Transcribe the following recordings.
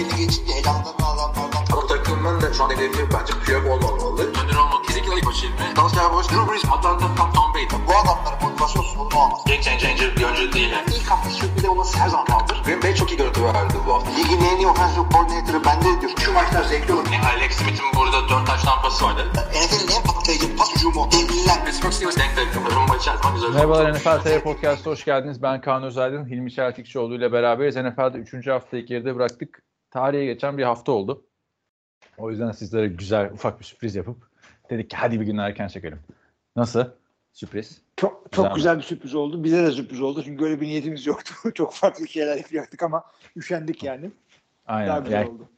belli geçince elanlarını alanlardan. Bu takımın da şu an hedefi bence Piyok olmamalı. Önder olmak kesinlikle ilk başı ilmi. Dalsya Boş, Drew Brees, Atlanta, Tom, Tom Brady. Bu adamların motivasyon sorunu olmaz. Game changer bir oyuncu değil. Yani. İlk hafta sürpriz olması her zaman kaldır. Green Bay çok iyi görüntü verdi bu hafta. Ligin en iyi offensive coordinator'ı bende diyor. Şu maçlar zevkli olur. Yani Alex Smith'in burada 4 taş tampası vardı. NFL'in en patlayıcı pas hücumu. Devliler. Pittsburgh Steelers denk zaman güzel. Merhabalar NFL TR Podcast'a hoş geldiniz. Ben Kaan Özaydın, Hilmi Çeltikçioğlu ile beraberiz. NFL'de 3. haftayı geride bıraktık. Tarihe geçen bir hafta oldu. O yüzden sizlere güzel, ufak bir sürpriz yapıp dedik ki hadi bir gün erken çekelim. Nasıl? Sürpriz. Çok çok Güzel güzel, bir sürpriz oldu. Bize de sürpriz oldu. Çünkü öyle bir niyetimiz yoktu. çok farklı şeyler yapacaktık ama üşendik yani. Daha Aynen. güzel Yani oldu.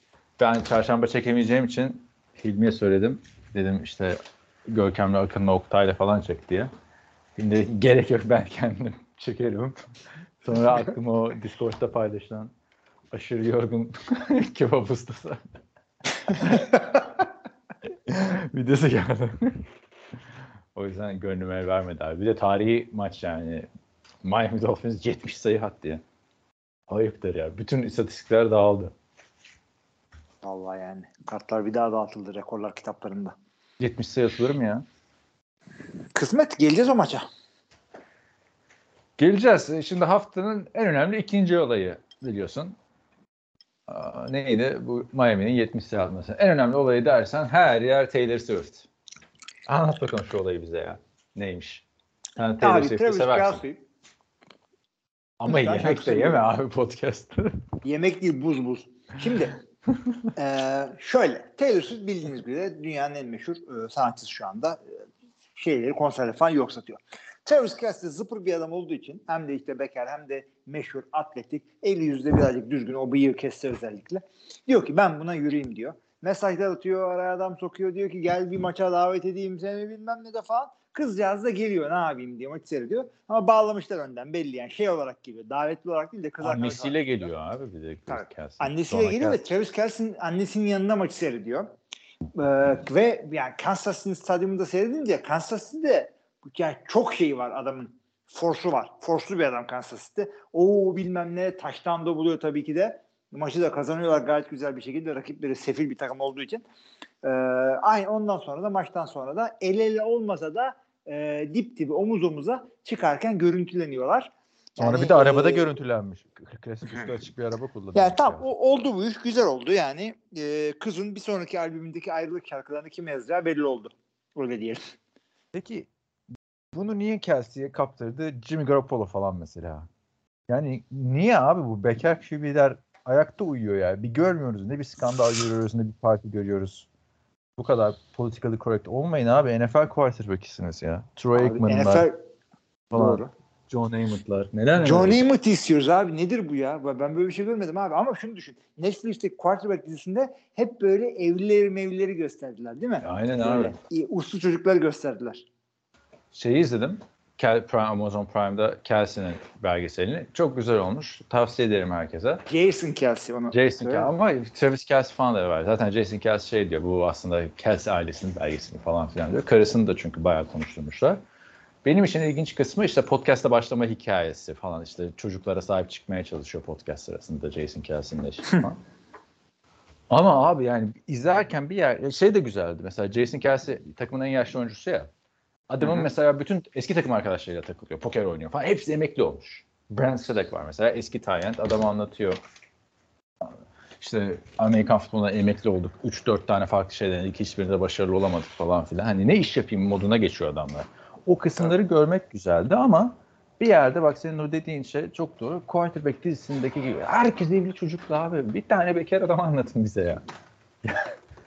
ben çarşamba çekemeyeceğim için Hilmi'ye söyledim. Dedim işte Görkem'le Akın'la Oktay'la falan çek diye. Şimdi gerek yok ben kendim çekerim. Sonra aklıma o Discord'da paylaşılan aşırı yorgun kebap ustası. videosu geldi. o yüzden gönlüme el vermedi abi. Bir de tarihi maç yani. Miami Dolphins 70 sayı attı ya. Ayıptır ya. Bütün istatistikler dağıldı. Vallahi yani. Kartlar bir daha dağıtıldı rekorlar kitaplarında. 70 sayı atılır mı ya? Kısmet geleceğiz o maça. Geleceğiz. E, Şimdi haftanın en önemli ikinci olayı biliyorsun. Neydi? Bu Miami'nin 70 sayı atması. En önemli olayı dersen her yer Taylor Swift. Anlat bakalım şu olayı bize ya. Neymiş? Sen Taylor Swift'i seversin. Kelsey Ama Ben yemek de yeme abi podcast'ta. yemek değil buz buz. Şimdi eee, şöyle Taylor Swift bildiğiniz gibi dünyanın en meşhur e, sanatçısı şu anda. E, şeyleri konserleri falan yok satıyor. Travis Kelsey zıpır bir adam olduğu için hem de işte bekar hem de meşhur atletik eli yüzde birazcık düzgün o bıyığı kesse özellikle. Diyor ki ben buna yürüyeyim diyor. Mesajlar atıyor araya adam sokuyor diyor ki gel bir maça davet edeyim seni bilmem ne de falan. Kızcağız da geliyor ne yapayım diyor maçı seyrediyor. Ama bağlamışlar önden belli yani şey olarak geliyor. Davetli olarak değil de kız Annesiyle geliyor abi bir de. Kelsey. Annesiyle Sonra geliyor ve Kelsey. Travis Kelsey'nin annesinin yanında maçı seyrediyor. Ee, ve yani Kansas City stadyumunda seyredince Kansas City'de yani çok şey var adamın. Force'u var. Force'lu bir adam Kansas City. O bilmem ne taştan da buluyor tabii ki de. Maçı da kazanıyorlar gayet güzel bir şekilde. Rakipleri sefil bir takım olduğu için. Ee, aynı ondan sonra da maçtan sonra da el ele olmasa da e, dip dibi omuz omuza çıkarken görüntüleniyorlar. Sonra Yani, bir de arabada e, görüntülenmiş. Klasik üstü açık bir araba kullanıyor. yani tam o, oldu bu iş güzel oldu yani e, kızın bir sonraki albümündeki ayrılık şarkılarını kime yazacağı belli oldu. Öyle diyelim. Peki bunu niye Kelsey'ye kaptırdı? Jimmy Garoppolo falan mesela. Yani niye abi bu bekar QB'ler ayakta uyuyor ya? Bir görmüyoruz. Ne bir skandal görüyoruz ne bir parti görüyoruz. Bu kadar politically correct olmayın abi. NFL quarterback'isiniz ya. Troy Aikman'lar NFL falan. doğru. John Namath'lar. Neler neler. John Namath istiyoruz abi. Nedir bu ya? Ben böyle bir şey görmedim abi. Ama şunu düşün. Netflix'teki quarterback dizisinde hep böyle evlileri mevlileri gösterdiler değil mi? Aynen Böyle abi. iyi, uslu çocukları gösterdiler. Şeyi izledim. Kel, Prime, Amazon Prime'da Kelsey'nin belgeselini. Çok güzel olmuş. Tavsiye ederim herkese. Jason Kelsey onu. Jason. Kelsey ama Travis Kelsey falan da var. Zaten Jason Kelsey şey diyor bu aslında Kelsey ailesinin belgesini falan filan diyor. Karısını da çünkü bayağı konuşturmuşlar. Benim için ilginç kısmı işte podcast'a başlama hikayesi falan işte çocuklara sahip çıkmaya çalışıyor podcast sırasında Jason Kelsey'nin eşi falan. Ama abi yani izlerken bir yer şey de güzeldi. Mesela Jason Kelsey takımın en yaşlı oyuncusu ya. Adamın Hı hı. mesela bütün eski takım arkadaşlarıyla takılıyor. Poker oynuyor falan. Hepsi emekli olmuş. Brent Selleck var mesela. Eski Tyrant. Adam anlatıyor. İşte Amerikan futboluna emekli olduk. 3-4 tane farklı şeyden denedik. Hiçbirinde başarılı olamadık falan filan. Hani ne iş yapayım moduna geçiyor adamlar. O kısımları görmek güzeldi ama bir yerde bak senin o dediğin şey çok doğru. Quarterback dizisindeki gibi. Herkes evli çocuklu abi. Bir tane bekar adam anlatın bize ya.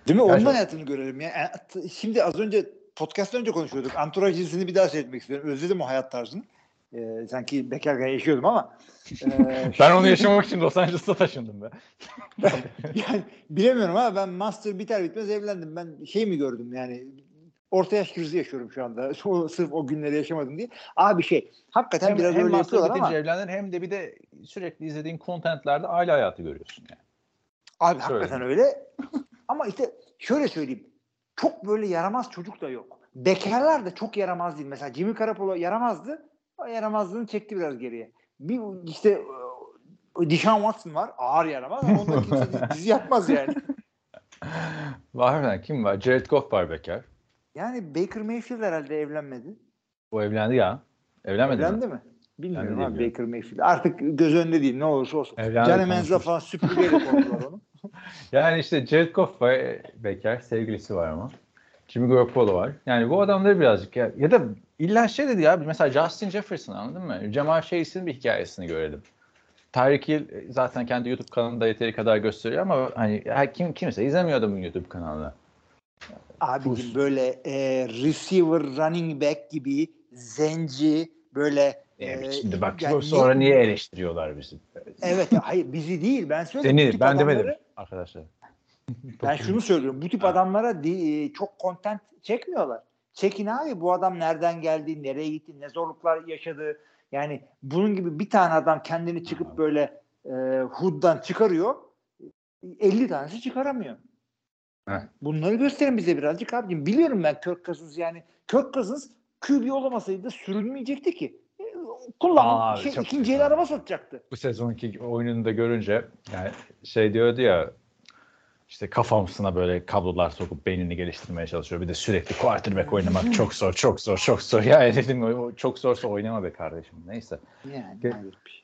Değil mi? Onun Gerçekten. hayatını görelim ya. E, Şimdi az önce podcast'tan önce konuşuyorduk. Anturaj dizisini bir daha seyretmek istiyorum. Özledim o hayat tarzını. Ee, sanki bekarken yaşıyordum ama. e, Ben onu yaşamak için Los Angeles'a taşındım be. yani bilemiyorum ama ben master biter bitmez evlendim. Ben şey mi gördüm yani orta yaş krizi yaşıyorum şu anda. O, sırf o günleri yaşamadım diye. Abi şey hakikaten hem, biraz hem öyle yapıyorlar ama bitince evlendin hem de bir de sürekli izlediğin contentlerde aile hayatı görüyorsun yani. abi Söyle. hakikaten öyle. ama işte şöyle söyleyeyim. Çok böyle yaramaz çocuk da yok. Bekarlar da çok yaramaz değil. Mesela Jimmy Garoppolo yaramazdı. O yaramazlığını çekti biraz geriye. Bir işte Dishon Watson var. Ağır yaramaz ama onunla kimse dizi yapmaz yani. Var mı? Kim var? Jared Goff var bekar. Yani Baker Mayfield herhalde evlenmedi. O evlendi ya. Evlenmedi Evlendi mi? mi? Bilmiyorum de abi. Baker Mayfield. Artık göz önünde değil ne olursa olsun. Evlendi, Johnny Manziel falan süpürgeyle koydular onu. Yani işte Jared Goff var bekar. Sevgilisi var ama. Jimmy Garoppolo var. Yani bu adamları birazcık ya, ya da illa şey dedi ya mesela Justin Jefferson anladın mı? Jamal Chase'in bir hikayesini görelim. Tyreek Hill e, zaten kendi YouTube kanalında yeteri kadar gösteriyor ama hani kim kimse izlemiyor adamın YouTube kanalını. Abicim böyle e, receiver, running back gibi zenci böyle Evet, e, şimdi bak yani sonra ne- niye eleştiriyorlar bizi? Evet hayır bizi değil ben söyledim. Seni ben adamları- demedim arkadaşlar. Ben şunu söylüyorum. Bu tip adamlara di- çok content çekmiyorlar. Çekin abi bu adam nereden geldi, nereye gitti, ne zorluklar yaşadı. Yani bunun gibi bir tane adam kendini çıkıp böyle e, hood'dan çıkarıyor. 50 tanesi çıkaramıyor. Heh. Bunları gösterin bize birazcık abicim. Biliyorum ben Kirk Cousins yani. Kirk Cousins QB olamasaydı sürünmeyecekti ki. Kullanın. Abi, Şey, ikinci el araba satacaktı. bu sezonki oyununu da görünce yani şey diyordu ya işte kafamsına böyle kablolar sokup beynini geliştirmeye çalışıyor. Bir de sürekli quarterback oynamak çok zor, çok zor, çok zor. Ya dedim çok zorsa oynama be kardeşim. Neyse. Yani Ge- hayır şey.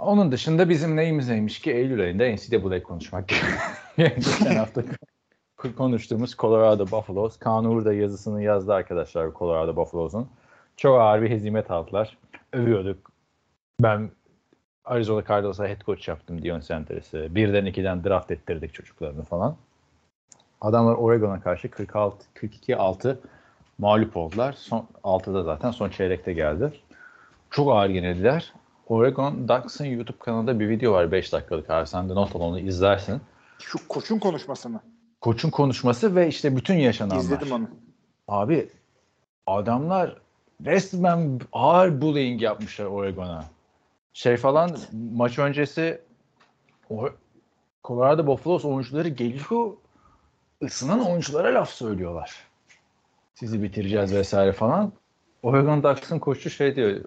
Onun dışında bizim neyimiz neymiş ki Eylül ayında NCAA konuşmak. Geçen hafta konuştuğumuz Colorado Buffaloes. Kaan Uğur da yazısını yazdı arkadaşlar Colorado Buffaloes'un. Çok ağır bir hezimet aldılar. Övüyorduk. Ben Arizona Cardinals'a head coach yaptım Dion Sanders'ı. Birden ikiden draft ettirdik çocuklarını falan. Adamlar Oregon'a karşı 46 42-6 mağlup oldular. Son 6'da zaten son çeyrekte geldi. Çok ağır yenildiler. Oregon Ducks'ın YouTube kanalında bir video var 5 dakikalık abi. Sen de not al onu izlersin. Şu koçun konuşması mı? Koçun konuşması ve işte bütün yaşananlar. İzledim onu. Abi adamlar resmen ağır bullying yapmışlar Oregon'a. Şey falan maç öncesi o Colorado Buffaloes oyuncuları geliyor ısınan oyunculara laf söylüyorlar. Sizi bitireceğiz vesaire falan. Oregon Ducks'ın koçu şey diyor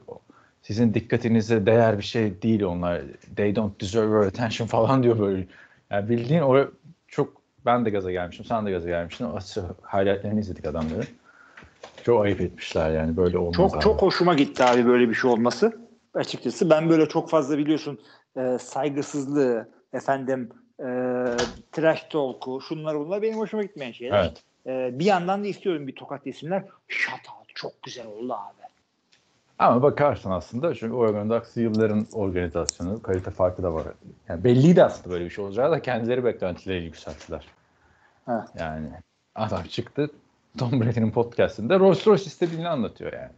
sizin dikkatinize değer bir şey değil onlar. They don't deserve your attention falan diyor böyle. Yani bildiğin o çok ben de gaza gelmişim. Sen de gaza gelmiştin. O highlightlerini izledik adamları. Çok ayıp etmişler yani böyle olmaz Çok abi. çok hoşuma gitti abi böyle bir şey olması. Açıkçası ben böyle çok fazla biliyorsun e, saygısızlığı, efendim e, trash talk'u, şunlar bunlar benim hoşuma gitmeyen şeyler. Evet. E, bir yandan da istiyorum bir tokat yesinler. Shut out çok güzel oldu abi. Ama bakarsın aslında çünkü Oregon Ducks yılların organizasyonu, kalite farkı da var. Yani belliydi aslında böyle bir şey olacağı da kendileri beklentileri yükselttiler. Evet. Yani adam çıktı Tom Brady'nin podcastinde Rolls Royce istediğini anlatıyor yani.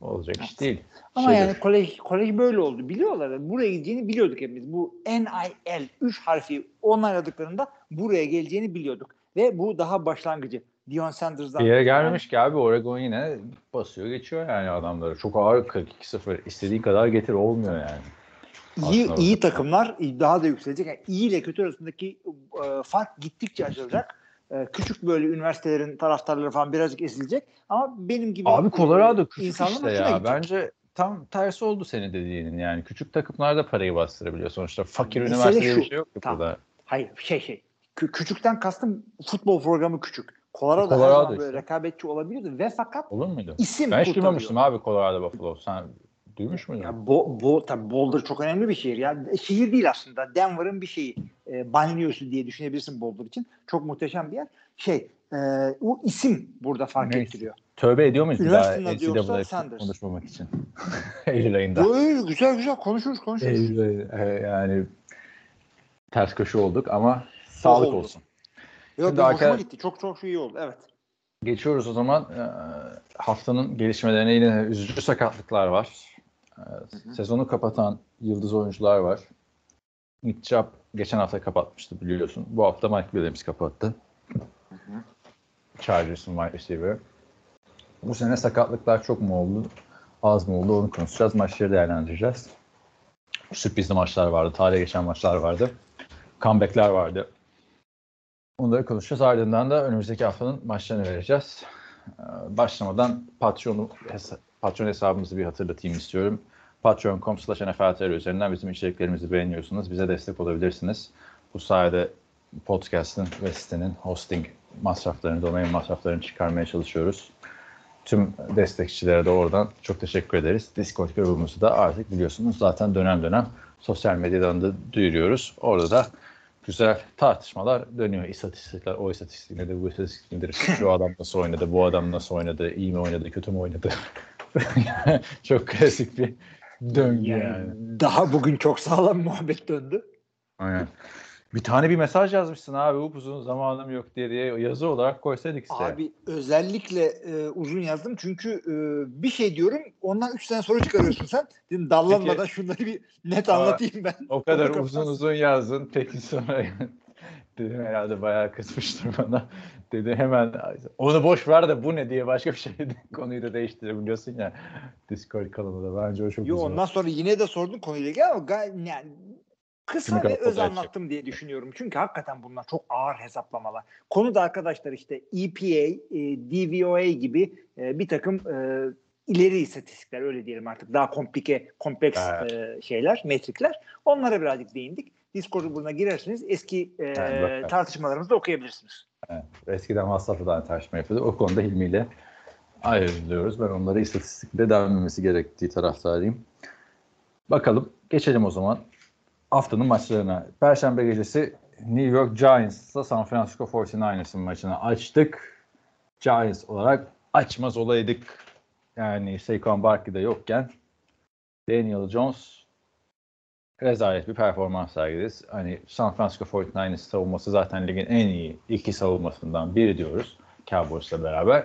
Olacak iş değil. Ama Şeydir. yani kolej, kolej böyle oldu. Biliyorlar. Buraya gideceğini biliyorduk hepimiz. Bu NIL 3 harfi onayladıklarında buraya geleceğini biliyorduk. Ve bu daha başlangıcı. Dion Sanders'dan. Bir yere gelmemiş ki abi Oregon yine basıyor geçiyor yani adamları. Çok ağır 42-0 istediğin kadar getir olmuyor yani. İyi, Aslında iyi takımlar daha da yükselecek. Yani iyi ile kötü arasındaki e, fark gittikçe açılacak. E, küçük böyle üniversitelerin taraftarları falan birazcık ezilecek. Ama benim gibi Abi Colorado küçük işte ya. gidecek. Bence tam tersi oldu senin dediğinin yani. Küçük takımlarda parayı bastırabiliyor. Sonuçta fakir Mesele üniversite diye şu, bir şey yok tamam. burada. Hayır şey şey. Kü- küçükten kastım futbol programı küçük. Colorado, Colorado zaman böyle işte. rekabetçi olabiliyordu ve fakat Olur muydu? isim Ben hiç duymamıştım abi Colorado Buffalo. Sen duymuş muydun? Ya bo, bo, tabii Boulder çok önemli bir şehir. Ya şehir değil aslında. Denver'ın bir şeyi. E, banliyosu diye düşünebilirsin Boulder için. Çok muhteşem bir yer. Şey, e, o isim burada fark Neyse. ettiriyor. Tövbe ediyor muyuz daha Üniversitenin adı yoksa NCAA Sanders. konuşmamak için? Eylül ayında. Böyle güzel güzel konuşuruz konuşuruz. Eylül ayı, e, yani ters köşe olduk ama sağlık oldu. olsun. Yok, Şimdi arka- gitti. Çok çok iyi oldu. Evet. Geçiyoruz o zaman. Ee, haftanın gelişmelerine yine üzücü sakatlıklar var. Ee, sezonu kapatan yıldız oyuncular var. Chubb geçen hafta kapatmıştı biliyorsun. Bu hafta Mike Williams kapattı. Chargers'ın wide receiver. Bu sene sakatlıklar çok mu oldu? Az mı oldu? Onu konuşacağız. Maçları değerlendireceğiz. Sürprizli maçlar vardı. Tarihe geçen maçlar vardı. Comeback'ler vardı. Onları konuşacağız. Ardından da önümüzdeki haftanın maçlarını vereceğiz. Ee, Başlamadan Patreon'u Patreon hesabımızı bir hatırlatayım istiyorum. Patreon.com slash NFL üzerinden bizim içeriklerimizi beğeniyorsunuz. Bize destek olabilirsiniz. Bu sayede podcast'ın ve sitenin hosting masraflarını, domain masraflarını çıkarmaya çalışıyoruz. Tüm destekçilere de oradan çok teşekkür ederiz. Discord grubumuzu da artık biliyorsunuz zaten dönem dönem sosyal medyadan da duyuruyoruz. Orada da güzel tartışmalar dönüyor. İstatistikler, o istatistik nedir, bu istatistik nedir? Şu adam nasıl oynadı, bu adam nasıl oynadı, iyi mi oynadı, kötü mü oynadı? çok klasik bir döngü yani. Yani daha bugün çok sağlam muhabbet döndü. Aynen. Bir tane bir mesaj yazmışsın abi uzun zamanım yok diye diye yazı olarak koysaydık işte. Abi özellikle e, uzun yazdım çünkü e, bir şey diyorum ondan 3 sene sonra çıkarıyorsun sen. Dedim dallanmadan Peki. şunları bir net anlatayım ben. O kadar uzun uzun yazdın. Peki sonra dedim herhalde bayağı kızmıştır bana. Dedi hemen onu boş ver de bu ne diye başka bir şey konuyu da değiştirebiliyorsun ya Discord kanalında. Bence o çok Yo güzel. ondan sonra yine de sordun konuyla ilgili ama gay- yani kısa Kimi ve öz anlattım diye düşünüyorum. Çünkü hakikaten bunlar çok ağır hesaplamalar. Konuda arkadaşlar işte EPA, e, DVOA gibi e, bir takım e, ileri istatistikler öyle diyelim artık daha komplike, kompleks Evet. e, şeyler, metrikler. Onlara birazcık değindik. Discord grubuna girersiniz. Eski e, Yani tartışmalarımızı da okuyabilirsiniz. Evet, eskiden masraflıdan tartışma yapıyorduk. O konuda Hilmi ile ayrılıyoruz. Ben onlara istatistikle denmemesi gerektiği taraftarıyım. Bakalım. Geçelim o zaman haftanın maçlarına. Perşembe gecesi New York Giants'la San Francisco 49ers'ın maçını açtık. Giants olarak açmaz olaydık. Yani Saquon Barkley de yokken Daniel Jones rezalet bir performans sergiledi. Hani San Francisco 49ers savunması zaten ligin en iyi iki savunmasından biri diyoruz. Cowboys'la beraber.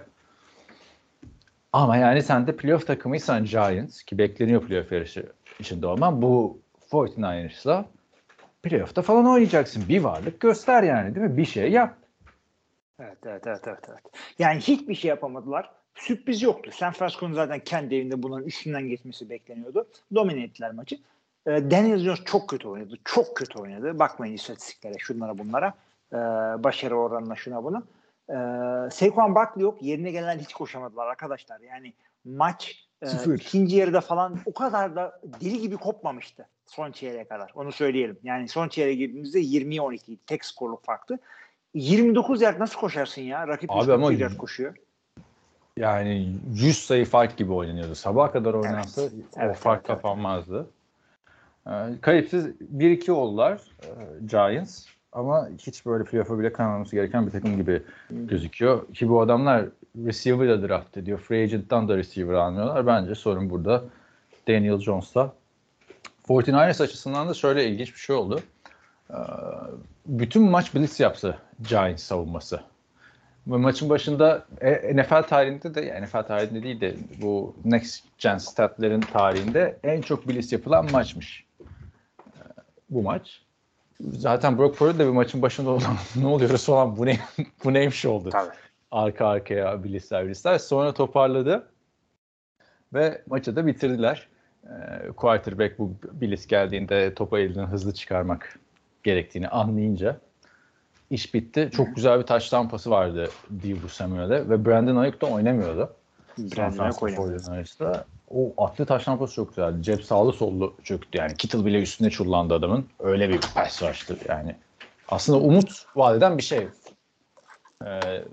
Ama yani sen de playoff takımıysan Giants ki bekleniyor playoff yarışı içinde olman bu 49ers'la playoff'ta falan oynayacaksın. Bir varlık göster yani değil mi? Bir şey yap. Evet, evet, evet, evet, evet. Yani hiçbir şey yapamadılar. Sürpriz yoktu. San Francisco'nun zaten kendi evinde bunların üstünden geçmesi bekleniyordu. Domine ettiler maçı. Ee, Daniel Jones çok kötü oynadı. Çok kötü oynadı. Bakmayın istatistiklere, şunlara bunlara. Ee, başarı oranına şuna buna. Ee, Saquon Barkley yok. Yerine gelen hiç koşamadılar arkadaşlar. Yani maç e, Sıfır. ikinci yarıda falan o kadar da deli gibi kopmamıştı son çeyreğe kadar. Onu söyleyelim. Yani son çeyreğe girdiğimizde 20'ye 12 tek skorluk farktı. 29 yard nasıl koşarsın ya? Rakip Abi 141 ama- yard koşuyor. Yani 100 sayı fark gibi oynanıyordu. Sabaha kadar oynansa o Evet, fark evet, evet. kapanmazdı. Ee, kayıpsız 1-2 oldular e, Giants. Ama hiç böyle playoff'a bile kalmaması gereken bir takım gibi gözüküyor. Ki bu adamlar receiver da draft ediyor. Free agent'tan da receiver almıyorlar. Bence sorun burada Daniel Jones'ta. 49ers açısından da şöyle ilginç bir şey oldu. Ee, bütün maç blitz yaptı Giants savunması. Maçın başında e, NFL tarihinde de yani NFL tarihinde değil de bu Next Gen statlerin tarihinde en çok blitz yapılan maçmış. Bu maç. Zaten Brock Purdy de bir maçın başında olan ne oluyoruz falan bu ne bu neymiş oldu. Tabii. Arka arkaya blitzler blitzler. Sonra toparladı ve maçı da bitirdiler. Ee, quarterback bu blitz geldiğinde topu elinden hızlı çıkarmak gerektiğini anlayınca iş bitti. Çok güzel bir taş tampası vardı Dibu Samuel'e ve Brandon Ayuk da oynamıyordu. Brandon Ayuk Francisco oynamıyor. 49ers'ta. O atlı taş tampası çok güzeldi. Cep sağlı sollu çöktü yani. Kittle bile üstüne çullandı adamın. Öyle bir pass rush'tı yani. Aslında umut vadeden bir şey. Ee,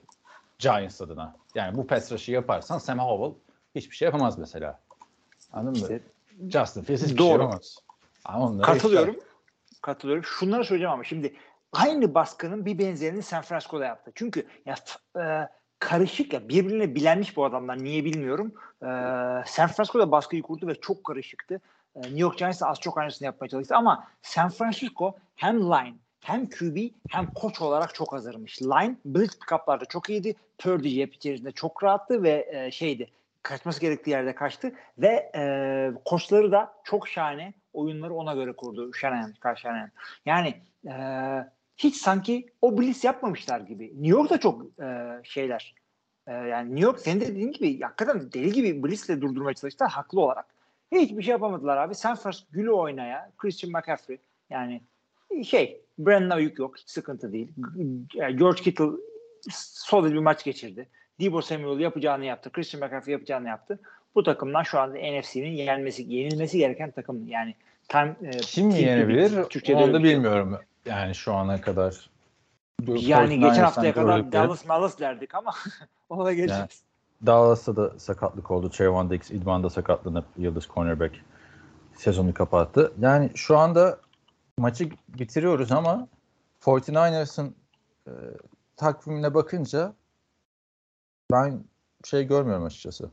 Giants adına. Yani bu pass rush'ı yaparsan Sam Howell hiçbir şey yapamaz mesela. Anladın İşte mı? Justin Fields hiçbir şey Doğru. yapamaz. Ama Katılıyorum. Katılıyorum. Şunları söyleyeceğim ama şimdi aynı baskının bir benzerini San Francisco'da yaptı. Çünkü ya e, karışık ya birbirine bilenmiş bu adamlar niye bilmiyorum. E, San Francisco'da baskıyı kurdu ve çok karışıktı. E, New York Giants az çok aynısını yapmaya çalıştı ama San Francisco hem line hem QB hem koç olarak çok hazırmış. Line blitz pickup'larda çok iyiydi. Purdy cep içerisinde çok rahattı ve e, şeydi kaçması gerektiği yerde kaçtı ve e, koçları da çok şahane oyunları ona göre kurdu Shanahan, Kyle. Yani e, hiç sanki o blitz yapmamışlar gibi. New York da çok e, şeyler. E, yani New York senin de dediğin gibi hakikaten deli gibi blitzle durdurmaya çalıştılar haklı olarak. Hiçbir şey yapamadılar abi. San Francisco gülü oynaya. Christian McCaffrey yani şey Brandon Ayuk yok. Hiç sıkıntı değil. George Kittle solid bir maç geçirdi. Debo Samuel yapacağını yaptı. Christian McCaffrey yapacağını yaptı. Bu takımdan şu anda NFC'nin yenilmesi, yenilmesi gereken takım. Yani time, e, Kim yenebilir? Türkiye'de Onu da şey bilmiyorum. Yani şu ana kadar. Yani geçen 49ers'tan haftaya kadar Dallas Mallas derdik ama ona geleceğiz. Dallas'ta da sakatlık oldu. Trayvon Diggs idmanda sakatlanıp yıldız cornerback sezonu kapattı. Yani şu anda maçı bitiriyoruz ama 49ers'ın e, takvimine bakınca ben şey görmüyorum açıkçası.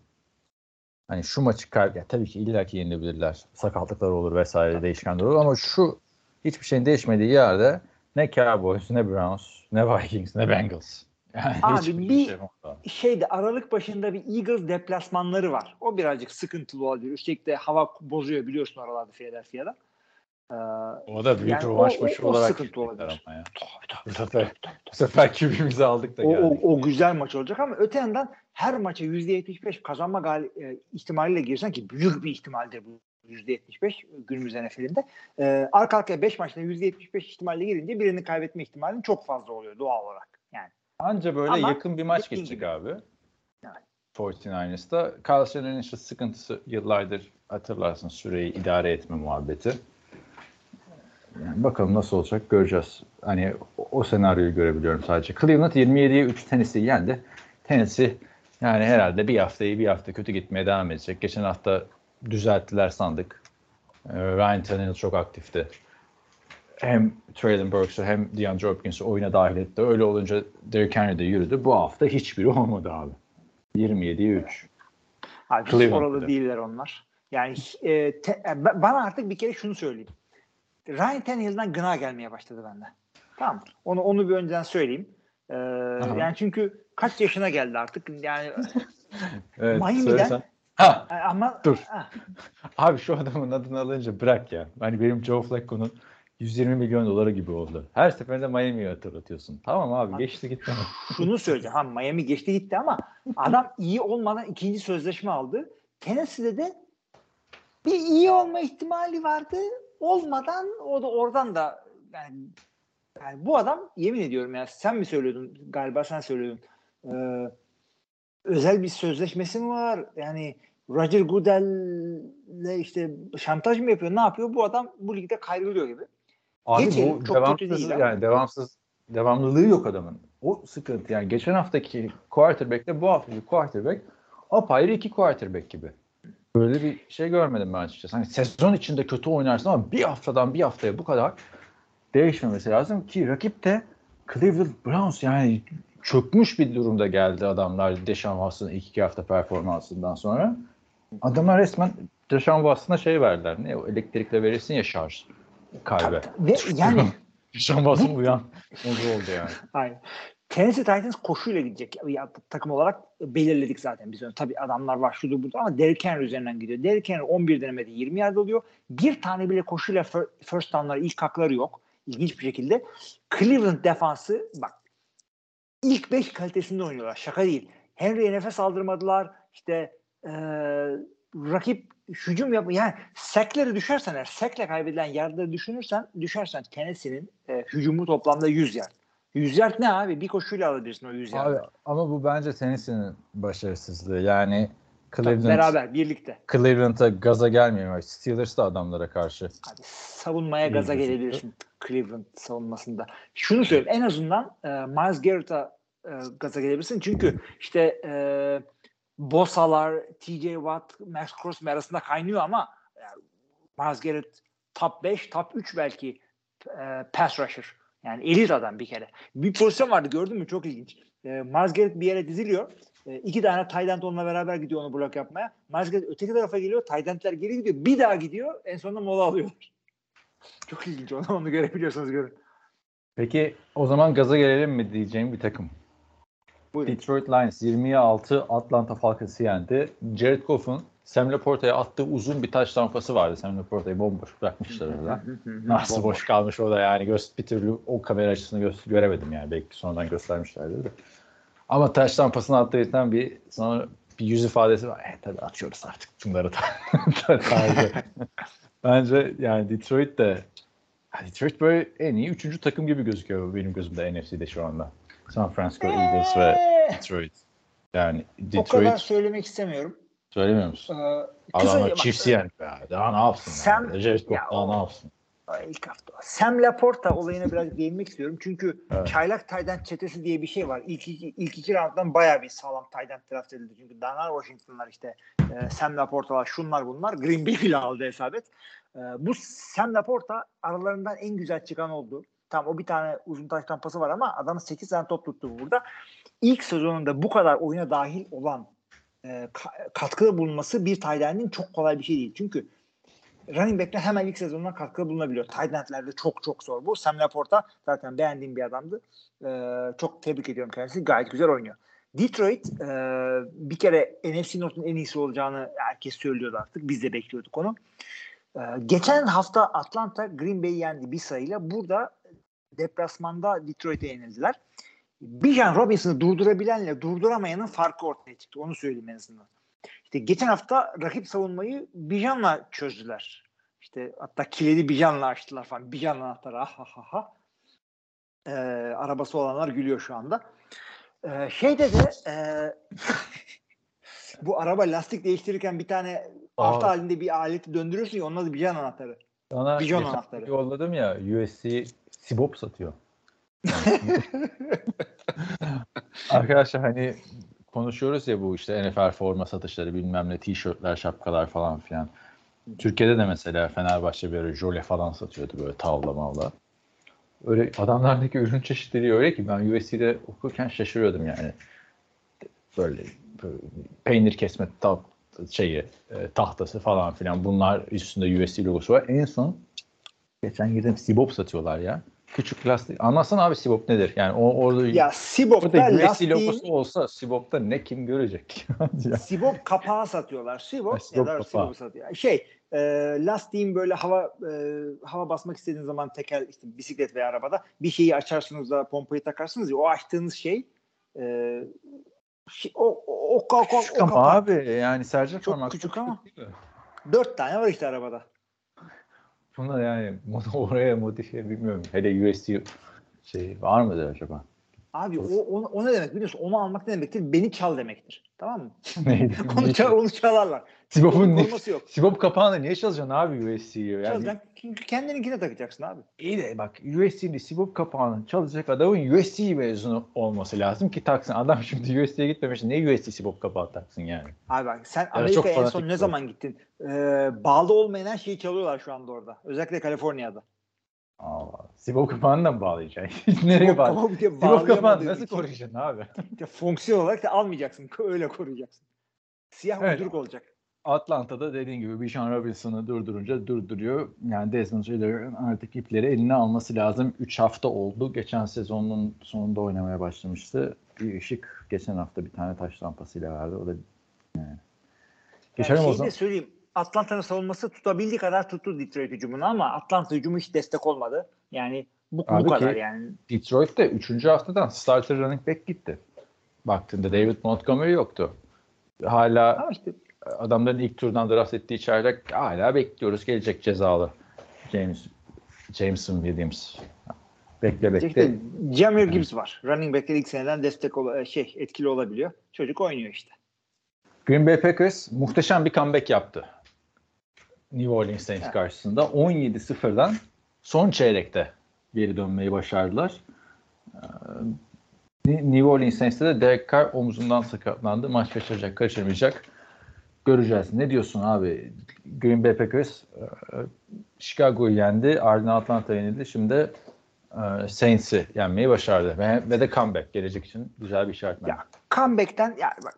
Hani şu maçı kay ya tabii ki illaki yenilebilirler. Sakatlıklar olur vesaire değişkenler olur ama şu hiçbir şeyin değişmediği yerde ne Cowboys, ne Browns, ne Vikings, ne Bengals. Yani Abi bir- şey yok. Şeyde Aralık başında bir Eagles deplasmanları var. O birazcık sıkıntılı olabilir. Üstelik de hava bozuyor biliyorsun oralarda Philadelphia'da. Ee, O da büyük Yani rövanş maçı olarak sıkıntı olabilir. ama ya. tabii, tabii, Bu sefer, bu sefer QB'mizi aldık da o, geldik. o, o güzel maç olacak ama öte yandan her maça %75 kazanma gali, e, ihtimaliyle girsen ki büyük bir ihtimaldir bu %75 günümüz NFL'inde. E, arka arkaya 5 maçta %75 ihtimalle girince birini kaybetme ihtimalin çok fazla oluyor doğal olarak. Yani Anca böyle Ama yakın bir maç geçecek gibi. abi. Evet. 49ers'ta. Kyle Shanahan'ın işte sıkıntısı yıllardır hatırlarsın süreyi idare etme muhabbeti. Yani bakalım nasıl olacak göreceğiz. Hani o, o senaryoyu görebiliyorum sadece. Cleveland 27'ye 3 Tennessee'yi yendi. Tennessee yani herhalde bir haftayı bir hafta kötü gitmeye devam edecek. Geçen hafta düzelttiler sandık. Ee, Ryan Tannehill çok aktifti. Hem Traylon Burks'u hem DeAndre Hopkins'i oyuna dahil etti. Öyle olunca Derrick Henry de yürüdü. Bu hafta hiçbiri olmadı abi. 27'ye 3. Abi oralı değiller onlar. Yani e, te- e, ba- bana artık bir kere şunu söyleyeyim. Ryan Tannehill'den gına gelmeye başladı bende. Tamam? Onu, onu bir önceden söyleyeyim. Ee, yani çünkü kaç yaşına geldi artık. Yani Evet, Miami'den-. Ha e, ama Dur. Ha, abi şu adamın adını alınca bırak ya. Hani benim Joe Flacco'nun 120 milyon doları gibi oldu. Her seferinde Miami'yi hatırlatıyorsun. Tamam abi geçti gitti. şunu söyleyeceğim. Ha, Miami geçti gitti ama adam iyi olmadan ikinci sözleşme aldı. Tennessee'de de bir iyi olma ihtimali vardı. Olmadan o da oradan da yani, yani bu adam yemin ediyorum ya sen mi söylüyordun galiba sen söylüyordun. Ee, özel bir sözleşmesi mi var? Yani Roger Goodell'le işte şantaj mı yapıyor? Ne yapıyor? Bu adam bu ligde kayrılıyor gibi. Abi Geçelim, bu çok kötü devamsız değil ama. yani devamsız devamlılığı yok adamın. O sıkıntı yani geçen haftaki quarterback'le bu haftaki quarterback apayrı iki quarterback gibi. Böyle bir şey görmedim ben açıkçası. Hani sezon içinde kötü oynarsın ama bir haftadan bir haftaya bu kadar değişmemesi lazım ki rakip de Cleveland Browns yani çökmüş bir durumda geldi adamlar Deshaun Watson'ın ilk iki hafta performansından sonra. Adamlar resmen Deshaun Watson'a şey verdiler. Ne o elektrikle verirsin ya şarj kalbe. Ve yani Deshaun Watson uyan. Da oldu yani. Aynen. Tennessee Titans koşuyla gidecek. Ya, takım olarak belirledik zaten biz onu. Tabii adamlar var şudur burada ama Derrick Henry üzerinden gidiyor. Derrick Henry 11 denemede 20 yard oluyor. Bir tane bile koşuyla fir- first down'lar ilk hakları yok. İlginç bir şekilde. Cleveland defansı bak ilk 5 kalitesinde oynuyorlar. Şaka değil. Henry'e nefes aldırmadılar. İşte eee, rakip hücum yap yani sekleri düşersen eğer sekle kaybedilen yardları düşünürsen düşersen Tennessee'nin e, hücumu toplamda 100 yard. 100 yard ne abi? Bir koşuyla alabilirsin o 100 Abi, yard. ama bu bence Tennessee'nin başarısızlığı. Yani Tabii, Cleveland, Beraber birlikte. Cleveland'a gaza gelmiyor. Steelers da adamlara karşı. Abi, savunmaya gaza gözüktü. gelebilirsin Cleveland savunmasında. Şunu söyleyeyim en azından e, Miles Garrett'a e, gaza gelebilirsin. Çünkü işte e, Bosa'lar, TJ Watt, Max Crosby arasında kaynıyor ama yani Miles Garrett top 5, top 3 belki e, pass rusher. Yani elit adam bir kere. Bir pozisyon vardı gördün mü? Çok ilginç. E, Miles Garrett bir yere diziliyor. E, iki tane end onunla beraber gidiyor onu blok yapmaya. Garrett öteki tarafa geliyor. Tight endler geri gidiyor. Bir daha gidiyor. En sonunda mola alıyorlar. Çok ilginç. Onu, onu görebiliyorsanız görün. Peki o zaman gaza gelelim mi diyeceğim bir takım. Buyurun. Detroit Lions 20'ye 6 Atlanta Falcons'ı yendi. Jared Goff'un Sam Laporta'ya attığı uzun bir taş tampası vardı. Sam Laporta'yı bomboş bırakmışlar orada. Nasıl boş kalmış o da yani göz, bir türlü o kamera açısını göz, göremedim yani. Belki sonradan göstermişlerdir de. Ama taş tampasını attığı bir sonra bir yüz ifadesi var. E tabii atıyoruz artık bunları da. tarzı. Bence yani Detroit de Detroit böyle en iyi üçüncü takım gibi gözüküyor benim gözümde NFC'de şu anda. San Francisco, Eagles ve Detroit. Yani O kadar Detroit söylemek istemiyorum. söylemiyor musun? Ee, Adamlar Chiefs yani be. Daha ne yapsın? Sam- yani? Ya daha o- ne yapsın? İlk hafta. Sam Laporta olayına biraz değinmek istiyorum. Çünkü Evet. çaylak Tayden çetesi diye bir şey var. İlk iki, ilk iki rounddan bayağı bir sağlam Tayden draft edildi. Çünkü Danar Washington'lar işte e, Sam Laporta'lar şunlar bunlar. Green Bay bile aldı hesap et. E, bu Sam Laporta aralarından en güzel çıkan oldu. Tam o bir tane uzun taş tampası var ama adamın 8 tane top tuttu burada. İlk sezonunda bu kadar oyuna dahil olan e, ka- katkıda bulunması bir Tayden'in çok kolay bir şey değil. Çünkü running back'ler hemen ilk sezondan katkıda bulunabiliyor. Tight end'lerde çok çok zor bu. Sam Laporta zaten beğendiğim bir adamdı. Ee, çok tebrik ediyorum kendisini. Gayet güzel oynuyor. Detroit e, bir kere NFC North'un en iyisi olacağını herkes söylüyordu artık. Biz de bekliyorduk onu. Ee, geçen hafta Atlanta Green Bay'i yendi bir sayıyla. Burada deplasmanda Detroit'e yenildiler. Bijan Robinson'ı durdurabilenle durduramayanın farkı ortaya çıktı. Onu söyleyeyim en azından. İşte geçen hafta rakip savunmayı Bijan'la çözdüler. İşte hatta kilidi Bijan'la açtılar falan. Bijan anahtarı ha ha ha. Ee, arabası olanlar gülüyor şu anda. Ee, şeyde de e, bu araba lastik değiştirirken bir tane hafta halinde bir aleti döndürüyorsun ya onun adı Bijan anahtarı. Sana Bijon anahtarı. yolladım ya USC Sibop satıyor. Arkadaşlar hani konuşuyoruz ya bu işte NFL forma satışları bilmem ne tişörtler şapkalar falan filan. Türkiye'de de mesela Fenerbahçe ara Jole falan satıyordu böyle tavla mavla. Öyle adamlardaki ürün çeşitleri öyle ki ben USC'de okurken şaşırıyordum yani. Böyle, böyle peynir kesme ta- şeyi e, tahtası falan filan bunlar üstünde USC logosu var. En son geçen girdim Sibop satıyorlar ya. Küçük lastik. Anlatsana abi Sibop nedir? Yani o orada Ya Sibop'ta lastiğin logosu olsa Sibop'ta ne kim görecek? Ya. Sibop kapağı satıyorlar. Sibop ya Sibop da kapağı. Sibop satıyor. Şey e, lastiğin böyle hava e, hava basmak istediğiniz zaman teker işte bisiklet veya arabada bir şeyi açarsınız da pompayı takarsınız ya o açtığınız şey e, şey- o o o, o, o, Küçük o ama kapak. abi yani Sercan Çok küçük ama. Dört tane var işte arabada. Bunda yani oraya modifiye bilmiyorum. Hele USC şey var mıdır acaba? Abi o, o, o ne demek biliyorsun? Onu almak ne demektir? Beni çal demektir. Tamam mı? Neydi? onu, çal, onu çalarlar. Sibop'un ne? yok. Sibop kapağını niye çalacaksın abi USC'yi? Yani Çalacaksın. Çünkü kendininkine takacaksın abi. iyi de bak USC'li Sibop kapağını çalacak adamın USC mezunu olması lazım ki taksın. Adam şimdi USC'ye gitmemiş. Ne USC Sibop kapağı taksın yani? Abi bak sen Amerika'ya en son ne zaman gittin? Ee, bağlı olmayan her şeyi çalıyorlar şu anda orada. Özellikle Kaliforniya'da. Allah. Sibop kapağını da mı bağlayacaksın? Nereye bir de Sibop kapağını nasıl koruyacaksın abi? işte fonksiyon olarak da almayacaksın. Öyle koruyacaksın. Siyah Evet. uyduruk olacak. Atlanta'da dediğin gibi Bijan Robinson'ı durdurunca durduruyor. Yani Desmond Ridder'ın artık ipleri eline alması lazım. 3 hafta oldu. Geçen sezonun sonunda oynamaya başlamıştı. Bir ışık geçen hafta bir tane taş lampasıyla verdi. O da yani. Geçelim yani o zaman. söyleyeyim. Atlanta'nın savunması tutabildiği kadar tuttu Detroit hücumunu ama Atlanta hücumu hiç destek olmadı. Yani bu, bu kadar yani. Detroit'te 3. haftadan starter running back gitti. Baktığında David Montgomery yoktu. Hala Ama işte adamların ilk turdan draft ettiği çaylak hala bekliyoruz. Gelecek cezalı. James Jameson Williams. Bekle bekle. işte Jamir Gibbs var. Running back'ler ilk seneden destek ol şey etkili olabiliyor. Çocuk oynuyor işte. Green Bay Packers muhteşem bir comeback yaptı. New Orleans Saints karşısında 17-0'dan son çeyrekte geri dönmeyi başardılar. Ee, New Orleans Saints'te de Derek Carr omzundan sakatlandı. Maç kaçıracak, kaçırmayacak. Göreceğiz. Ne diyorsun abi? Green Bay Packers e, Chicago'yu yendi. Ardından Atlanta yenildi. Şimdi e, Saints'i yenmeyi başardı. Ve, ve de comeback gelecek için güzel bir işaret. Ya comeback'ten ya bak,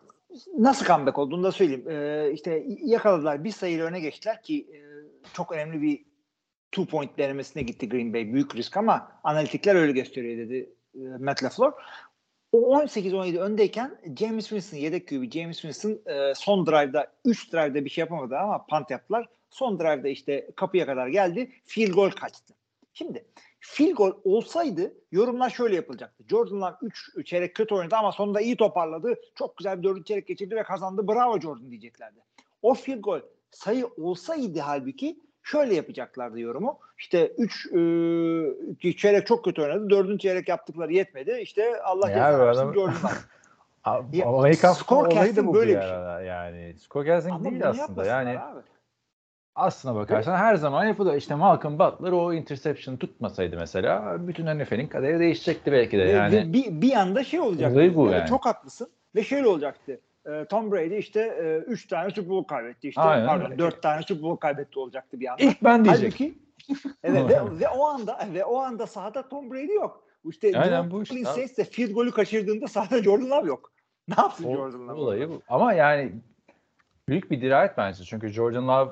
nasıl comeback olduğunu da söyleyeyim. Ee, işte yakaladılar bir sayıyla öne geçtiler ki e, çok önemli bir two point denemesine gitti Green Bay. Büyük risk ama analitikler öyle gösteriyor dedi e, Matt LaFleur. O 18-17 öndeyken James Winston yedek QB James Winston e, son drive'da 3 drive'da bir şey yapamadı ama punt yaptılar. Son drive'da işte kapıya kadar geldi. Field goal kaçtı. Şimdi field goal olsaydı yorumlar şöyle yapılacaktı. Jordan'lar 3 çeyrek kötü oynadı ama sonunda iyi toparladı. Çok güzel bir 4. çeyrek geçirdi ve kazandı. Bravo Jordan diyeceklerdi. O field goal sayı olsaydı halbuki şöyle yapacaklardı yorumu. İşte 3 çeyrek çok kötü oynadı. 4. çeyrek yaptıkları yetmedi. İşte Allah Ya ceza bu versin Ya, Amerikan skor olayı da bu böyle bir şey. yani. Skor değil aslında yani. abi. Aslına bakarsan her zaman yapılıyor. İşte Malcolm Butler o interception tutmasaydı mesela bütün NFL'in kaderi değişecekti belki de yani. ve bir, bir anda şey olacaktı. Evet, yani. Çok haklısın. Ve şöyle olacaktı. Ee, Tom Brady işte 3 tane Super Bowl kaybetti. İşte Aynen pardon öyle. 4 tane Super Bowl kaybetti olacaktı bir anda. İlk ben diyecek. Halbuki evet ve, ve o anda ve o anda sahada Tom Brady yok. İşte Aynen bu işte. Saints de field golü kaçırdığında sahada Jordan Love yok. Ne yapsın O- Jordan Love? olayı bu. Ama yani büyük bir dirayet bence. Çünkü Jordan Love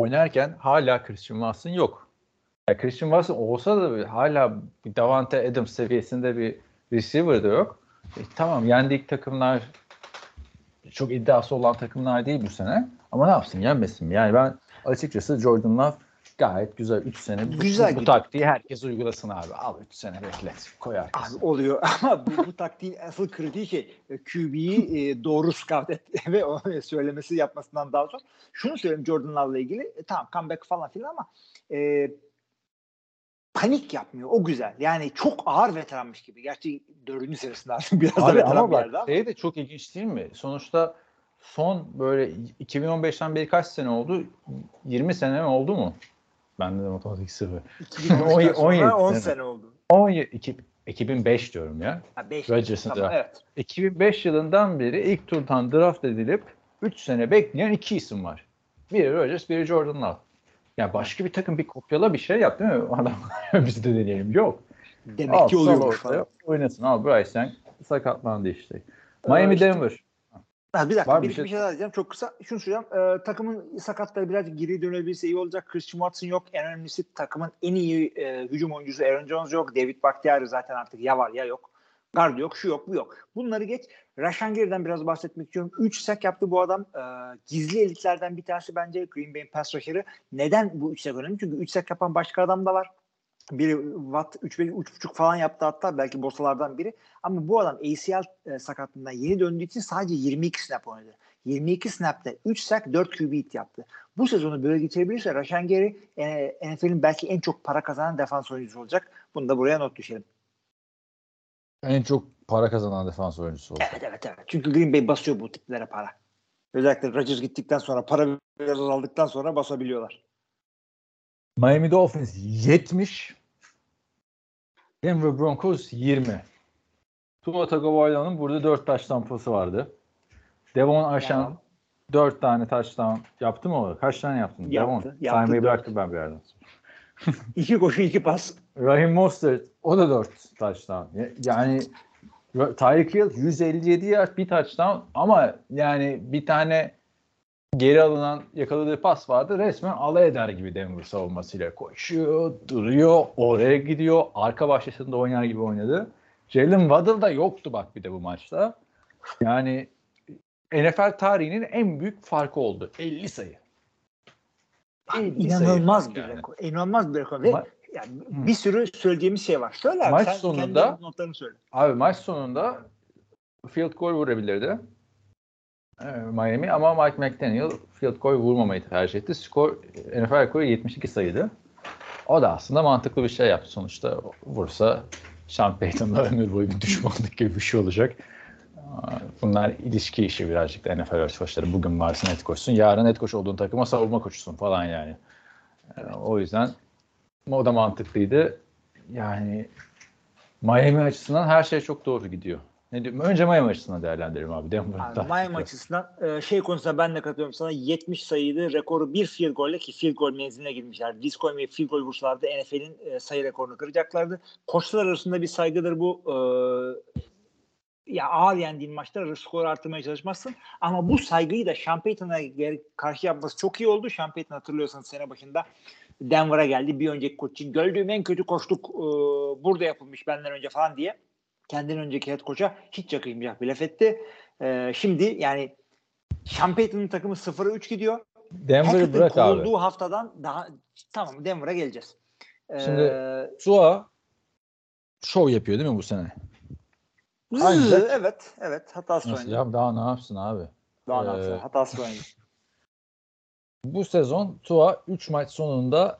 oynarken hala Christian Watson yok. Ya Christian Watson olsa da hala bir Davante Adams seviyesinde bir receiver da yok. E, tamam yendik takımlar çok iddiası olan takımlar değil bu sene. Ama ne yapsın yenmesin? Yani ben açıkçası Jordan Love gayet güzel 3 sene bu, Güzel bu gidiyor. taktiği herkes uygulasın abi. Al 3 sene beklet. Koy herkes. Abi oluyor ama bu, bu taktiğin asıl kritiği şey e, QB'yi e, doğru scout et ve o söylemesi yapmasından daha sonra. Şunu söyleyeyim Jordan Love'la ilgili. E, tamam comeback falan filan ama e, panik yapmıyor. O güzel. Yani çok ağır veteranmış gibi. Gerçi dördüncü senesinde artık biraz da Abi veteran ama bir yerde ama. şey de çok ilginç değil mi? Sonuçta son böyle 2015'ten beri kaç sene oldu? 20 sene mi oldu mu? Bende de matematik sıfır. 2013'ten sonra 17 10 sene. sene oldu. 17, iki- 2005 diyorum ya. Ha, 5 Rodgers'ın tamam, draft. evet. 2005 yılından beri ilk turdan draft edilip 3 sene bekleyen iki isim var. Biri Rodgers, biri Jordan Love. Ya başka bir takım bir kopyala bir şey yap değil mi? Adam biz de deneyelim. Yok. Demek Al, ki oluyormuş falan. Oynasın. Al Bryce Young sakatlandı işte. Miami işte- Denver. Ha, bir dakika Var bir, bir bir, şey- şey daha diyeceğim. Çok kısa şunu söyleyeceğim. Ee, takımın sakatları birazcık geri dönebilirse iyi olacak. Christian Watson yok. En önemlisi takımın en iyi e, hücum oyuncusu Aaron Jones yok. David Bakhtiari zaten artık ya var ya yok. Guard yok, şu yok, bu yok. Bunları geç. Rashan Gary'den biraz bahsetmek istiyorum. 3 sack yaptı bu adam. Ee, gizli elitlerden bir tanesi bence Green Bay'in pass rusher'ı. Neden bu 3 sack önemli? Çünkü 3 sack yapan başka adam da var. Biri Watt 3 3.5 falan yaptı hatta belki Bosalardan biri. Ama bu adam ACL e, sakatlığından yeni döndüğü için sadece 22 snap oynadı. 22 snap'te 3 sack 4 QB hit yaptı. Bu sezonu böyle geçirebilirse Rashan Gary e, NFL'in belki en çok para kazanan defans oyuncusu olacak. Bunu da buraya not düşelim. En çok para kazanan defans oyuncusu oldu. Evet evet evet. Çünkü Green Bay basıyor bu tiplere para. Özellikle Rodgers gittikten sonra para biraz azaldıktan sonra basabiliyorlar. Miami Dolphins 70. Denver Broncos 20. Tua Tagovailoa'nın burada 4 taş tampası vardı. Devon Aşan Tamam. 4 tane touchdown yaptı mı o? Kaç tane yaptın? Yaptı, Devon. yaptı, Saymayı dört. bıraktı ben bir yerden sonra. İki koşu iki pas. Raheem Mostert o da 4 touchdown. Ya- Yani Tyreek Hill 157 yard bir touchdown ama yani bir tane geri alınan yakaladığı pas vardı. Resmen alay eder gibi Denver savunmasıyla koşuyor, duruyor, oraya gidiyor. Arka bahçesinde oynar gibi oynadı. Jalen Waddle da yoktu bak bir de bu maçta. Yani NFL tarihinin en büyük farkı oldu. 50 sayı. 50 İnanılmaz sayı bir yani. rekor. İnanılmaz bir rekor. Ve Ma- yani bir sürü söyleyeceğimiz şey var. Söyle abi. Maç sen sonunda- notlarını söyle. Abi maç sonunda field goal vurabilirdi. Ee, Miami ama Mike McDaniel field goal vurmamayı tercih etti. Skor NFL rekoru 72 sayıydı. O da aslında mantıklı bir şey yaptı sonuçta. Vursa Sean Payton'la ömür boyu bir düşmanlık gibi bir şey olacak. Bunlar ilişki işi birazcık da NFL örtbaşları. Bugün varsın et koşsun. Yarın et koş olduğun takıma savunma koşusun falan yani. Ee, O yüzden o da mantıklıydı. Yani Miami açısından her şey çok doğru gidiyor. Ne diyorum? Önce Miami açısından değerlendirelim abi. Denver'da. Abi, Miami açısından e, şey konusunda ben de katılıyorum sana 70 sayıydı. Rekoru bir field golle ki field goal menziline girmişler. Disk koymayıp field goal vursalardı NFL'in e, sayı rekorunu kıracaklardı. Koçlar arasında bir saygıdır bu. E, ya ağır yendiğin maçta skor artırmaya çalışmazsın. Ama bu saygıyı da Sean Payton'a karşı yapması çok iyi oldu. Sean Payton hatırlıyorsanız sene başında Denver'a geldi. Bir önceki koç için gördüğüm en kötü koçluk e, burada yapılmış benden önce falan diye. Kendinden önceki head koça hiç yakışmayacak bir laf etti. E, şimdi yani Sean Payton'ın takımı 0'a 3 gidiyor. Denver'ı bırak abi. kovulduğu haftadan daha tamam Denver'a geleceğiz. E, Şimdi Tua şov yapıyor değil mi bu sene? ancak- evet evet hatası Nasıl oynadı. ya? Daha ne yapsın abi? Daha ne Ee, yapsın? Hatası oynadı. Bu sezon Tua 3 maç sonunda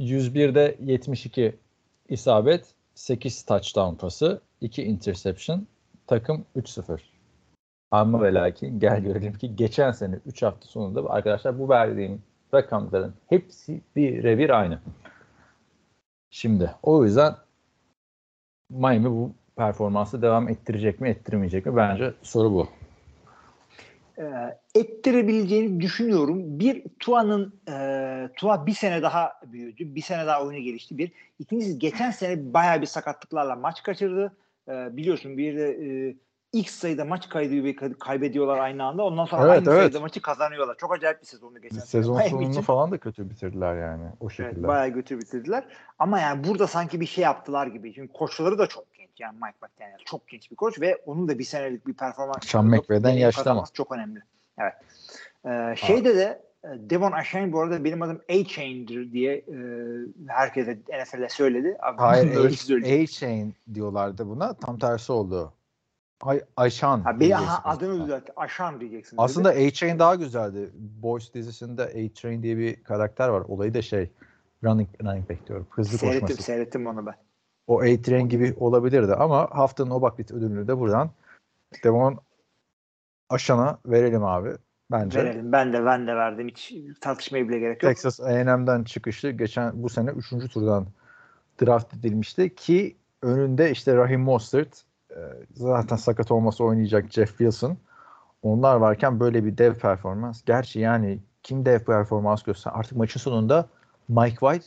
101'de 72 isabet, 8 touchdown pası, 2 interception, takım 3-0. Ama ve lakin gel görelim ki geçen sene 3 hafta sonunda arkadaşlar bu verdiğim rakamların hepsi birebir aynı. Şimdi o yüzden Miami bu performansı devam ettirecek mi ettirmeyecek mi? Bence soru bu. E, ettirebileceğini düşünüyorum. Bir Tua'nın e, Tua bir sene daha büyüdü. Bir sene daha oyunu gelişti. Bir. İkincisi geçen sene bayağı bir sakatlıklarla maç kaçırdı. E, biliyorsun bir de e, ilk sayıda maç kaybediyor, kaybediyorlar aynı anda. Ondan sonra Evet, aynı evet. sayıda maçı kazanıyorlar. Çok acayip bir sezondu geçen sene. Sezon Miami sonunu için. falan da kötü bitirdiler yani o Evet, şekilde. bayağı götür bitirdiler. Ama yani burada sanki bir şey yaptılar gibi. Çünkü koçları da çok genç. Yani Mike McDaniel çok genç bir koç ve onun da bir senelik bir performans. Sean McVay'den yaşlı ama. Çok önemli. Evet. Ee, şeyde de e, Devon Ashane bu arada benim adım A-Chain'dir diye e, herkese NFL'e söyledi. Abi, Hayır. A-Chain diyorlardı buna. Tam tersi oldu. Ay Ayşan. Ha, bir, aha, adını düzelt. Aşan diyeceksin. Aslında A-Chain daha güzeldi. Boys dizisinde A-Train diye bir karakter var. Olayı da şey running, running back diyorum. Hızlı seyrettim, koşması. seyrettim onu ben. O A-Train gibi olabilirdi ama haftanın o bakbit ödülünü de buradan Devon Aşan'a verelim abi. Bence. Verelim. Ben de ben de verdim. Hiç tartışmaya bile gerek yok. Texas A&M'den çıkışlı geçen bu sene 3. turdan draft edilmişti ki önünde işte Raheem Mostert e, zaten sakat olması oynayacak Jeff Wilson onlar varken böyle bir dev performans. Gerçi yani kim dev performans göster artık maçın sonunda Mike White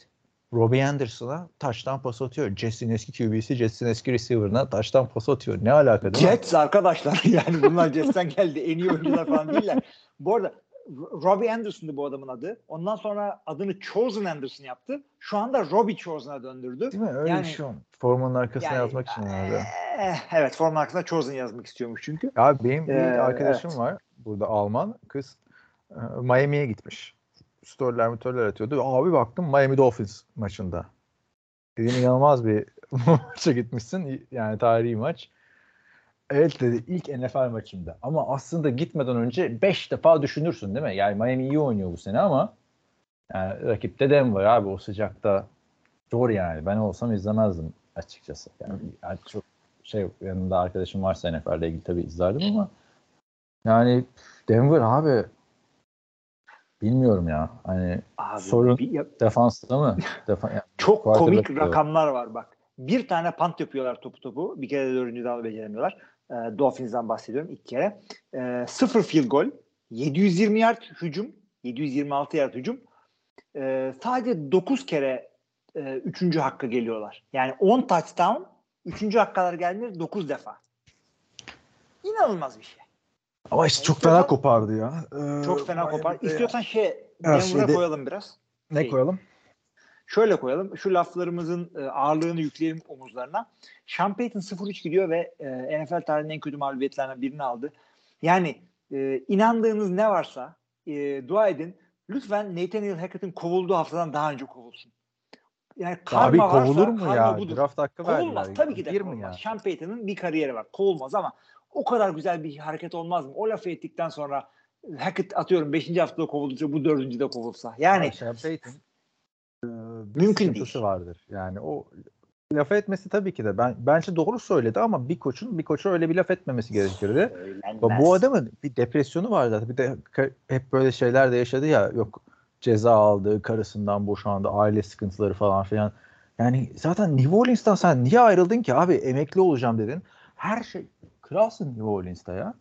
Robbie Anderson'a taştan pas atıyor. Jets'in eski QB'si Jets'in eski receiver'ına taştan pas atıyor. Ne alaka değil mi? Jets arkadaşlar yani bunlar Jets'ten geldi. En iyi oyuncular falan değiller. Bu arada Robbie Anderson'dı bu adamın adı. Ondan sonra adını Chosen Anderson yaptı. Şu anda Robbie Chosen'a döndürdü. Değil mi? Öyle Yani- bir şey olmuş. Formanın arkasına Yani, yazmak için herhalde. Eh, evet formun arkasına Chosen yazmak istiyormuş çünkü. Ya benim bir Ee, arkadaşım evet. var burada Alman kız e, Miami'ye gitmiş. Storyler mütörler atıyordu. Abi baktım Miami Dolphins maçında. Dedim inanılmaz bir maça gitmişsin. Yani tarihi maç. Evet dedi ilk NFL maçımda. Ama aslında gitmeden önce 5 defa düşünürsün değil mi? Yani Miami iyi oynuyor bu sene ama yani rakipte Denver abi o sıcakta zor yani. Ben olsam izlemezdim açıkçası. Yani, yani çok şey yanında arkadaşım varsa NFL ile ilgili tabii izlerdim ama yani Denver abi bilmiyorum ya. Hani Abi, Sorun- bir- ya- defansta mı? Defa, yani çok komik rakamlar var bak. Bir tane punt yapıyorlar topu topu. Bir kere de dördüncü daha beceremiyorlar. E, Dolphins'den bahsediyorum ilk kere. E, sıfır field goal. 720 yard hücum. 726 yard hücum. E, sadece 9 kere e, üçüncü hakkı geliyorlar. Yani 10 touchdown üçüncü hakkalar geldiğinde 9 defa. İnanılmaz bir şey. Ama işte çok fena kopardı ya. Ee, Çok fena kopar. Miami'de- İstiyorsan şey Denver'a şeyde- koyalım biraz. ne şey- koyalım? Şöyle koyalım. Şu laflarımızın e, ağırlığını yükleyelim omuzlarına. Sean Payton 0-3 gidiyor ve e, NFL tarihinin en kötü mağlubiyetlerinden birini aldı. Yani e, inandığınız ne varsa e, dua edin. Lütfen Nathaniel Hackett'in kovulduğu haftadan daha önce kovulsun. Yani Abi karma varsa kovulur mu karma ya? budur. Draft hakkı Kovulmaz. verdiler. Tabii ki de kovulmaz. Sean Payton'ın bir kariyeri var. Kovulmaz ama o kadar güzel bir hareket olmaz mı? O lafı ettikten sonra Hackett atıyorum 5. haftada kovulduysa bu 4. de kovulsa. Yani Sean Payton e, bir Mümkün değil. vardır. Yani o laf etmesi tabii ki de ben bence doğru söyledi ama bir koçun bir koça öyle bir laf etmemesi gerekirdi. Söylenmez. Bu adamın bir depresyonu var zaten. Bir de hep böyle şeyler de yaşadı ya. Yok ceza aldı, karısından boşandı, aile sıkıntıları falan filan. Yani zaten New Orleans'tan sen niye ayrıldın ki abi? Emekli olacağım dedin. Her şey kralsın New Orleans'ta ya.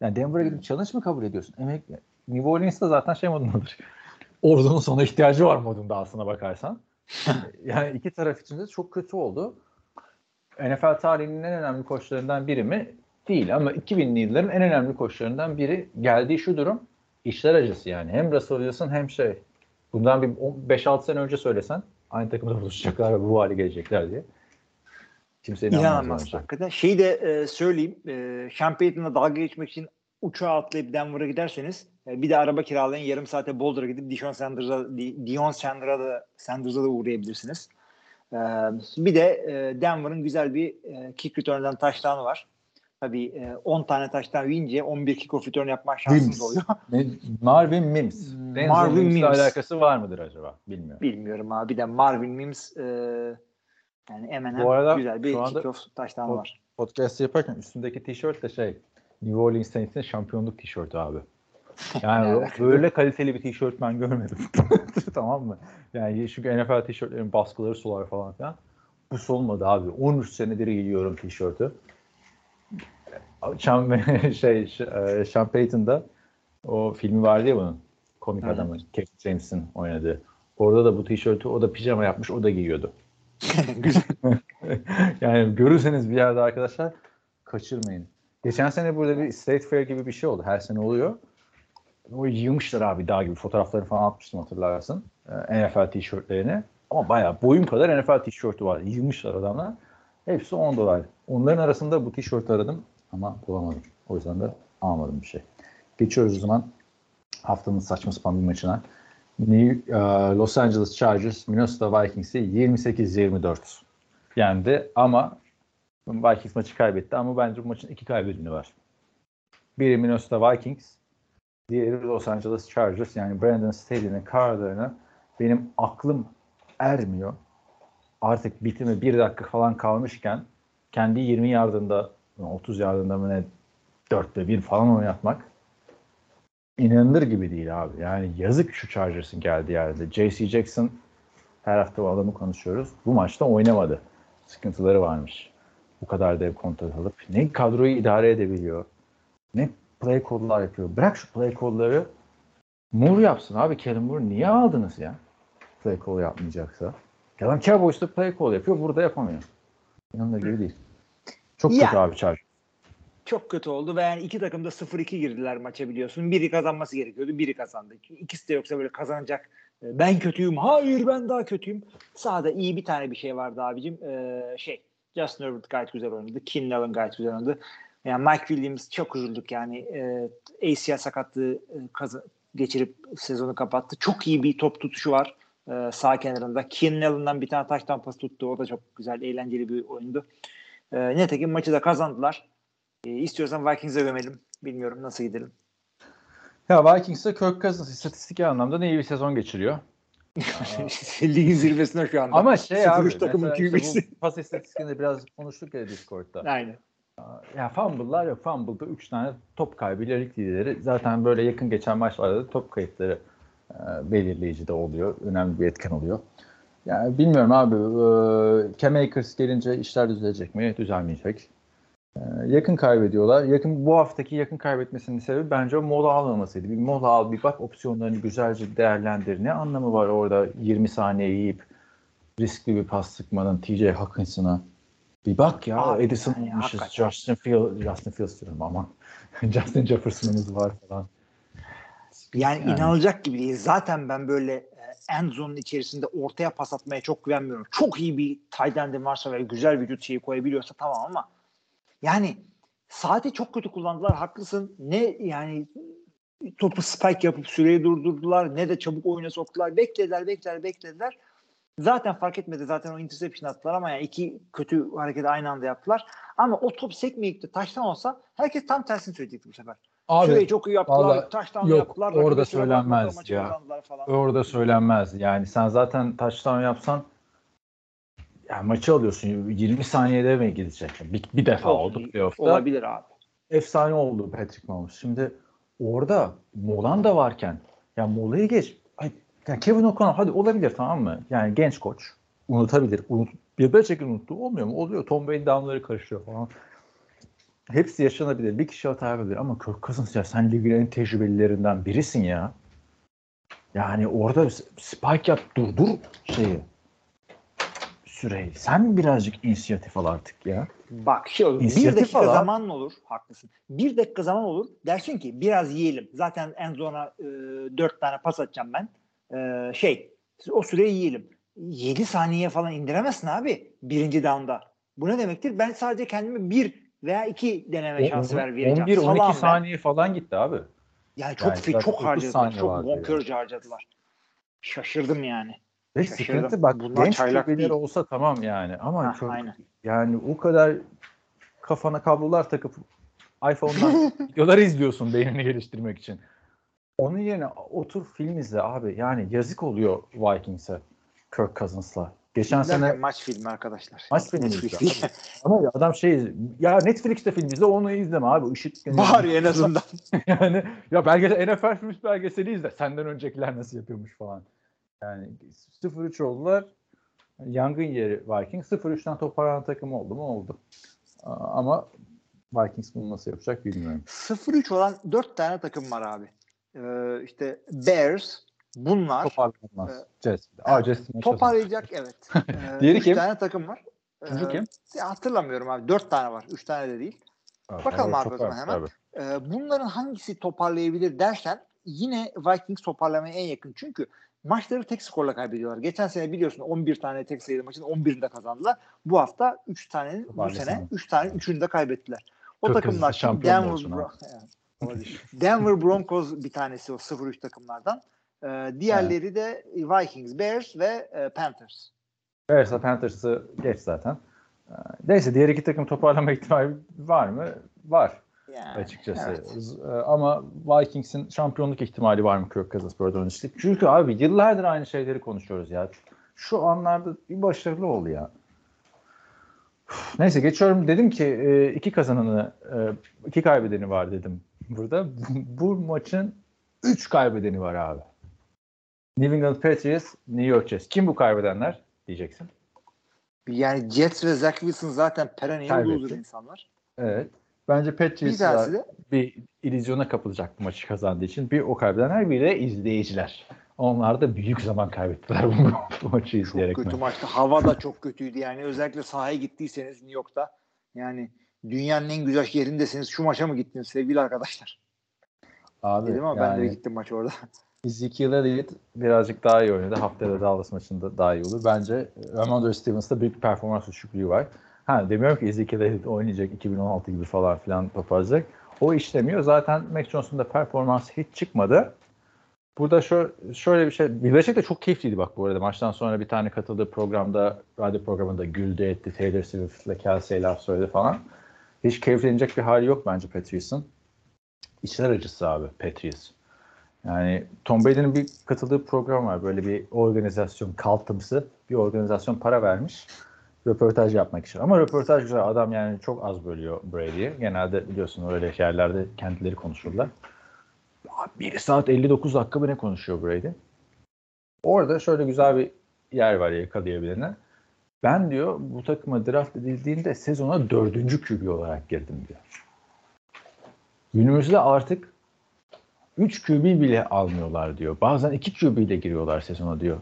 Yani Denver'a gidip challenge mı kabul ediyorsun? Emekli. New Orleans'ta zaten şey modundadır. Ordunun sana ihtiyacı var modunda aslına bakarsan. yani iki taraf için de çok kötü oldu. NFL tarihinin en önemli koçlarından biri mi? Değil ama 2000'li yılların en önemli koçlarından biri geldiği şu durum işler acısı yani. Hem Russell Wilson hem şey. Bundan bir 5-6 sene önce söylesen aynı takımda buluşacaklar ve bu hale gelecekler diye. Kimse inanmaz. Hakikaten. Şeyi de e, söyleyeyim. E, Payton'la dalga geçmek için uçağa atlayıp Denver'a giderseniz e, bir de araba kiralayın. Yarım saate Boulder'a gidip Dion Sanders'a Di- Dion Sanders'a da, Sanders'a da uğrayabilirsiniz. E, bir de e, Denver'ın güzel bir e, kick return'dan taştanı var. Tabii e, 10 tane taştan yiyince 11 kickoff return yapma şansınız oluyor. Marvin Mims. Hmm, Denzel Marvin Mims'le Mims. alakası var mıdır acaba? Bilmiyorum. Bilmiyorum abi. Bir de Marvin Mims e, yani hemen Bu arada güzel bir kickoff taştanı o- var. podcast yaparken üstündeki tişört de şey New Orleans Saints'in şampiyonluk tişörtü abi. Yani böyle kaliteli bir tişört ben görmedim. tamam mı? Yani çünkü NFL tişörtlerin baskıları solar falan filan. Bu solmadı abi. 13 senedir giyiyorum tişörtü. Sean, şey, e, Sean Payton'da o filmi vardı ya bunun. Komik adamı. Kevin James'in oynadığı. Orada da bu tişörtü o da pijama yapmış o da giyiyordu. Yani görürseniz bir yerde arkadaşlar kaçırmayın. Geçen sene burada bir State Fair gibi bir şey oldu. Her sene oluyor. O yığmışlar abi dağ gibi. Fotoğraflarını falan atmıştım hatırlarsın. Ee, NFL tişörtlerini. Ama bayağı boyum kadar NFL tişörtü var. Yığmışlar adamlar. Hepsi 10 dolar. Onların arasında bu tişörtü aradım ama bulamadım. O yüzden de almadım bir şey. Geçiyoruz o zaman haftanın saçma sapan bir maçına. New, e, Los Angeles Chargers Minnesota Vikings'i 28-24 yendi ama Vikings maçı kaybetti ama bence bu maçın iki kaybedeni var. Biri Minnesota Vikings, diğeri Los Angeles Chargers. Yani Brandon Staley'nin kararlarına benim aklım ermiyor. Artık bitimi bir dakika falan kalmışken kendi 20 yardında 30 yardında mı ne 4'te 1 falan oynatmak inanılır gibi değil abi. Yani yazık şu Chargers'ın geldiği yerde. J.C. Jackson her hafta o adamı konuşuyoruz. Bu maçta oynamadı. Sıkıntıları varmış. Bu kadar dev kontrat alıp ne kadroyu idare edebiliyor ne play call'lar yapıyor. Bırak şu play call'ları Moore yapsın abi. Kellen Moore niye aldınız ya? Play call yapmayacaksa. Kellen Cowboys da play call yapıyor. Burada yapamıyor. İnanılır gibi değil. Çok Ya. kötü abi Chargers. Çok kötü oldu ve yani iki takım da 0-2 girdiler maça biliyorsun. Biri kazanması gerekiyordu, biri kazandı. İkisi de yoksa böyle kazanacak. e, Ben kötüyüm, hayır ben daha kötüyüm. Sahada iyi bir tane bir şey vardı abicim. Ee, şey, Justin Herbert gayet güzel oynadı. Keenan gayet güzel oynadı. Yani Mike Williams çok üzüldük yani. E, ACL sakatlığı e, kaza- geçirip sezonu kapattı. Çok iyi bir top tutuşu var e, sağ kenarında. Keenan bir tane taş tampası tuttu. O da çok güzel, eğlenceli bir oyundu. E, nitekim maçı da kazandılar. E, istiyorsan Vikings'e gömelim. Bilmiyorum nasıl gidelim. Ya Vikings'te Kirk Cousins istatistik anlamda ne iyi bir sezon geçiriyor. Ligin zirvesinde şu anda. Ama şey 0-3 abi takımın işte pas istatistikinde biraz konuştuk ya Discord'da. Aynen. Ya fumble'lar yok. Fumble'da 3 tane top kaybıyla lig lideri. Zaten böyle yakın geçen maçlarda da top kayıpları e, belirleyici de oluyor. Önemli bir etken oluyor. Yani bilmiyorum abi. E, Cam Akers gelince işler düzelecek mi? Düzelmeyecek. E, yakın kaybediyorlar. Yakın bu haftaki yakın kaybetmesinin sebebi bence o mola almamasıydı. Bir mola al, bir bak opsiyonlarını güzelce değerlendir. Ne anlamı var orada 20 saniye yiyip riskli bir pas sıkmanın TJ Hawkinson'a? Bir bak ya Abi Edison yani almışız. hakikaten. Justin Field, Justin Fields diyorum aman. Justin Jefferson'ımız var falan. Yani, Yani. inanılacak gibi değil. Zaten ben böyle e, end zone'un içerisinde ortaya pas atmaya çok güvenmiyorum. Çok iyi bir tight end'in varsa ve güzel vücut şeyi koyabiliyorsa tamam ama yani saati çok kötü kullandılar. Haklısın. Ne yani topu spike yapıp süreyi durdurdular ne de çabuk oyuna soktular. Beklediler, beklediler, beklediler. Zaten fark etmedi. Zaten o interception attılar ama yani iki kötü hareketi aynı anda yaptılar. Ama o top sekmeyip de taştan olsa herkes tam tersini söyleyecekti bu sefer. Süreyi çok iyi yaptılar. vallahi Taştan yok, yaptılar. orada söylenmez ya. Falan. Orada söylenmez. Yani sen zaten touchdown yapsan yani maçı alıyorsun. 20 saniyede mi gidecek? Bir, bir defa Olsun. oldu playoff'ta. Olabilir abi. efsane oldu Patrick Mahomes. Şimdi orada Molan da varken ya Mola'yı geç. Ay, ya Kevin O'Connell hadi olabilir tamam mı? Yani genç koç. Unutabilir. Unut, bir şekilde unuttu. Olmuyor mu? Oluyor. Tom Brady downları karışıyor falan. Hepsi yaşanabilir. Bir kişi hata yapabilir ama Kirk Cousins ya sen ligin en tecrübelilerinden birisin ya. Yani orada spike yap durdur şeyi. Süreyi. Sen birazcık inisiyatif al artık ya. Bak şey olur. Bir dakika al zaman olur. Haklısın. Bir dakika zaman olur. Dersin ki biraz yiyelim. Zaten en zona e, dört tane pas atacağım ben. E, şey o süreyi yiyelim. 7 saniye falan indiremezsin abi birinci down'da. Bu ne demektir? Ben sadece kendime bir veya iki deneme şansı ver vereceğim. 11-12 Salam ver. saniye falan gitti abi. Yani çok Yani çok 30 harcadılar. saniye Çok bonkörce harcadılar. Şaşırdım yani. Ve Şaşırdım. sıkıntı bak Bunlar genç değil. olsa tamam yani ama Ha, çok, aynen. yani o kadar kafana kablolar takıp iPhone'dan videolar izliyorsun beynini geliştirmek için. Onun yerine otur film izle abi. Yani yazık oluyor Vikings'e Kirk Cousins'la. Geçen Derken sene maç filmi arkadaşlar. Maç filmi ama adam şey ya Netflix'te film izle onu izleme abi. Işık Bari en azından. yani ya belgesel NFL film belgeseli izle. Senden öncekiler nasıl yapıyormuş falan. Yani 0-3 oldular. Yangın yeri Vikings. 0-3'ten toparlanan takım oldu mu? Oldu. Ama Vikings bunu nasıl yapacak bilmiyorum. 0-3 olan 4 tane takım var abi. Ee, işte Bears, bunlar Toparlanmaz. Evet. Jets. Aa maçı toparlayacak evet. Ee, Diğeri üç kim? tane takım var. Ee, kim? hatırlamıyorum abi. 4 tane var. 3 tane de değil. Aa, bakalım evet, abi var, hemen. Ee, bunların hangisi toparlayabilir dersen yine Vikings toparlamaya en yakın. Çünkü maçları tek skorla kaybediyorlar. Geçen sene biliyorsun 11 tane tek sayılı maçın 11'inde kazandılar. Bu hafta 3 tanenin bu sene 3 tane 3'ünü de kaybettiler. O Çok takımlar şampiyon Denver, olsun ha. Bro- Evet, olabilir. Denver Broncos bir tanesi o 0-3 takımlardan. Ee, diğerleri de Vikings, Bears ve e, Panthers. Bears'la Panthers'ı geç zaten. Ee, Neyse diğer iki takım toparlama ihtimali var mı? Var Yani, açıkçası. evet. E, Ama Vikings'in şampiyonluk ihtimali var mı Kirk Cousins böyle dönüştük? Çünkü abi yıllardır aynı şeyleri konuşuyoruz ya. Şu anlarda bir başarılı ol ya. Neyse geçiyorum. Dedim ki e, iki kazananı, e, iki kaybedeni var dedim burada. Bu maçın üç kaybedeni var abi. New England Patriots, New York Jets. Kim bu kaybedenler diyeceksin. Yani Jets ve Zach Wilson zaten perennial loser insanlar. Evet. Bence Bir Patriots tanesi de bir illüzyona kapılacak bu maçı kazandığı için. Bir o kaybedenler bir de izleyiciler. Onlar da büyük zaman kaybettiler bu, bu maçı çok izleyerek. kötü maçtı. Hava da çok kötüydü yani. Özellikle sahaya gittiyseniz New York'ta yani dünyanın en güzel yerindesiniz. Şu maça mı gittiniz sevgili arkadaşlar? Abi, Dedim ama ben de yani gittim maç orada. Ezekiel Elliott birazcık daha iyi oynadı. Haftaya da Dallas maçında daha iyi olur. Bence Ramondre Stevens'ta büyük bir performans düşüklüğü var. Ha demiyorum ki Ezekiel Elliott oynayacak 2016 gibi falan filan toparlayacak. O işlemiyor. Zaten Mac Jones'un da performansı hiç çıkmadı. Burada şöyle, şöyle bir şey. Belichick de çok keyifliydi bak bu arada. Maçtan sonra bir tane katıldığı programda, radyo programında güldü etti. Taylor Swift'le Kelsey'e laf söyledi falan. Hiç keyiflenecek bir hali yok bence Patriots'ın. İçler acısı abi Patriots. Yani Tom Brady'nin bir katıldığı program var. Böyle bir organizasyon, kaltımsı bir organizasyon para vermiş. Röportaj yapmak için. Ama röportaj güzel. Adam yani çok az bölüyor Brady'yi. Genelde biliyorsun öyle yerlerde kendileri konuşurlar. 1 saat 59 dakika mı ne konuşuyor Brady? Orada şöyle güzel bir yer var yakalayabilene. Ben diyor bu takıma draft edildiğinde sezona dördüncü QB olarak girdim diyor. Günümüzde artık 3 QB bile almıyorlar diyor. Bazen 2 QB ile giriyorlar sezona diyor.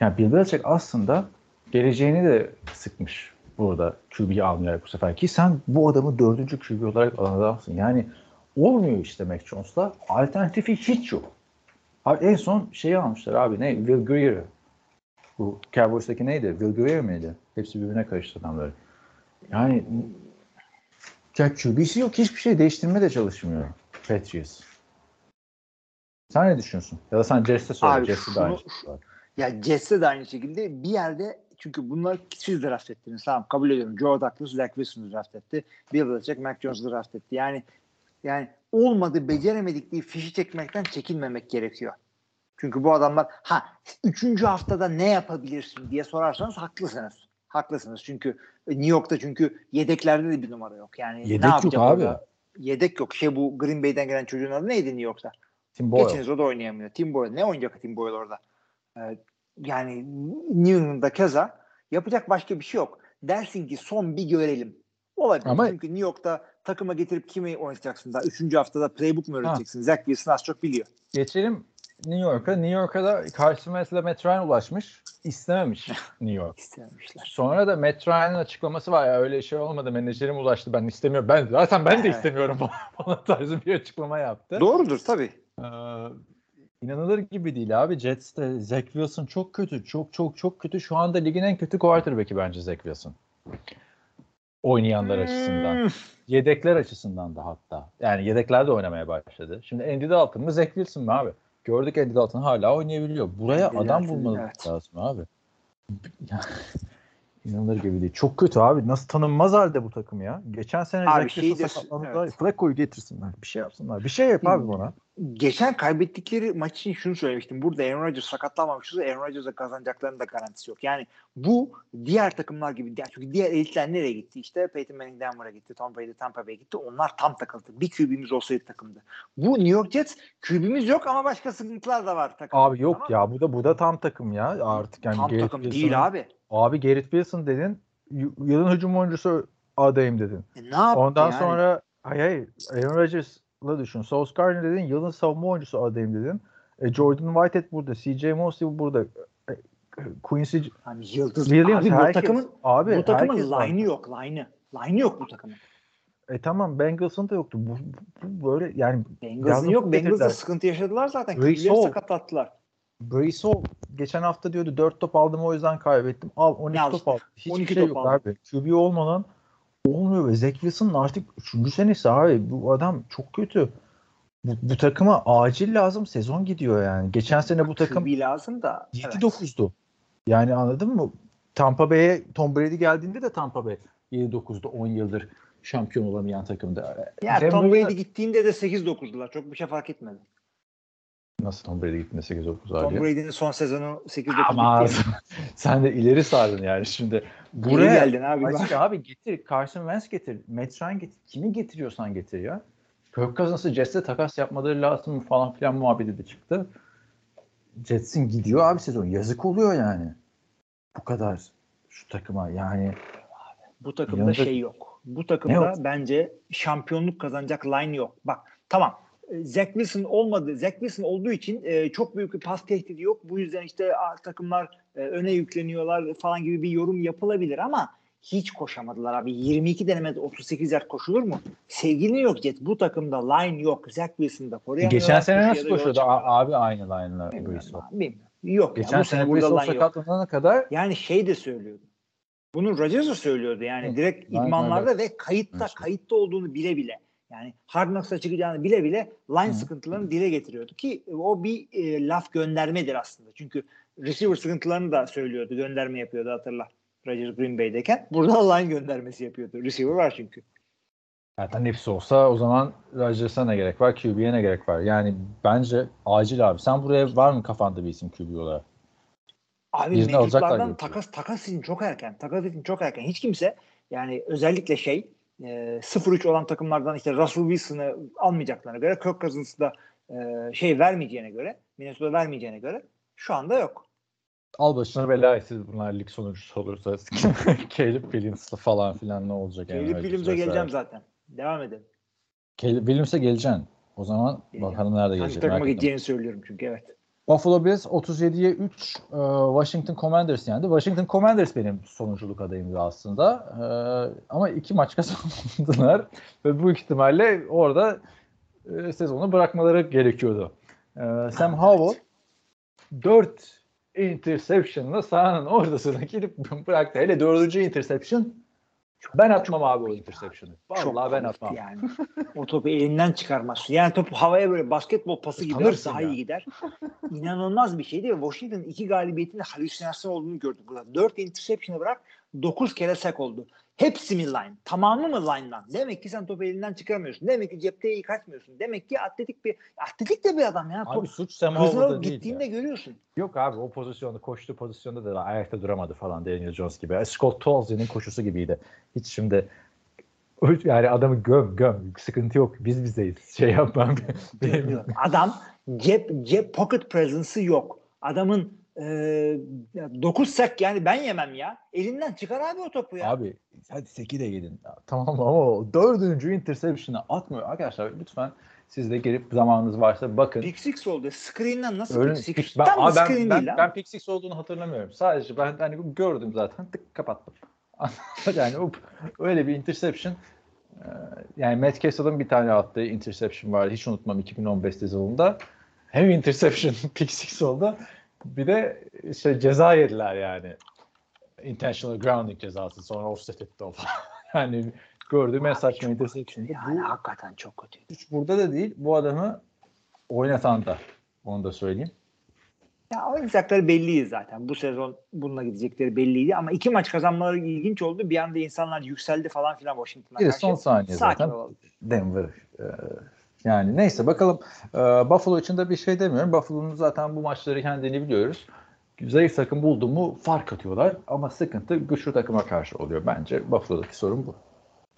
Yani Bill Belichick aslında geleceğini de sıkmış burada QB'yi almayarak bu sefer. Ki sen bu adamı dördüncü QB olarak alan adamsın. Yani olmuyor işte Mac Jones'la. Alternatifi hiç yok. En son şeyi almışlar abi ne? Will Greer. Bu Cowboys'taki neydi? Will Greer miydi? Hepsi birbirine karıştı adamları. Yani ya QB'si yok. Hiçbir şey değiştirme de çalışmıyor Patriots. Sen ne düşünüyorsun? Ya da sen Jets'e söyle. Jets'e de aynı var. Ya Jets'e de aynı şekilde bir yerde çünkü bunlar siz draft ettiniz. Tamam kabul ediyorum. Joe Douglas, Zach Wilson'ı draft etti. Bill Belichick, Mac Jones'u draft etti. Yani yani olmadı, beceremedik diye fişi çekmekten çekinmemek gerekiyor. Çünkü bu adamlar ha üçüncü haftada ne yapabilirsin diye sorarsanız haklısınız. Haklısınız. Çünkü New York'ta çünkü yedeklerde de bir numara yok. Yani Yedek ne yok yapacak abi. orada? Yedek yok. Şey bu Green Bay'den gelen çocuğun adı neydi New York'ta? Tim Boyle. Geçiniz o da oynayamıyor. Tim Boyle. Ne oynayacak Tim Boyle orada? Ee, yani New England'da keza yapacak başka bir şey yok. Dersin ki son bir görelim. Olabilir. Ama- Çünkü New York'ta takıma getirip kimi oynatacaksın daha? Üçüncü haftada playbook mu öğreteceksin? Zach Wilson az çok biliyor. Geçelim New York'a. New York'a da Carson Wentz'le Matt Ryan ulaşmış. İstememiş New York. İstememişler. Sonra da Matt Ryan'ın açıklaması var ya öyle şey olmadı menajerim ulaştı ben istemiyorum. Ben zaten ben de istemiyorum falan tarzı bir açıklama yaptı. Doğrudur tabii. Ee, inanılır gibi değil abi. Jets'te Zach Wilson çok kötü. Çok çok çok kötü. Şu anda ligin en kötü quarterback'i bence Zach Wilson. Oynayanlar açısından. Hmm. Yedekler açısından da hatta. Yani yedeklerde oynamaya başladı. Şimdi Andy Dalton mı Zach Wilson mı abi? Gördük Andy Dalton hala oynayabiliyor. Buraya Andy adam bulmanız evet. lazım abi. Ya, İnanılır gibi değil. Çok kötü abi. Nasıl tanınmaz halde bu takım ya. Geçen sene Abi Zach şeyi Wilson de- sakatlandı. evet. Flacco'yu getirsinler. Bir şey yapsınlar. Bir şey yap abi bana. Geçen kaybettikleri maç için şunu söylemiştim. Burada Aaron Rodgers sakatlanmamışsa Aaron Rodgers'a kazanacaklarının da garantisi yok. Yani bu diğer takımlar gibi değil. Çünkü diğer elitler nereye gitti? İşte Peyton Manning Denver'a gitti. Tom Brady Tampa Bay'e gitti. Onlar tam takıldı. Bir QB'miz olsaydı takımdı. Bu New York Jets QB'miz yok ama başka sıkıntılar da var takımda. Abi yok Tamam ya bu da bu da tam takım ya artık yani Tam Garrett takım Wilson'ın- değil abi. Abi Garrett Wilson dedin. Yılın hücum oyuncusu adayım dedin. E ne yaptı Ondan yani? sonra hayır hayır Aaron Rodgers'la düşün. Gardner dedin. Yılın savunma oyuncusu adayım dedin. E, Jordan Whitehead burada. CJ Mosley burada. E, Quincy Hani yıldız. Williams abi bu herkes- takımın abi bu takımın line'ı yok. Line'ı. Line'ı yok bu takımın. E tamam Bengals'ın da yoktu. Bu, bu- bu böyle yani Bengals'ın yok. Bengals'da sıkıntı yaşadılar zaten. Saul. sakatlattılar. Hall geçen hafta diyordu 4 top aldım o yüzden kaybettim. Al 12 Al top işte, al. Hiçbir 12 şey top yok aldım. abi. QB olmadan olmuyor ve Zach Wilson'ın artık 3. senesi abi. Bu adam çok kötü. Bu, bu takıma acil lazım. Sezon gidiyor yani. Geçen sene bu takım QB lazım da. evet. 7-9'du. Yani anladın mı? Tampa Bay'e Tom Brady geldiğinde de Tampa Bay 7-9'du 10 yıldır şampiyon olamayan takımda. Ya Denver'da- Tom Brady gittiğinde de 8-9'dular. Çok bir şey fark etmedi. Nasıl Tom Brady gittiğinde 8-9 Tom? Brady'nin son sezonu 8-9 Ama sen de ileri sardın yani şimdi. Buraya Buraya geldin abi. Açık abi getir. Carson Wentz getir. Matt Ryan getir. Kimi getiriyorsan getir ya. Kirk Cousins'ı Jets'e takas yapmaları lazım falan filan muhabbeti de çıktı. Jets'in gidiyor abi sezon. Yazık oluyor yani. Bu kadar şu takıma yani. Bu takımda Yanında- şey yok. Bu takımda bence şampiyonluk kazanacak line yok. Bak tamam. E, Zach Wilson olmadı. Zach Wilson olduğu için e, çok büyük bir pas tehdidi yok. Bu yüzden işte takımlar e, öne yükleniyorlar falan gibi bir yorum yapılabilir ama hiç koşamadılar abi. 22 denemede 38 yard koşulur mu? Sevgili yok Jet. Bu takımda line yok. Zach Wilson'da koruyamıyorlar. Geçen sene nasıl koşuyordu abi aynı Hall. abi, bilmiyorum. Yok. Geçen bu sene yok. sakatlanana kadar Yani şey de söylüyordu. Bunu Rodgers söylüyordu yani Hı. direkt idmanlarda ve kayıtta kayıtta olduğunu bile bile. Yani Hard Knocks'a çıkacağını bile bile line Hı. sıkıntılarını dile getiriyordu ki o bir e, laf göndermedir aslında. Çünkü receiver sıkıntılarını da söylüyordu. Gönderme yapıyordu hatırla. Rodgers Green Bay'deyken. Burada line göndermesi yapıyordu. Receiver var çünkü. Zaten hepsi olsa o zaman Rodgers'a ne gerek var? QB'ye ne gerek var? Yani bence acil abi. Sen buraya var mı kafanda bir isim QB olarak? Abi Birini mevcutlardan takas takas için çok erken. Takas için çok erken. Hiç kimse yani özellikle şey e, 0-3 olan takımlardan işte Russell Wilson'ı almayacaklarına göre Kirk Cousins'ı da e, şey vermeyeceğine göre Minnesota vermeyeceğine göre şu anda yok. Al başına bela siz bunlar lig sonucusu olursa Caleb Williams falan filan ne olacak? Caleb Rodgers Williams'a geleceğim zaten. Devam edelim. Caleb Williams'a geleceksin. O zaman Geleceğim. bakalım nerede Hangi gelecek. takıma merak ettim. gideceğini söylüyorum çünkü evet. Buffalo Bills 37'ye 3 e, Washington Commanders yendi. Washington Commanders benim sonunculuk adayımdı aslında. E, ama iki maç kazandılar ve bu ihtimalle orada e, sezonu bırakmaları gerekiyordu. Sam Howell 4 interception'la sahanın ortasına gidip bıraktı. Hele dördüncü interception ben atmam abi o interception'ı. Vallahi ben atmam. Yani. o topu elinden çıkarmaz. Yani topu havaya böyle basketbol pası gibi daha ya. iyi gider. İnanılmaz bir şeydi ve Washington iki galibiyetin halüsinasyon olduğunu gördük burada. Dört interception'ı bırak dokuz kere sek oldu. Hepsi mi line? Tamamı mı line'dan? Demek ki sen topu elinden çıkaramıyorsun. Demek ki cepte iyi kaçmıyorsun. Demek ki atletik bir atletik de bir adam ya. Abi Top suç değil. gittiğinde ya. görüyorsun. Yok abi o pozisyonda koştuğu pozisyonda da ayakta duramadı falan Daniel Jones gibi. Scott Tolzie'nin koşusu gibiydi. Hiç şimdi yani adamı göm göm sıkıntı yok biz bizeyiz şey yapmam. Adam cep cep pocket presence'ı yok. Adamın e, 9 sek yani ben yemem ya. Elinden çıkar abi o topu ya. abi hadi seki de yedin. Tamam ama o dördüncü interception'ı atmıyor. Arkadaşlar lütfen siz de gelip zamanınız varsa bakın. Pick six oldu. Screen'den nasıl Öyle, pick six? ben, Tam abi ben, ben, lan. ben pick six olduğunu hatırlamıyorum. Sadece ben hani gördüm zaten tık kapattım. yani o, öyle bir interception yani Matt Castle'ın bir tane attığı interception vardı. Hiç unutmam 2015 sezonunda. Hem interception pick six oldu. Bir de işte ceza yediler yani. Intentional grounding cezası. Sonra offset etti o falan. yani gördüğüm en saçma interception. Yani hakikaten çok kötü. Suç burada da değil. Bu adamı oynatan da. Onu da söyleyeyim. Ya oynayacakları belliydi zaten. Bu sezon bununla gidecekleri belliydi ama iki maç kazanmaları ilginç oldu. Bir anda insanlar yükseldi falan filan Washington'a karşı. son saniye Sakin zaten. olalım. Denver e, Yani neyse bakalım Ee, Buffalo için de bir şey demiyorum. Buffalo'nun zaten bu maçları kendini biliyoruz. Zayıf takım buldu mu fark atıyorlar ama sıkıntı güçlü takıma karşı oluyor. Bence Buffalo'daki sorun bu.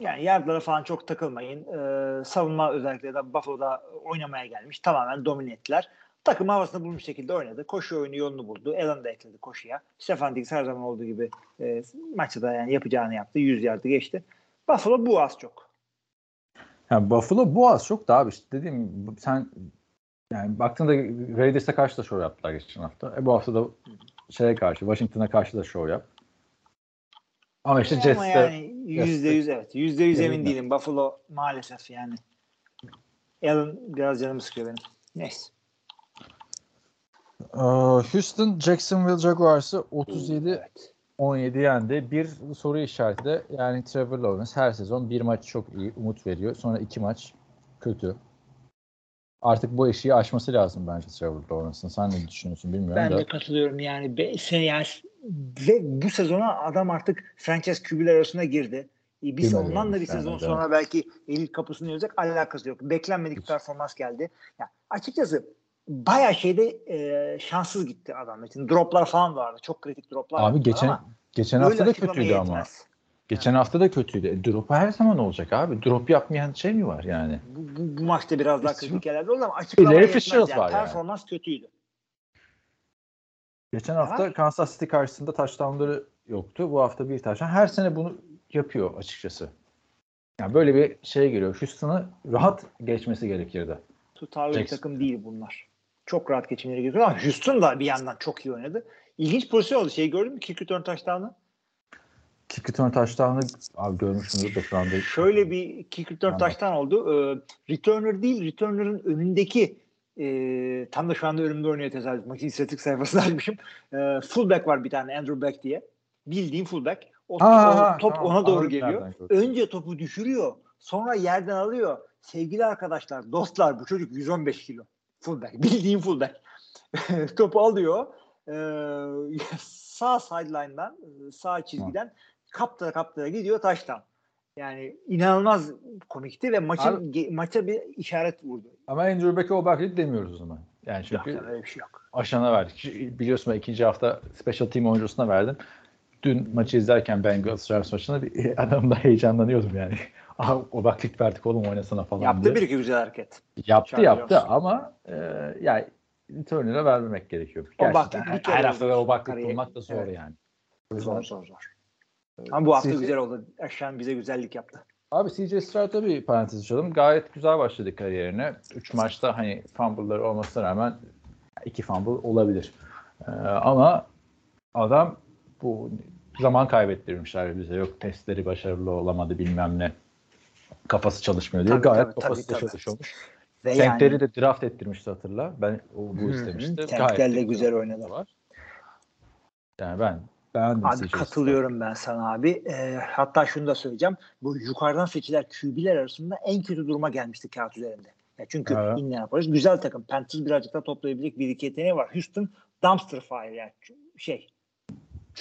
Yani yardlara falan çok takılmayın. Ee, savunma özellikle de Buffalo'da oynamaya gelmiş. Tamamen domine ettiler. Takım havasını bulmuş şekilde oynadı. Koşu oyunu yolunu buldu. Allen da ekledi koşuya. Stefan Diggs her zaman olduğu gibi e, maçta da yani yapacağını yaptı. 100 yardı geçti. Buffalo bu az çok. Yani Buffalo bu az çok da abi işte dediğim sen yani baktığında Raiders'e karşı da show yaptılar geçen hafta. E bu hafta da şeye karşı Washington'a karşı da show yap. Ama işte Ama Jets'te yani yüzde yüz evet. Yüzde yüz emin değilim. Buffalo maalesef yani. Allen biraz canımı sıkıyor benim. Neyse. Ee, Houston Jacksonville Jaguars'ı 37 17 yendi. Bir soru işareti de yani Trevor Lawrence her sezon bir maç çok iyi umut veriyor. Sonra iki maç kötü. Artık bu eşiği aşması lazım bence Trevor Lawrence'ın. Sen ne düşünüyorsun bilmiyorum Ben da. de katılıyorum yani. Be, sen yani ve bu sezona adam artık franchise QB'ler arasına girdi. E, Biz Girmedi ondan da bir yani, sezon evet. sonra belki elit kapısını olacak alakası yok. Beklenmedik bir performans geldi. Ya, açıkçası bayağı şeyde e, şanssız gitti adam için. Droplar falan vardı. Çok kritik droplar Abi vardı geçen ama geçen hafta da kötüydü ama. yetmez. Geçen hafta da kötüydü. E, drop her zaman olacak abi. Drop yapmayan şey mi var yani? Bu, bu, bu maçta biraz daha kritik yerlerde oldu ama açıklamaya yetmez. Yani. var yani. Performans kötüydü. Geçen hafta Kansas City karşısında touchdownları yoktu. Bu hafta bir touchdown. Her sene bunu yapıyor açıkçası. Yani böyle bir şeye giriyor. Houston'ı rahat geçmesi gerekirdi. tutarlı bir takım değil bunlar. Çok rahat geçimleri gerekiyor ama Houston da bir yandan çok iyi oynadı. İlginç pozisyon oldu. Şey gördün mü? Kick return touchdown'ı. Kick return touchdown'ı abi görmüşsündür da şu anda. Şöyle bir kick return Anladım. touchdown oldu. Ee, returner değil, returner'ın önündeki e, tam da şu anda önümde oynuyor tesadüf. Maçın istatistik sayfasını açmışım. E, fullback var bir tane Andrew Beck diye. Bildiğim fullback. O, Ha, o top tamam. ona doğru geliyor. Önce topu düşürüyor. Sonra yerden alıyor. Sevgili arkadaşlar, dostlar bu çocuk 115 kilo. Fullback. Bildiğim fullback. topu alıyor. Ee, sağ sideline'dan, sağ çizgiden kaptıra kaptıra gidiyor taştan. Yani inanılmaz komikti ve maçın Abi- maça bir işaret vurdu. Ama Andrew Beck'e o baklit demiyoruz o zaman. Yani Yok, çünkü öyle bir şey yok. aşana verdik. Biliyorsun ben ikinci hafta special team oyuncusuna verdim. Dün maçı izlerken Bengals Rams maçında bir adamda heyecanlanıyordum yani. Aha o baklit verdik oğlum oynasana falan Yaptı diye. bir iki güzel hareket. Yaptı Charlie yaptı ama e, yani Turner'a vermemek gerekiyor. O Gerçekten her, her hafta da o olur. baklit Kariyer- bulmak da zor Evet. yani. Zor zor zor. Ama bu hafta Siz- güzel oldu. Aşağı bize güzellik yaptı. Abi CJ Stroud'a bir parantez açalım. Gayet güzel başladı kariyerine. 3 maçta hani fumble'ları olmasına rağmen iki fumble olabilir. Ee, ama adam bu zaman kaybettirmişler bize. Yok testleri başarılı olamadı bilmem ne. Kafası çalışmıyor diye. Tabii, Gayet tabii, kafası tabii, da tabii. çalışıyormuş. Ve Tankleri de draft ettirmişti hatırla. Ben o, bu Hı hı. istemiştim. Tankler de de güzel oynadı. Var. Yani ben beğendim Abi katılıyorum ben sana abi. Ee, hatta şunu da söyleyeceğim. Bu yukarıdan seçilen QB'ler arasında en kötü duruma gelmişti kağıt üzerinde. Ya çünkü Evet. Indianapolis güzel takım. Panthers birazcık daha toplayabilecek bir iki yeteneği var. Houston dumpster fire yani şey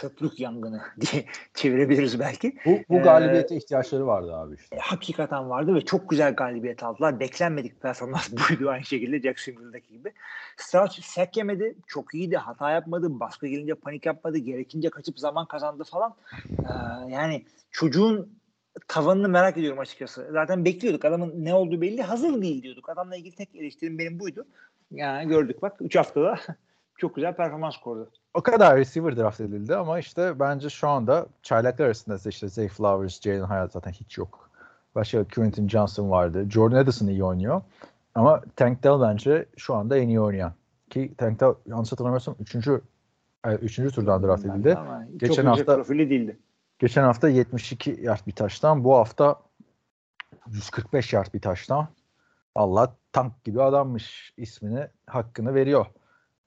çöplük yangını diye çevirebiliriz belki. Bu, bu Ee, galibiyete ihtiyaçları vardı abi işte. E, hakikaten vardı ve çok güzel galibiyet aldılar. Beklenmedik performans buydu aynı şekilde Jacksonville'daki gibi. Stroud sek yemedi. Çok iyiydi. Hata yapmadı. Baskı gelince panik yapmadı. Gerekince kaçıp zaman kazandı falan. Ee, yani çocuğun tavanını merak ediyorum açıkçası. Zaten bekliyorduk. Adamın ne olduğu belli. Hazır değil diyorduk. Adamla ilgili tek eleştirim benim buydu. Yani gördük bak. 3 haftada çok güzel performans kurdu. O kadar receiver draft edildi ama işte bence şu anda çaylaklar arasında işte Zay Flowers, Jalen Hyatt zaten hiç yok. Başka Quentin Johnson vardı. Jordan Addison iyi oynuyor. Ama Tank Dell bence şu anda en iyi oynayan. Ki Tank Dell yanlış hatırlamıyorsam 3. 3. turdan draft edildi. Çok Geçen hafta- profili değildi. Geçen hafta 72 yard bir taştan. Bu hafta 145 yard bir taştan. Allah tank gibi adammış ismini hakkını veriyor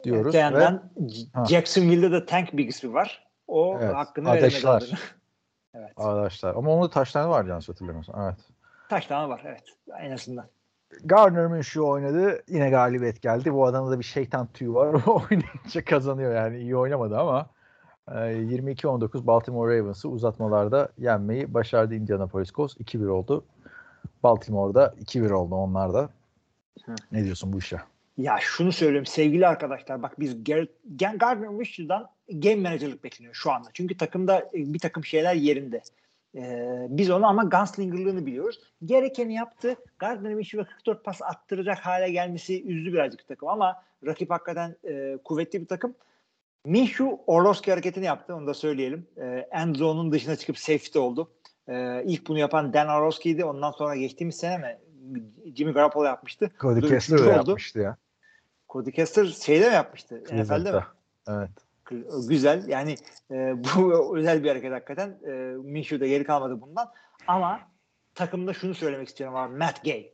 diyoruz. Öte ve yandan Ha. Jacksonville'de de Tank ismi var. O Evet, hakkını Ateşler. veremedi. evet. arkadaşlar ama onun da taştan var yanlış hatırlamıyorsam. Evet. Taş tane var evet. En azından. Gardner Minshew oynadı. Yine galibiyet geldi. Bu adamda da bir şeytan tüyü var. O oynayınca kazanıyor yani. iyi oynamadı ama e, 22-19 Baltimore Ravens'ı uzatmalarda yenmeyi başardı Indianapolis Colts. 2-1 oldu. Baltimore'da 2-1 oldu onlar da. Ne diyorsun bu işe? Ya şunu söyleyeyim sevgili arkadaşlar bak biz Garrett, Gardner Minshew'dan game manager'lık bekleniyor şu anda. Çünkü takımda e, bir takım şeyler yerinde. Ee, biz onu ama gunslinger'lığını biliyoruz. Gerekeni yaptı. Gardner Minshew'e 44 pas attıracak hale gelmesi üzdü birazcık takım ama rakip hakikaten e, kuvvetli bir takım. Minshew Orlovski hareketini yaptı onu da söyleyelim. E, end zone'un dışına çıkıp safety oldu. E, ilk bunu yapan Dan Orlovski'ydi. Ondan sonra geçtiğimiz sene mi Jimmy Garoppolo yapmıştı. Cody Kessler yapmıştı ya. Cody Kessler şeyde mi yapmıştı? NFL'de mi? Evet. Güzel. Yani e, bu özel bir hareket hakikaten. E, Minshew da geri kalmadı bundan. Ama takımda şunu söylemek istiyorum var. Matt Gay.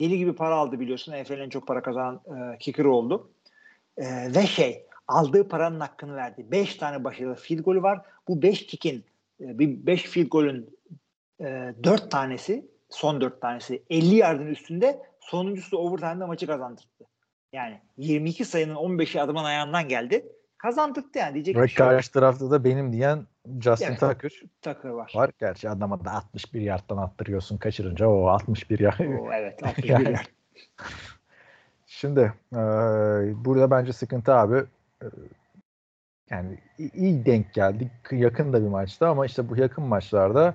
Deli gibi para aldı biliyorsun. NFL'in en çok para kazanan e, kicker oldu. E, ve şey aldığı paranın hakkını verdi. 5 tane başarılı field golü var. Bu 5 kickin e, bir 5 field golün e, 4 tanesi son 4 tanesi 50 yardın üstünde sonuncusu da overtime'da maçı kazandırdı. Yani 22 sayının 15'i adamın ayağından geldi. Kazandırdı yani diyecek Ve bir şey karşı tarafta da benim diyen Justin Evet. Tucker Tucker var. var. Gerçi adama da 61 yardtan attırıyorsun kaçırınca o 61 yard. Oo, evet 61 Yani. yard. Şimdi e, burada bence sıkıntı abi e, yani iyi denk geldi. Yakın da bir maçtı ama işte bu yakın maçlarda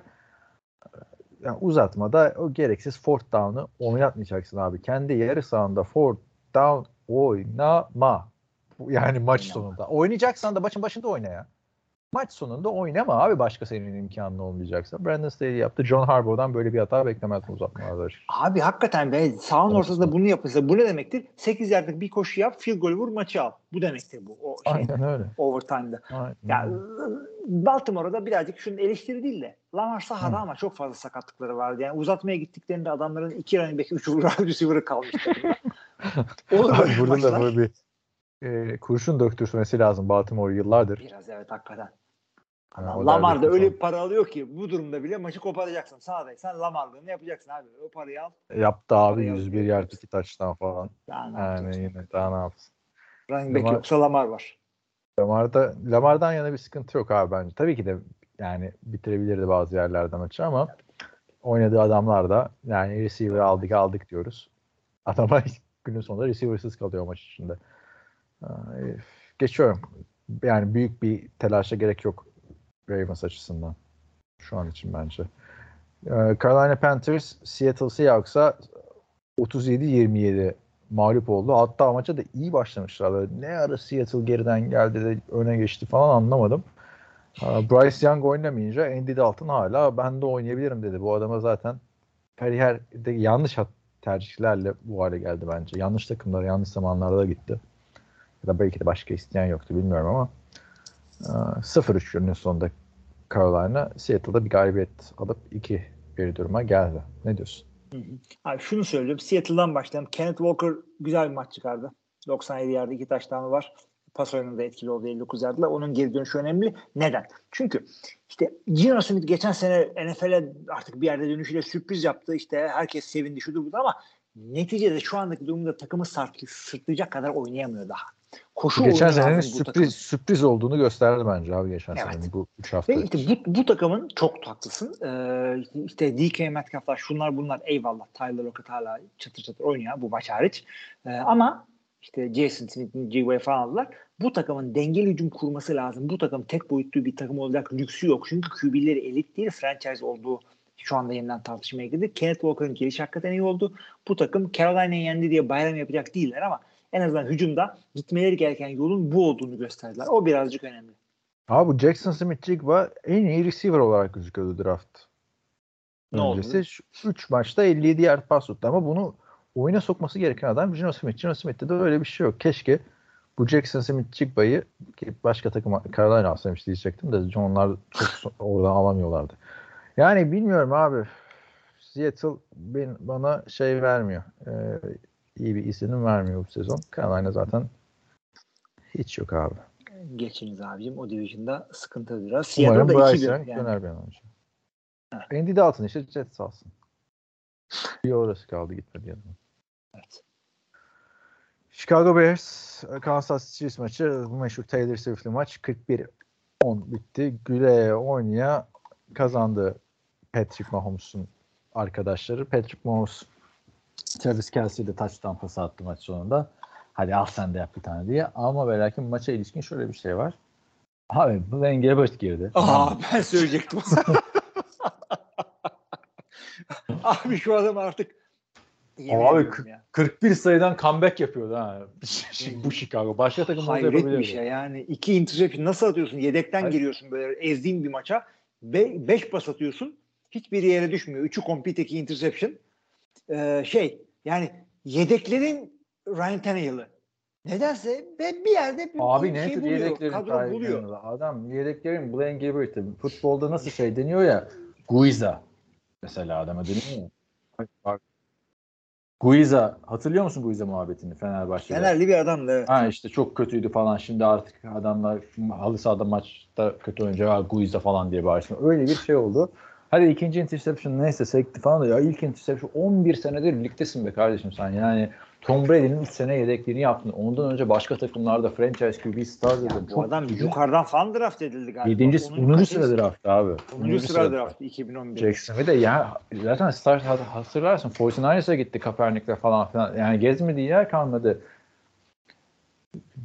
e, yani uzatmada o gereksiz fourth down'ı oynatmayacaksın abi. Kendi yarı sahanda fourth down oynama. Yani maç Oynama. sonunda. Oynayacaksan da maçın başında oyna ya. Maç sonunda oynama abi başka senin imkanın olmayacaksa. Brandon Staley yaptı. John Harbaugh'dan böyle bir hata beklemezdim uzatmalarda. Abi hakikaten be Evet. ortasında bunu yapılsa bu ne demektir? 8 yardlık bir koşu yap, field goal vur, maçı al. Bu demektir bu. O şey, Aynen öyle. overtime'da. Aynen. Ya Baltimore'da birazcık şunun eleştiri değil de Lamar sahada ama çok fazla sakatlıkları vardı. Yani uzatmaya gittiklerinde adamların iki running back, üç receiver'ı kalmıştı. Olur Abi böyle burada maçlar. da böyle bir e, kurşun döktürmesi lazım Baltimore yıllardır. Biraz evet hakikaten. Ha, Ama o Lamar da öyle falan. bir para alıyor ki bu durumda bile maçı koparacaksın. Sağdaysan Lamar'lığını yapacaksın abi. O parayı al. Yaptı abi Parayı 101 alıyor. yard iki taştan falan. Daha ne Yani yine daha ne yapsın. Running back Lamar- yoksa Lamar var. Lamar'da, Lamar'dan yana bir sıkıntı yok abi bence. Tabii ki de yani bitirebilirdi bazı yerlerden maçı ama oynadığı adamlar da yani receiver aldık aldık diyoruz. Adama günün sonunda receiver'sız kalıyor maç içinde. Ay, Geçiyorum. Yani büyük bir telaşa gerek yok Ravens açısından. Şu an için bence. Ee, Carolina Panthers Seattle Seahawks'a 37-27 mağlup oldu. Hatta maça da iyi başlamışlar. Böyle ne ara Seattle geriden geldi de öne geçti falan anlamadım. Ee, Bryce Young oynamayınca Andy Dalton hala ben de oynayabilirim dedi. Bu adama zaten kariyerde yanlış hat- tercihlerle bu hale geldi bence. Yanlış takımlara yanlış zamanlarda gitti. Ya da belki de başka isteyen yoktu bilmiyorum ama e, 0-3 günün sonunda Carolina Seattle'da bir galibiyet alıp 2 bir duruma geldi. Ne diyorsun? Abi şunu söyleyeyim. Seattle'dan başlayalım. Kenneth Walker güzel bir maç çıkardı. 97 yerde iki taştanı var. Pas oyununda etkili oldu 59 yardla. Onun geri dönüşü önemli. Neden? Çünkü işte Gino Smith geçen sene NFL'e artık bir yerde dönüşüyle sürpriz yaptı. İşte herkes sevindi şudur budur ama neticede şu andaki durumda takımı sırtlayacak kadar oynayamıyor daha. Koşu geçen senenin sürpriz sürpriz olduğunu gösterdi bence abi geçen Evet. senenin bu 3 hafta. Ve işte bu, bu takımın çok haklısın. Ee, işte DK Metcalf'lar şunlar bunlar eyvallah. Tyler Lockett hala çatır çatır oynuyor bu maç hariç. Ee, ama işte Jason Smith'in G-Way falan aldılar. Bu takımın dengeli hücum kurması lazım. Bu takım tek boyutlu bir takım olacak lüksü yok. Çünkü QB'leri elit değil franchise olduğu şu anda yeniden tartışmaya girdi. Kenneth Walker'ın gelişi hakikaten iyi oldu. Bu takım Carolina'yı yendi diye bayram yapacak değiller ama en azından hücumda gitmeleri gereken yolun bu olduğunu gösterdiler. O birazcık önemli. Abi bu Jackson Smith Jigba en iyi receiver olarak gözüküyordu draft. Ne oldu? Öncesi 3 maçta 57 yard pas tuttu ama bunu oyuna sokması gereken adam Gino Smith. Gino Smith'te de öyle bir şey yok. Keşke bu Jackson Smith Jigba'yı ki başka takım Carolina alsaymış diyecektim de onlar çok oradan alamıyorlardı. Yani bilmiyorum abi. Seattle ben, bana şey vermiyor. Ee, iyi bir izlenim vermiyor bu sezon. Carolina zaten hiç yok abi. Geçiniz abicim. O division'da sıkıntı biraz. Umarım Seattle'da Bryce 2-1 Young yani. döner bir an önce. Andy Dalton işte Jets alsın. Bir orası kaldı gitmedi yanına. Evet. Chicago Bears Kansas City Chiefs maçı bu meşhur Taylor Swift'li maç 41-10 bitti. Güle oynaya kazandı Patrick Mahomes'un arkadaşları. Patrick Mahomes Travis Kelsey de touchdown pası attı maç sonunda. Hadi al sen de yap bir tane diye. Ama ve lakin maça ilişkin şöyle bir şey var. Abi Blaine Gabbert girdi. Aa ben söyleyecektim. Abi şu adam artık yemin Abi ediyorum kırk- ya. 41 sayıdan comeback yapıyordu ha. Bu Chicago. Başka takım olsa Hayret yapabilirdi. bir şey yani. iki interception nasıl atıyorsun? Yedekten Hayır. giriyorsun böyle ezdiğin bir maça. Be beş pas atıyorsun. Hiçbir yere düşmüyor. Üçü complete, iki interception. Ee, şey yani yedeklerin Ryan Tannehill'ı. Nedense ve bir yerde bir Abi ne şey buluyor. yedeklerin Kadro buluyor. yanında? Adam yedeklerin Blaine Gabbert'i. Futbolda nasıl şey deniyor ya Guiza mesela adama deniyor ya. Bak. Guiza hatırlıyor musun Guiza muhabbetini Fenerbahçe'de? Fenerli bir adamdı. Evet. Ha işte çok kötüydü falan. Şimdi artık adamlar halı sahada maçta kötü oyuncu var Guiza falan diye bağırsın. Öyle bir şey oldu. Hadi ikinci interception neyse sekti falan da ya ilk interception 11 senedir birliktesin be kardeşim sen. Yani Tom Brady'nin 3 sene yedekliğini yaptın. Ondan önce başka takımlarda franchise QB starterdın. Bu adam yukarıdan falan draft edildi galiba. 7. Onun 10. kaçıncı- sıra draft abi. 10. sıra draft 2011. Jackson ve de ya zaten start hat- hatırlarsın 49ers'a gitti Kaepernick'le falan filan. Yani gezmediği yer kalmadı.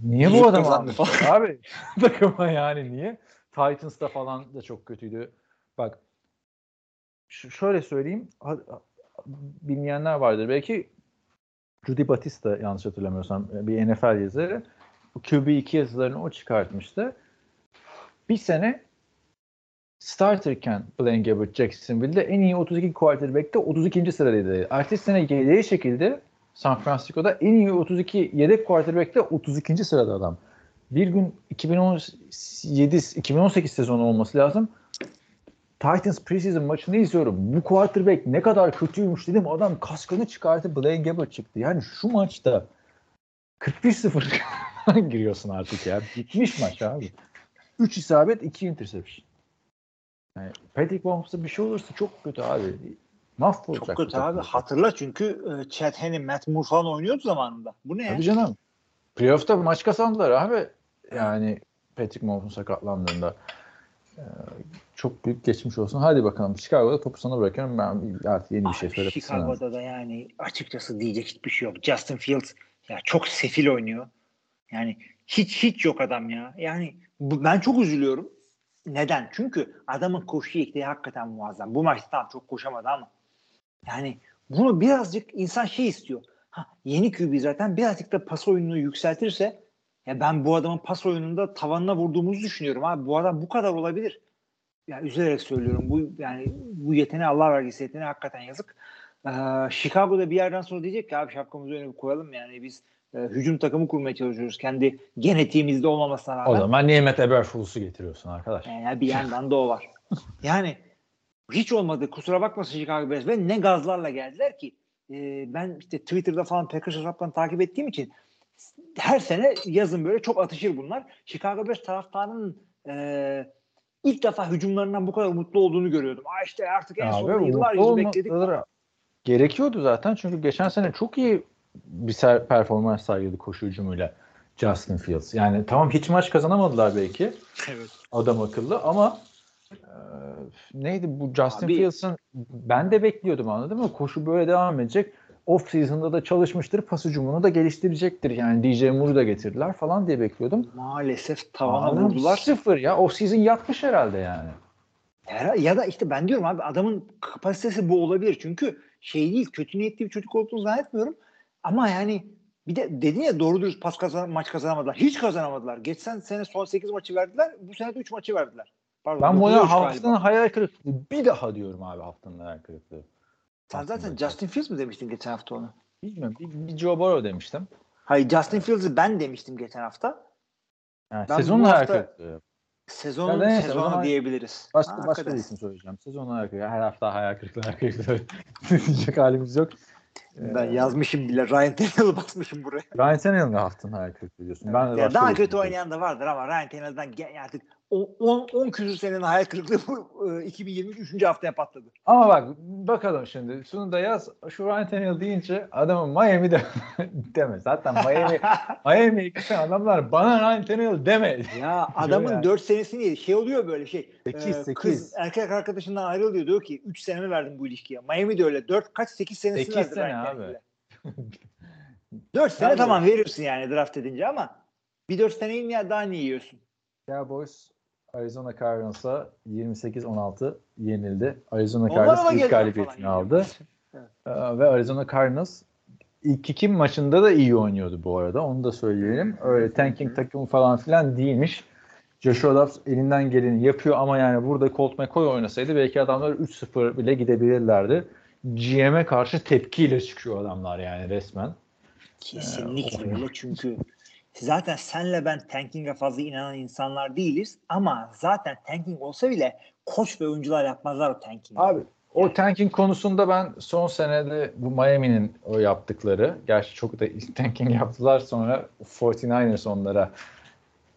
Niye bu adam almış? Abi takıma yani niye? Titans'ta falan da çok kötüydü. Bak şöyle söyleyeyim. Bilmeyenler vardır. Belki Rudy Batista yanlış hatırlamıyorsam bir NFL yazarı. Bu QB2 yazılarını o çıkartmıştı. Bir sene starterken Blaine Gabbert Jacksonville'de en iyi 32 quarterback'te 32. sıradaydı. Ertesi sene yedeği şekilde San Francisco'da en iyi 32 yedek quarterback'te 32. sırada adam. Bir gün 2017 2018 sezonu olması lazım. Titans preseason maçını izliyorum. Bu quarterback ne kadar kötüymüş dedim. Adam kaskını çıkartıp Blaine Gabbert çıktı. Yani şu maçta 41-0 giriyorsun artık ya. Bitmiş maç abi. 3 isabet 2 interception. Yani Patrick Mahomes'a bir şey olursa çok kötü abi. Mahvolacak. Çok kötü abi. Hatırla çünkü e, Chad Henne, Matt Moore falan oynuyordu zamanında. Bu ne ya? Tabii canım. Playoff'ta maç kazandılar abi. Yani Patrick Mahomes'un sakatlandığında. Çok büyük geçmiş olsun. Hadi bakalım. Chicago'da topu sana bırakıyorum. Ben artık yeni bir şey Abi söylemek. Chicago'da da yani açıkçası diyecek hiçbir şey yok. Justin Fields ya çok sefil oynuyor. Yani hiç hiç yok adam ya. Yani bu, ben çok üzülüyorum. Neden? Çünkü adamın koşu yeteneği hakikaten muazzam. Bu maçta tamam çok koşamadı ama yani bunu birazcık insan şey istiyor. Ha, yeni QB zaten birazcık da pas oyununu yükseltirse ya ben bu adamın pas oyununda tavanına vurduğumuzu düşünüyorum abi. Bu adam bu kadar olabilir. Ya üzülerek söylüyorum. Bu yani bu yeteneği Allah vergisi yeteneği hakikaten yazık. Ee, Chicago'da bir yerden sonra diyecek ki abi şapkamızı bir koyalım yani biz e, hücum takımı kurmaya çalışıyoruz. Kendi genetiğimizde olmamasına rağmen. O zaman niye Matt Eberflus'u getiriyorsun arkadaş? Yani bir yandan da o var. Yani hiç olmadı. Kusura bakmasın Chicago Bears. Ve ne gazlarla geldiler ki. Ee, ben işte Twitter'da falan Packers hesaplarını takip ettiğim için her sene yazın böyle çok atışır bunlar. Chicago Bears taraftarının e, ilk defa hücumlarından bu kadar mutlu olduğunu görüyordum. Aa işte artık en sonunda yıllar yüzü bekledik. olmaları Gerekiyordu zaten çünkü geçen sene çok iyi bir performans sergiledi koşu hücumuyla Justin Fields. Yani tamam hiç maç kazanamadılar belki Evet. adam akıllı ama e, neydi bu Justin Abi- Fields'ın ben de bekliyordum anladın mı? Koşu böyle devam edecek. Off season'da da çalışmıştır. Pas hücumunu da geliştirecektir. Yani DJ Moore'u da getirdiler falan diye bekliyordum. Maalesef tavana Adam vurdular. Sıfır ya. Off season yatmış herhalde yani. Ya, ya da işte ben diyorum abi adamın kapasitesi bu olabilir. Çünkü şey değil kötü niyetli bir çocuk olduğunu zannetmiyorum. Ama yani bir de dedin ya doğru dürüst pas kazan maç kazanamadılar. Hiç kazanamadılar. Geçen sene son 8 maçı verdiler. Bu sene de 3 maçı verdiler. Pardon, Ben buna haftanın hayal kırıklığı. Bir daha diyorum abi haftanın hayal kırıklığı. Sen zaten Justin Fields mi demiştin geçen hafta onu? Bilmiyorum. Bir, bir Joe Burrow demiştim. Hayır Justin Fields'ı ben demiştim geçen hafta. Yani Ben sezonun hafta- kırıklığı. Sezonun Ya neyse, sezonu zaman diyebiliriz. Başka, Ha, başka bir isim söyleyeceğim. Sezonun hayal kırıklığı. Her hafta hayal kırıklığı, hayal kırıklığı diyecek halimiz yok. Ben yazmışım bile. Ryan Tannehill'ı basmışım buraya. Ryan Tannehill'ın haftanın hayal kırıklığı diyorsun. Ben de Ya daha kötü oynayan da vardır ama Ryan Tannehill'dan artık 10 10 küsur senenin hayal kırıklığı bu e, 2023 3. haftaya patladı. Ama bak bakalım şimdi. Şunu da yaz. Şu Ryan Tannehill deyince adamın Miami de deme. Zaten Miami giden adamlar bana Ryan Tannehill deme. Ya adamın yani. 4 senesini yedi. Şey oluyor böyle şey. Sekiz, e, sekiz. Kız erkek arkadaşından ayrılıyor diyor ki 3 senemi verdim bu ilişkiye. Miami de öyle. 4 kaç 8 senesini Sekiz verdi. sene Ryan abi. Tannehill'e. 4 sene tamam verirsin yani draft edince ama bir 4 seneyi niye daha niye yiyorsun? Cowboys Arizona Cardinals'a 28-16 yenildi. Arizona Cardinals ilk galibiyetini aldı. Evet. Ee, ve Arizona Cardinals ilk iki maçında da iyi oynuyordu bu arada. Onu da söyleyelim. Öyle tanking takımı falan filan değilmiş. Joshua Dobbs elinden geleni yapıyor ama yani burada Colt McCoy oynasaydı belki adamlar 3-0 bile gidebilirlerdi. GM'e karşı tepkiyle çıkıyor adamlar yani resmen. Kesinlikle Ee, öyle çünkü zaten senle ben tanking'e fazla inanan insanlar değiliz ama zaten tanking olsa bile koç ve oyuncular yapmazlar o tanking. Abi o tanking konusunda ben son senede bu Miami'nin o yaptıkları, gerçi çok da tanking yaptılar sonra 49ers onlara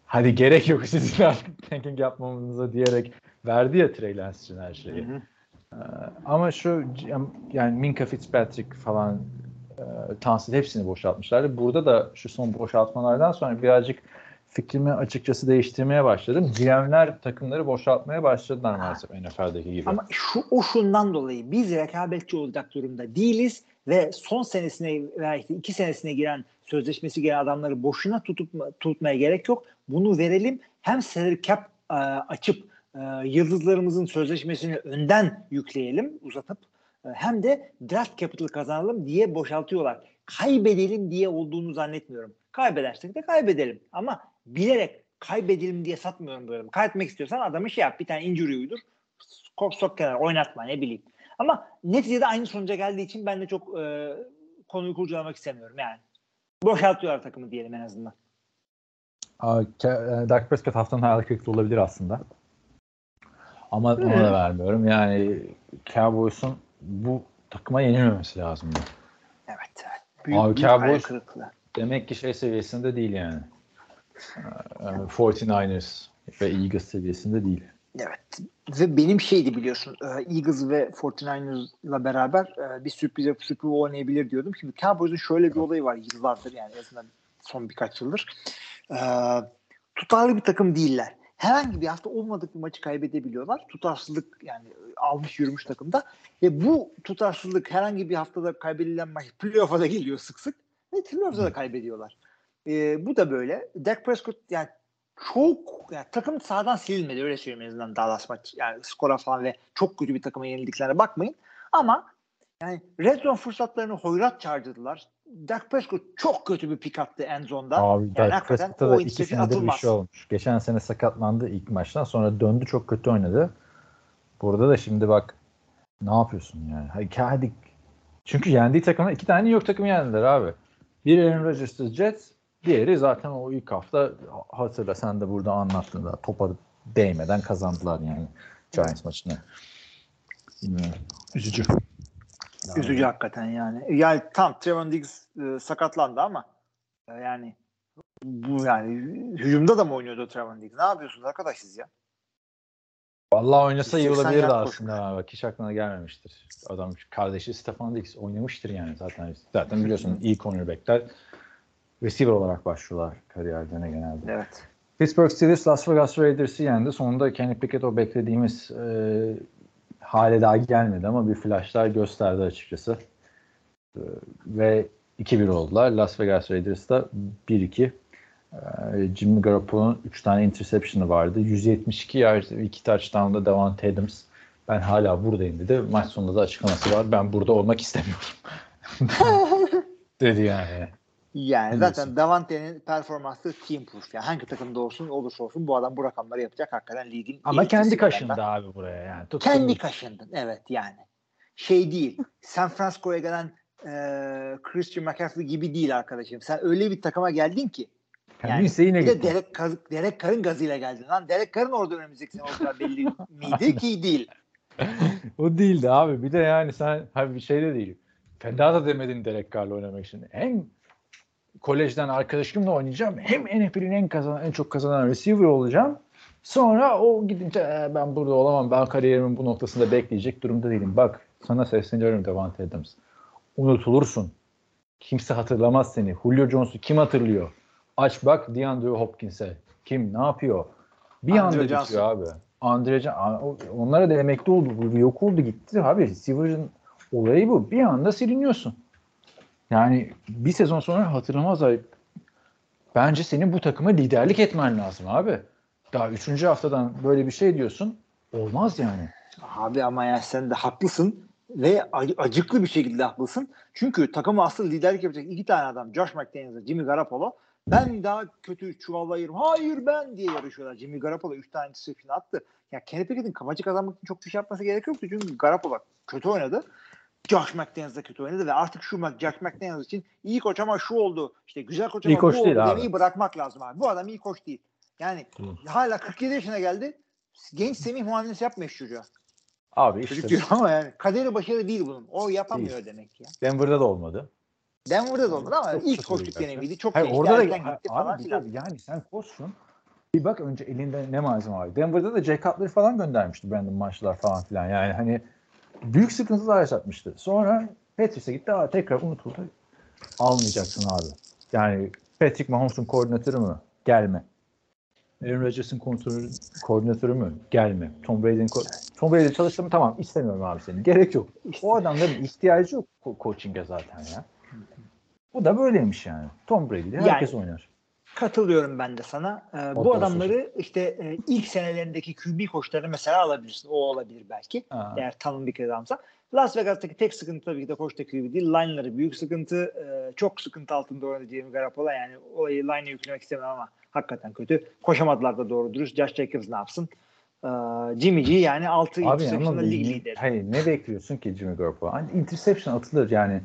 hadi gerek yok sizin artık tanking yapmamıza diyerek verdi ya Trey Lance için her şeyi. Hı hı. Ee, ama şu yani Minka Fitzpatrick falan e, Tansil hepsini boşaltmışlardı. Burada da şu son boşaltmalardan sonra birazcık fikrimi açıkçası değiştirmeye başladım. GM'ler takımları boşaltmaya başladılar maalesef NFL'deki gibi. Ama şu o şundan dolayı biz rekabetçi olacak durumda değiliz ve son senesine veya iki senesine giren sözleşmesi giren adamları boşuna tutup tutmaya gerek yok. Bunu verelim. Hem salary cap e, açıp e, yıldızlarımızın sözleşmesini önden yükleyelim, uzatıp hem de draft capital kazanalım diye boşaltıyorlar. Kaybedelim diye olduğunu zannetmiyorum. Kaybedersek de kaybedelim. Ama bilerek kaybedelim diye satmıyorum böyle. Kaybetmek istiyorsan adamı şey yap. Bir tane injury uydur. Sok, sok kenara oynatma ne bileyim. Ama neticede aynı sonuca geldiği için ben de çok e, konuyu kurcalamak istemiyorum yani. Boşaltıyorlar takımı diyelim en azından. E, Dak Prescott haftanın hayal kırıklığı olabilir aslında. Ama ona da vermiyorum. Yani Cowboys'un bu takıma yenilmemesi lazım. Evet evet. Büyük, Abi Cowboys-. Demek ki şey seviyesinde değil yani. Ee, 49ers ve Eagles seviyesinde değil. Evet. Ve benim şeydi biliyorsun e, Eagles ve 49ers'la beraber e, bir sürpriz yapıp Super Bowl oynayabilir diyordum. Şimdi Cowboys'un şöyle bir olayı var yıllardır yani en azından son birkaç yıldır. E, tutarlı bir takım değiller. Herhangi bir hafta olmadık bir maçı kaybedebiliyorlar. Tutarsızlık yani almış yürümüş takımda. Ve bu tutarsızlık herhangi bir haftada kaybedilen maç playoff'a da geliyor sık sık. Ve playoff'da da kaybediyorlar. E, bu da böyle. Dak Prescott yani çok yani takım sağdan silinmedi öyle söyleyeyim en azından Dallas maç yani skora falan ve çok kötü bir takıma yenildiklerine bakmayın ama yani red zone fırsatlarını hoyrat çağırdılar. Dak Prescott çok kötü bir pick attı end zone'da. Abi yani Dak Prescott'a da iki senedir bir atılmaz. şey olmuş. Geçen sene sakatlandı ilk maçtan sonra döndü çok kötü oynadı. Burada da şimdi bak ne yapıyorsun yani? Hadi, hadi. Çünkü yendiği takımlar iki tane New York takımı yendiler abi. Biri Aaron Rodgers'lı Jets, diğeri zaten o ilk hafta hatırla sen de burada anlattın da topa değmeden kazandılar yani Giants maçını. Bilmiyorum. Üzücü. Üzücü hakikaten yani. Yani tam Trevon Diggs e, sakatlandı ama e, yani bu yani hücumda da mı oynuyordu Trevon Diggs? Ne yapıyorsunuz arkadaş siz ya? Vallahi oynasa iyi 80 olabilirdi aslında. ha. Bak hiç aklına gelmemiştir. Adam kardeşi Stefan Diggs oynamıştır yani zaten. Zaten biliyorsun iyi cornerbackler receiver olarak başlıyorlar kariyerlerine genelde. Evet. Pittsburgh Steelers Las Vegas Raiders'ı yendi. Sonunda Kenny Pickett o beklediğimiz e, hale daha gelmedi ama bir flashlar gösterdi açıkçası. E, ve 2-1 oldular. Las Vegas Raiders da 1-2. E, Jimmy Garoppolo'nun 3 tane interception'ı vardı. 172 yard, 2 touchdown'da Davante Adams. Ben hala buradayım dedi. Maç sonunda da açıklaması var. Ben burada olmak istemiyorum. dedi yani. Yani Ne zaten Davante'nin performansı team proof. Yani hangi takımda olsun olursa olsun bu adam bu rakamları yapacak hakikaten ligin Ama kendi kaşındı abi buraya yani. Tuttu Kendi kaşındın evet yani. Şey değil. San Francisco'ya gelen e, Christian McCaffrey gibi değil arkadaşım. Sen öyle bir takıma geldin ki. Yani isteğine Bir de. Derek, Kaz- Derek Carr'ın gazıyla geldin. Lan Derek Carr'ın orada önümüzdeki sene olacağı belli miydi ki değil. O değildi abi. Bir de yani sen abi bir şey de değil. Feda da demedin Derek Carr'la oynamak için. Hem kolejden arkadaşımla oynayacağım hem NFL'in en kazanan en çok kazanan receiver olacağım. Sonra o gidince "Ee, ben burada olamam. Ben kariyerimin bu noktasında bekleyecek durumda değilim. Bak sana sesleniyorum Devante Adams. Unutulursun. Kimse hatırlamaz seni. Julio Jones'u kim hatırlıyor? Aç bak DeAndre Hopkins'e. Kim? Ne yapıyor? Bir Andre anda Johnson. bitiyor abi. Andre onlara da emekli oldu. Yok oldu gitti abi. Receiver'ın olayı bu. Bir anda siliniyorsun. Yani bir sezon sonra hatırlamazlar. Bence senin bu takıma liderlik etmen lazım abi. Daha üçüncü haftadan böyle bir şey diyorsun. Olmaz yani. Abi ama yani sen de haklısın ve ac- acıklı bir şekilde haklısın. Çünkü takımı asıl liderlik yapacak iki tane adam Josh McDaniels, Jimmy Garoppolo. Ben daha kötü çuvallayırım. Hayır ben diye yarışıyorlar. Jimmy Garoppolo 3 tane interception attı. Ya Kenny Pickett'in kafacı kazanmak için çok bir şey yapması gerek yoktu. Çünkü Garoppolo kötü oynadı. Josh McDaniels da kötü oynadı ve artık şu Josh McDaniels için iyi koç ama şu oldu. İşte güzel koç ama İyi koç bu değil oldu abi. demeyi bırakmak lazım abi. Bu adam iyi koç değil. Yani hala 47 yaşına geldi. Genç Semih muamelesi yapmıyor çocuğa. Abi işte Çocuk diyor ama yani kaderi başarı değil bunun. O yapamıyor demek ki. ya. Denver'da da olmadı. Denver'da da olmadı ama Çok ilk koçluk deneyimiydi. Çok Hayır, orada da gitti falan abi, filan. bir de yani sen koçsun. Bir bak önce elinde ne malzeme var. Denver'da da Jay Cutler falan göndermişti Brandon Marshall'lar falan filan. Yani hani büyük sıkıntılar yaşatmıştı. Sonra Patrice'e gitti. Aa, tekrar unutuldu. Almayacaksın abi. Yani Patrick Mahomes'un koordinatörü mü? Gelme. Aaron Rodgers'ın koordinatörü, koordinatörü mü? Gelme. Tom Brady'nin ko- Tom Brady çalıştı mı? Tamam istemiyorum abi seni. Gerek yok. O adamların ihtiyacı yok ko- coaching'e zaten ya. Bu da böyleymiş yani. Tom Brady ile herkes oynar. Katılıyorum ben de sana. Ee, bu adamları işte e, ilk senelerindeki QB koçlarını mesela alabilirsin. O olabilir belki. Ha. Eğer tanındık adamsa. Las Vegas'taki tek sıkıntı tabii ki de koçta QB değil. Line'ları büyük sıkıntı. Ee, çok sıkıntı altında oynadı Jimmy Garoppolo. Yani olayı line'e yüklemek istemem ama hakikaten kötü. Koşamadılar da doğru dürüst. Josh Jacobs ne yapsın? Ee, Jimmy G yani 6 Abi ama interception'la lig ne- lideri. hayır ne bekliyorsun ki Jimmy Garoppolo? Hani interception atılır yani.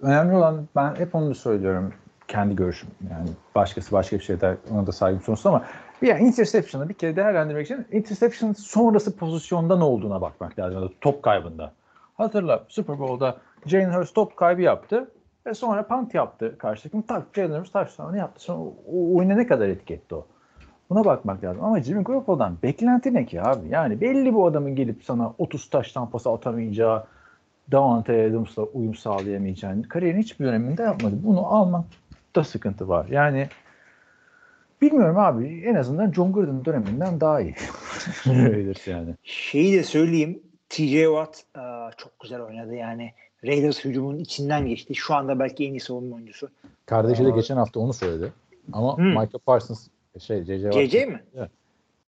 Önemli olan ben hep onu söylüyorum kendi görüşüm. Yani başkası başka bir şey der ona da saygım sonsuz ama yani interception'ı bir kere değerlendirmek için interception sonrası pozisyonda ne olduğuna bakmak lazım. Top kaybında. Hatırla Super Bowl'da Jalen Hurts top kaybı yaptı ve sonra punt yaptı karşı takım. Tak Jalen Hurts touchdown'ı yaptı. Sonra o, o oyuna ne kadar etki etti o? Buna bakmak lazım. Ama Jimmy Garoppolo'dan beklenti ne ki abi? Yani belli bu adamın gelip sana 30 taş tampası atamayacağı, Davante Adams'la uyum sağlayamayacağını kariyerin hiçbir döneminde yapmadı. Bunu almakta sıkıntı var. Yani bilmiyorum abi. En azından John Gruden döneminden daha iyi. Raiders yani. Şeyi de söyleyeyim. TJ Watt e, çok güzel oynadı yani. Raiders hücumunun içinden geçti. Şu anda belki en iyi savunma oyuncusu. Kardeşi de geçen hafta onu söyledi. Ama Hmm. Michael Parsons şey CC Watt CC mi?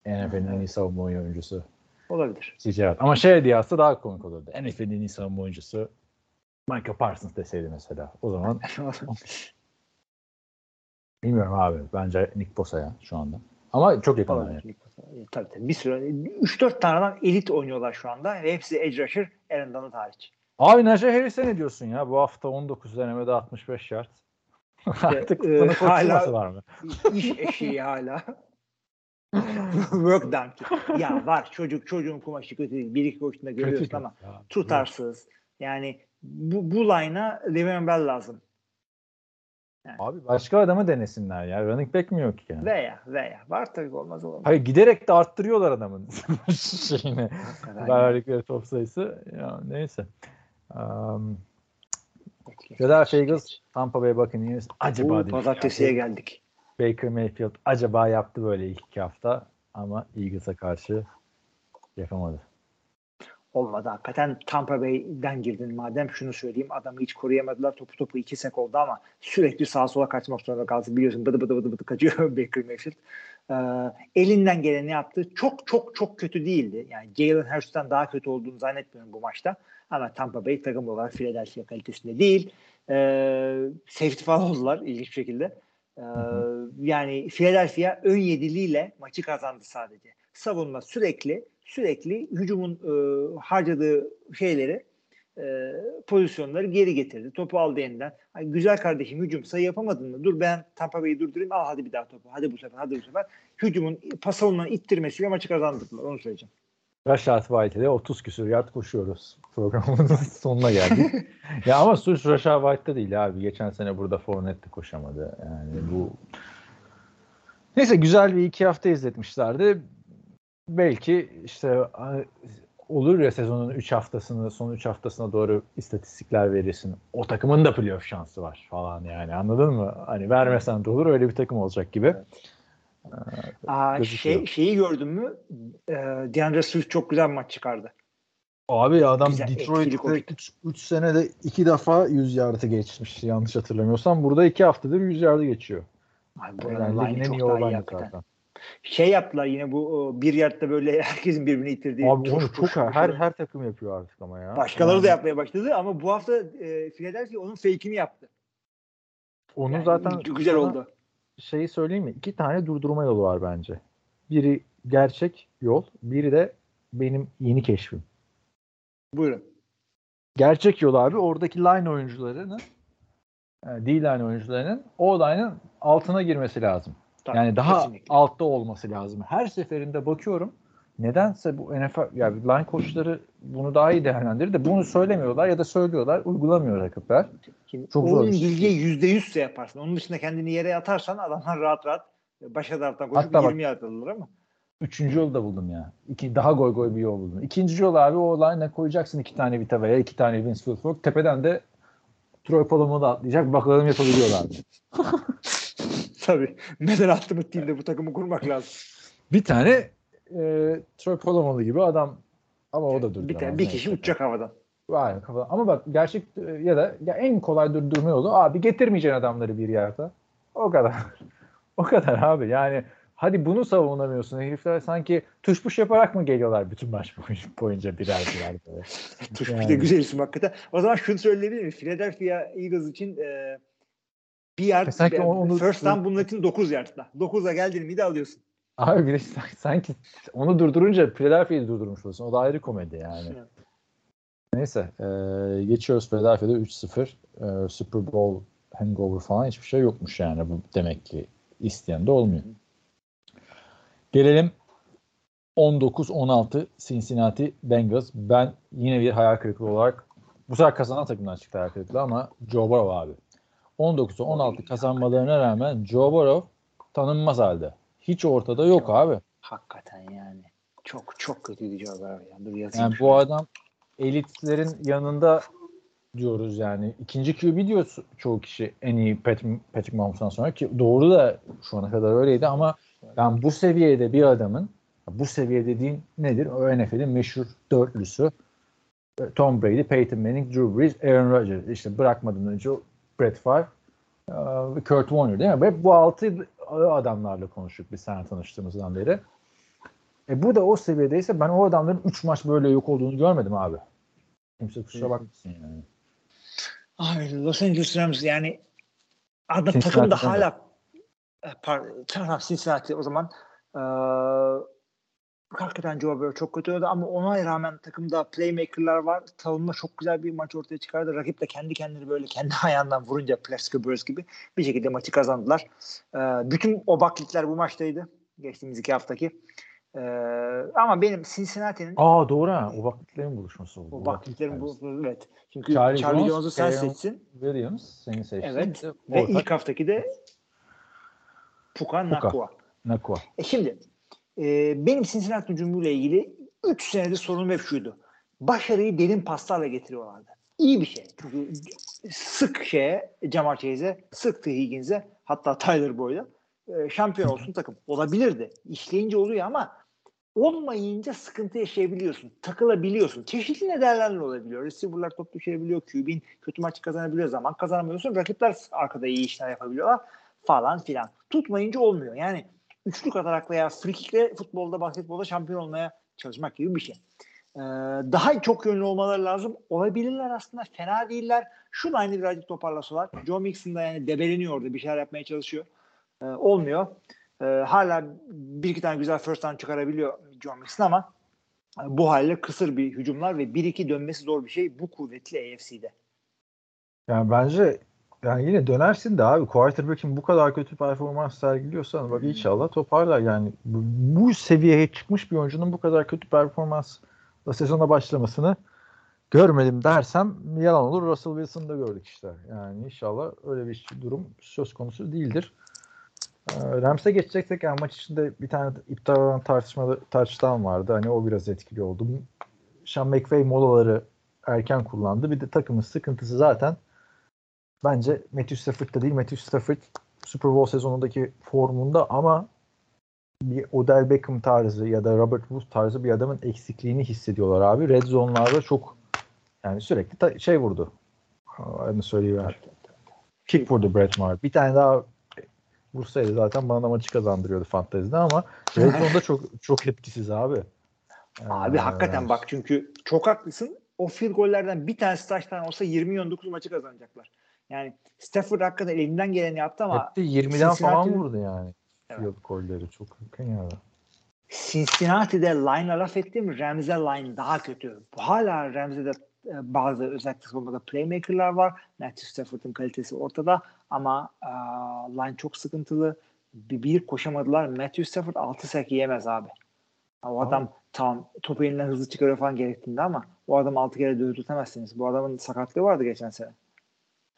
NFL'in en iyi savunma oyuncusu. Olabilir. CC Watt. Ama şey diye yazsa daha komik olurdu. NFL'in en iyi savunma oyuncusu Michael Parsons deseydi mesela. O zaman bilmiyorum abi. Bence Nick Bosa ya şu anda. Ama çok yakın. Yani. Olabilir. E, Tabii tabii. Bir sürü 3-4 tane adam elit oynuyorlar şu anda. Ve hepsi edge rusher. Aaron Donald hariç. Abi Najee Harris'e ne diyorsun ya? Bu hafta 19 denemede 65 yard. Artık e, sana hala- var mı? İş eşiği hala. Work donkey. Ya var çocuk çocuğun kumaşı kötü değil. Bir iki koştuğunda görüyorsun Kötü ama ya. tutarsız. Yani bu, bu line'a Le'Veon Bell lazım. Abi başka adamı denesinler ya. Running back mi yok ki yani? Veya veya. Var tabii olmaz olmaz. Hayır giderek de arttırıyorlar adamın şeyini. Yani. Verdikleri top sayısı. Ya neyse. Um, Eagles, geç. Tampa Bay Buccaneers acaba Bu dedik pazartesiye yani. geldik. Baker Mayfield acaba yaptı böyle ilk iki hafta ama Eagles'a karşı yapamadı. Olmadı hakikaten. Tampa Bay'den girdin madem. Şunu söyleyeyim adamı hiç koruyamadılar. Topu topu iki sek oldu ama sürekli sağa sola kaçmak zorunda kaldı. Biliyorsun bıdı bıdı bıdı bıdı kaçıyor Baker Mayfield. Ee, elinden geleni yaptı. Çok çok çok kötü değildi. Yani Jalen Hurst'tan daha kötü olduğunu zannetmiyorum bu maçta. Ama Tampa Bay takım olarak Philadelphia kalitesinde değil. Ee, safety falan oldular ilginç bir şekilde. Ee, yani Philadelphia ön yediliyle maçı kazandı sadece. Savunma sürekli sürekli hücumun e, harcadığı şeyleri e, pozisyonları geri getirdi. Topu aldı elinden. Ay, güzel kardeşim hücum sayı yapamadın mı? Dur ben Tampa Bay'i durdurayım. Al hadi bir daha topu. Hadi bu sefer. Hadi bu sefer. Hücumun pas alınan ittirmesiyle maçı kazandırdılar. Onu söyleyeceğim. Rashad White'e 30 küsur yard koşuyoruz. Programımızın sonuna geldik. ya ama suç Rashad White'da değil abi. Geçen sene burada Fournette koşamadı. Yani bu Neyse güzel bir iki hafta izletmişlerdi. Belki işte olur ya sezonun 3 haftasını son 3 haftasına doğru istatistikler verirsin. O takımın da playoff şansı var falan yani anladın mı? Hani vermesen de olur öyle bir takım olacak gibi. Aa, Gözüküyor. şey, şeyi gördün mü? Ee, DeAndre Swift çok güzel maç çıkardı. Abi adam Detroit'te koştu. 3 senede 2 defa 100 yardı geçmiş yanlış hatırlamıyorsam. Burada 2 haftadır 100 yardı geçiyor. Ay, bu Yani line ligin en çok iyi daha iyi olan hakikaten. Şey yaptılar yine bu bir yardta böyle herkesin birbirini itirdiği. Abi onu çok tuş, her her takım yapıyor artık ama ya. Başkaları Yani da yapmaya başladı ama bu hafta e, Philadelphia onun fake'ini yaptı. Onun Yani zaten güzel sana oldu. Şeyi söyleyeyim mi? İki tane durdurma yolu var bence. Biri gerçek yol, biri de benim yeni keşfim. Buyurun. Gerçek yol abi oradaki line oyuncularının yani D-line oyuncularının o line'ın altına girmesi lazım. Tabii, Yani daha kesinlikle. altta olması lazım. Her seferinde bakıyorum nedense bu NFL yani line koçları bunu daha iyi değerlendirir de bunu söylemiyorlar ya da söylüyorlar uygulamıyor rakipler. Şimdi Çok zor bir şey. bilgiye yüzde yüzse yaparsın. Onun dışında kendini yere atarsan adamlar rahat rahat başa taraftan koşup Hatta bak- 20 yard alırlar ama. Üçüncü yolu da buldum ya. İki, daha goy goy bir yol buldum. İkinci yol abi o line'e koyacaksın iki tane Vita veya iki tane Vince Wilfork. Tepeden de Troy da atlayacak. Bakalım yapabiliyorlar? Tabii. Neden attım değil de bu takımı kurmak lazım. Bir tane e, Troy Polamalu gibi adam ama o da durduramaz. Bir, tane, bir kişi Neyse. uçacak havadan. Vay kafadan. Ama bak gerçek ya da ya en kolay durdurma yolu abi getirmeyeceksin adamları bir yerde. O kadar. o kadar abi. Yani hadi bunu savunamıyorsun. Herifler sanki tuş puş yaparak mı geliyorlar bütün maç boyunca, birer birer böyle. Tuş Yani. de güzel isim hakikaten. O zaman şunu söyleyebilir miyim? Philadelphia Eagles için e, bir yard, sanki bir- onu- first down bunun için 9 yardta. 9'a geldin mi de alıyorsun. Abi bir de san- sanki onu durdurunca Philadelphia'yı durdurmuş olsun. O da ayrı komedi yani. Evet. Neyse. e, geçiyoruz Philadelphia'da 3-0. E, Super Bowl hangover falan hiçbir şey yokmuş yani. Bu demek ki isteyen de olmuyor. Gelelim 19-16 Cincinnati Bengals. Ben yine bir hayal kırıklığı olarak bu sefer kazanan takımdan çıktı hayal kırıklığı ama Joe Burrow abi. 19'a 16 kazanmalarına rağmen Joe Burrow tanınmaz halde. Hiç ortada yok abi. Hakikaten yani. Çok çok kötüydü Joe Burrow ya. Dur yazayım. Yani bu adam elitlerin yanında diyoruz yani. İkinci QB diyor ço- çoğu kişi en iyi Patrick, Patrick Mahomes'tan sonra ki doğru da şu ana kadar öyleydi ama ben bu seviyede bir adamın bu seviye dediğin nedir? O NFL'in meşhur dörtlüsü Tom Brady, Peyton Manning, Drew Brees, Aaron Rodgers. İşte bırakmadan önce Brett Favre, Kurt Warner değil mi? Hep bu altı adamlarla konuştuk biz seninle tanıştığımızdan beri. E bu da o seviyedeyse ben o adamların 3 maç böyle yok olduğunu görmedim abi. Kimse kusura bakmasın yani. Ay, Los Angeles Rams yani adam takım da hala e, pardon, Cincinnati o zaman hakikaten Joe Burrow çok kötü oldu ama ona rağmen takımda playmaker'lar var. Savunma çok güzel bir maç ortaya çıkardı. Rakip de kendi kendini böyle kendi ayağından vurunca Plaxico Burress gibi bir şekilde maçı kazandılar. Eee, bütün o baklikler bu maçtaydı. Geçtiğimiz iki haftaki. Eee, ama benim Cincinnati'nin Aa doğru ha. O vakitlerin buluşması oldu. o bakliklerin bu evet. Çünkü Charlie Charlie, Jones, Jones'u sen Aaron- seçsin. Williams seni seçti. Evet. Ve ortak ilk haftaki de Puka Nakua. Nakua. E şimdi e, benim Cincinnati hücumuyla ilgili 3 senedir sorunum hep şuydu. Başarıyı derin paslarla getiriyorlardı. İyi bir şey. Çünkü sık şeye Jamar Chase'e, sık T. Higgins'e hatta Tyler Boyd'a e, şampiyon olsun takım. Olabilirdi. İşleyince oluyor ama olmayınca sıkıntı yaşayabiliyorsun. Takılabiliyorsun. Çeşitli nedenlerle olabiliyor. Receiver'lar top düşürebiliyor. QB'in kötü maç kazanabiliyor. Zaman kazanamıyorsun. Rakipler arkada iyi işler yapabiliyorlar falan filan. Tutmayınca olmuyor. Yani üçlük atarak veya frikikle futbolda, basketbolda şampiyon olmaya çalışmak gibi bir şey. Ee, daha çok yönlü olmaları lazım. Olabilirler aslında. Fena değiller. Şu aynı birazcık toparlasalar. Joe Mixon da yani debeleniyor orada. Bir şeyler yapmaya çalışıyor. Ee, olmuyor. Ee, hala bir iki tane güzel first down çıkarabiliyor Joe Mixon ama e, bu haliyle kısır bir hücumlar ve bir iki dönmesi zor bir şey bu kuvvetli AFC'de. Yani bence yani yine dönersin de abi quarterback'in bu kadar kötü performans sergiliyorsan bak inşallah toparlar yani bu, bu seviyeye çıkmış bir oyuncunun bu kadar kötü performansla sezona başlamasını görmedim dersem yalan olur. Russell Wilson'da gördük işte. Yani inşallah öyle bir durum söz konusu değildir. Ee, Rams'e geçeceksek yani maç içinde bir tane iptal olan tartışmalı touchdown vardı. Hani o biraz etkili oldu. Sean McVay molaları erken kullandı. Bir de takımın sıkıntısı zaten bence Matthew Stafford'da değil. Matthew Stafford Super Bowl sezonundaki formunda ama bir Odell Beckham tarzı ya da Robert Woods tarzı bir adamın eksikliğini hissediyorlar abi. Red zone'larda çok yani sürekli ta- şey vurdu. Onu söyleyiver. Kick vurdu Brett Maher. Bir tane daha vursaydı zaten bana da maçı kazandırıyordu fantezide ama Red zone'da çok çok etkisiz abi. Abi Ee, hakikaten bak çünkü çok haklısın. O field gollerden bir tanesi taştan olsa 20-19 maçı kazanacaklar. Yani Stafford hakikaten elinden geleni yaptı ama Hep de 20'den falan Cincinnati'nin- vurdu yani. Evet. Golleri çok ya. Cincinnati'de line'a laf ettim. Ramsey line daha kötü. Hala Ramsey'de e, bazı özellikle savunmada playmaker'lar var. Matthew Stafford'ın kalitesi ortada ama e, line çok sıkıntılı. Bir, bir koşamadılar. Matthew Stafford 6 sack yiyemez abi. O adam tam topu elinden hızlı çıkarıyor falan gerektiğinde ama o adam 6 kere dövdürtemezsiniz. Bu adamın sakatlığı vardı geçen sene.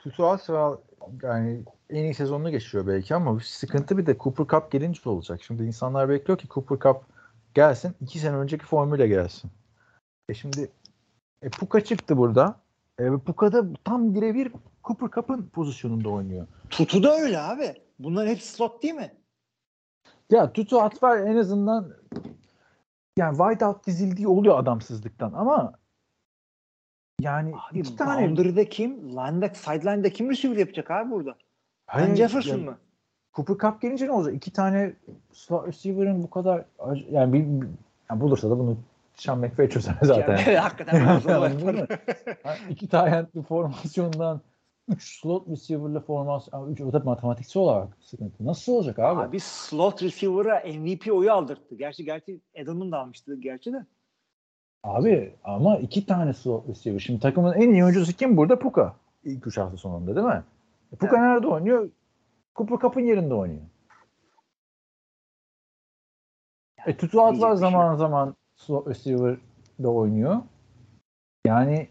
Atwell yani en iyi sezonunu geçiriyor belki ama sıkıntı bir de Cooper Cup gelince olacak. Şimdi insanlar bekliyor ki Cooper Cup gelsin. iki sene önceki formüle gelsin. E şimdi e, Puka çıktı burada. E, Puka da tam birebir Cooper Cup'ın pozisyonunda oynuyor. Tutu da öyle abi. Bunların hepsi slot değil mi? Ya Tutu Atwell en azından yani wideout dizildiği oluyor adamsızlıktan ama yani Abi iki tane boundary'de kim? Line'da, sideline'da kim receiver yapacak abi burada? Hayır, Ben Jefferson yani mı? Cooper Cup gelince ne olacak? İki tane slot receiver'ın bu kadar yani bir, bir- yani bulursa da bunu Sean McVay çözer zaten. Yani, hakikaten. Ha, iki tane formasyondan 3 slot receiver'la formasyon 3 o da matematiksel olarak sıkıntı. Nasıl olacak abi? Abi slot receiver'a MVP oyu aldırttı. Gerçi gerçi Edelman da almıştı gerçi de. Abi ama iki tane slot receiver. Şimdi takımın en iyi oyuncusu kim burada? Puka. İlk üç hafta sonunda değil mi? E, Puka nerede oynuyor? Cooper Cup'ın yerinde oynuyor. E Tutu Atlar diyecek bir şey zaman zaman slot receiver'da oynuyor. Yani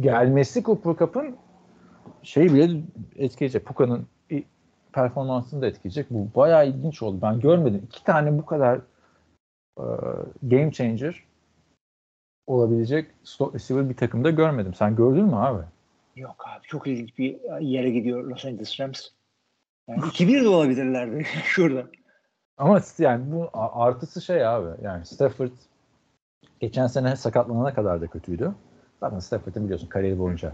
gelmesi Cooper Cup'ın şey bile etkileyecek. Puka'nın performansını da etkileyecek. Bu bayağı ilginç oldu. Ben görmedim. İki tane bu kadar e, game changer olabilecek slot receiver bir takımda görmedim. Sen gördün mü abi? Yok abi çok ilginç bir yere gidiyor Los Angeles Rams. Yani 2-1 de olabilirlerdi şurada. Ama yani bu artısı şey abi. Yani Stafford geçen sene sakatlanana kadar da kötüydü. Zaten Stafford'ın biliyorsun kariyeri boyunca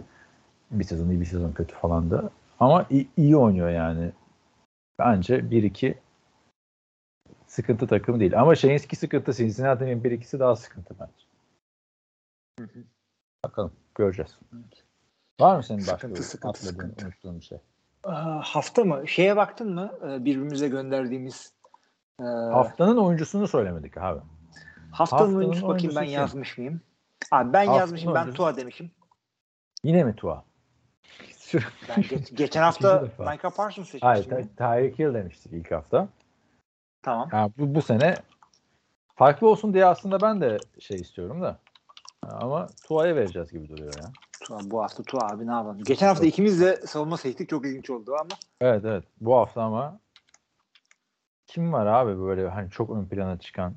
bir sezon iyi bir sezon kötü falandı. Ama iyi, iyi oynuyor yani. Bence 1-2 sıkıntı takımı değil. Ama şeyin eski sıkıntı Cincinnati'nin 1-2'si daha sıkıntı bence. Bakalım göreceğiz. Var mı senin başka Sıkıntı, bir sıkıntı, atladığın, sıkıntı. unuttuğun bir şey? Aa, hafta mı? Şeye baktın mı? Ee, birbirimize gönderdiğimiz e, Haftanın oyuncusunu söylemedik abi. haftanın haftanın oyuncusu bakayım ben kim? yazmış mıyım? Abi ben Haftanın yazmışım. Ben Tua demişim. Yine mi Tua? Ben geç- geçen hafta. Micah Parsons seçmiştim. Hayır, Tyreek Hill demiştik ilk hafta. Tamam. Ya bu, bu sene farklı olsun diye aslında ben de şey istiyorum da. Ama Tua'ya vereceğiz gibi duruyor ya. Tua, bu hafta Tua abi ne yapalım? Geçen hafta ikimiz de savunma seçtik. Çok ilginç oldu ama. Evet evet. Bu hafta ama kim var abi böyle hani çok ön plana çıkan?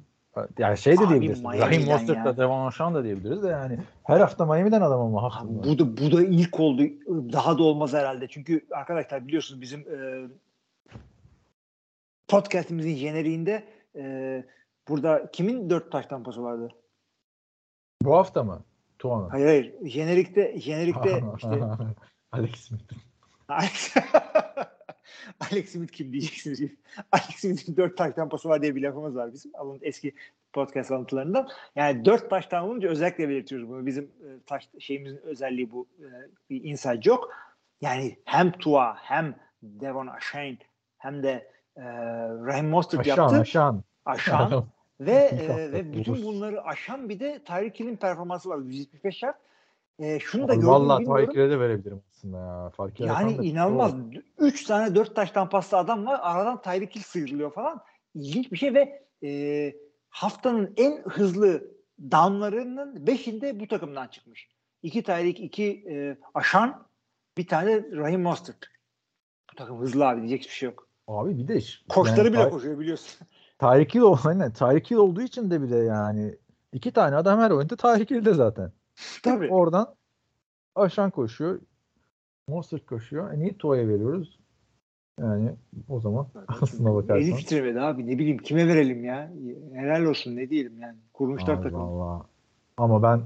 Yani şey de Abi diyebiliriz. Rahim Mostert da Devon Sean da diyebiliriz de yani her hafta Miami'den adam ama. Abi bu da bu da ilk oldu. Daha da olmaz herhalde. Çünkü arkadaşlar biliyorsunuz bizim e, podcast'imizin jeneriğinde e, burada kimin dört taş tampası vardı? Bu hafta mı? Tua'nın. Hayır hayır. Jenerikte jenerikte işte Alex Smith. Alex, Alex Smith kim diyeceksiniz. Alex Smith'in dört taş tampası var diye bir lafımız var bizim. Alın eski podcast alıntılarından. Yani dört taş tam olunca özellikle belirtiyoruz bunu. Bizim e, taş şeyimizin özelliği bu. E, bir inside joke. Yani hem Tua hem Devon Ashane hem de e, Raheem Mostert Aşan yaptı. aşan. Aşan. ve e, ve bütün bunları aşan bir de Tyreek Hill'in performansı var. 175 yard. E, şunu da gördüm Vallahi bilmiyorum. Tyreek'e de verebilirim aslında ya. Fark Yani inanılmaz. Üç tane dört taştan paslı adam var. Aradan Tyreek Hill sıyrılıyor falan. İlginç bir şey ve e, haftanın en hızlı downlarının beşinde bu takımdan çıkmış. İki Tyreek, iki e, Aşan, bir tane Raheem Mostert. Bu takım hızlı abi diyecek bir şey yok. Abi bir de Koçları yani bile koşuyor biliyorsun. Tyreek Hill, aynen, Tyreek Hill olduğu için de bir de yani iki tane adam her oyunda Tyreek Hill'de zaten. Tabii. Oradan aşan koşuyor. Monster koşuyor. E niye Tua'ya veriyoruz? Yani o zaman aslına Eli bakarsan. titremedi abi ne bileyim kime verelim ya. Helal olsun ne diyelim yani. Kurmuşlar Abi takımı. vallahi. Ama ben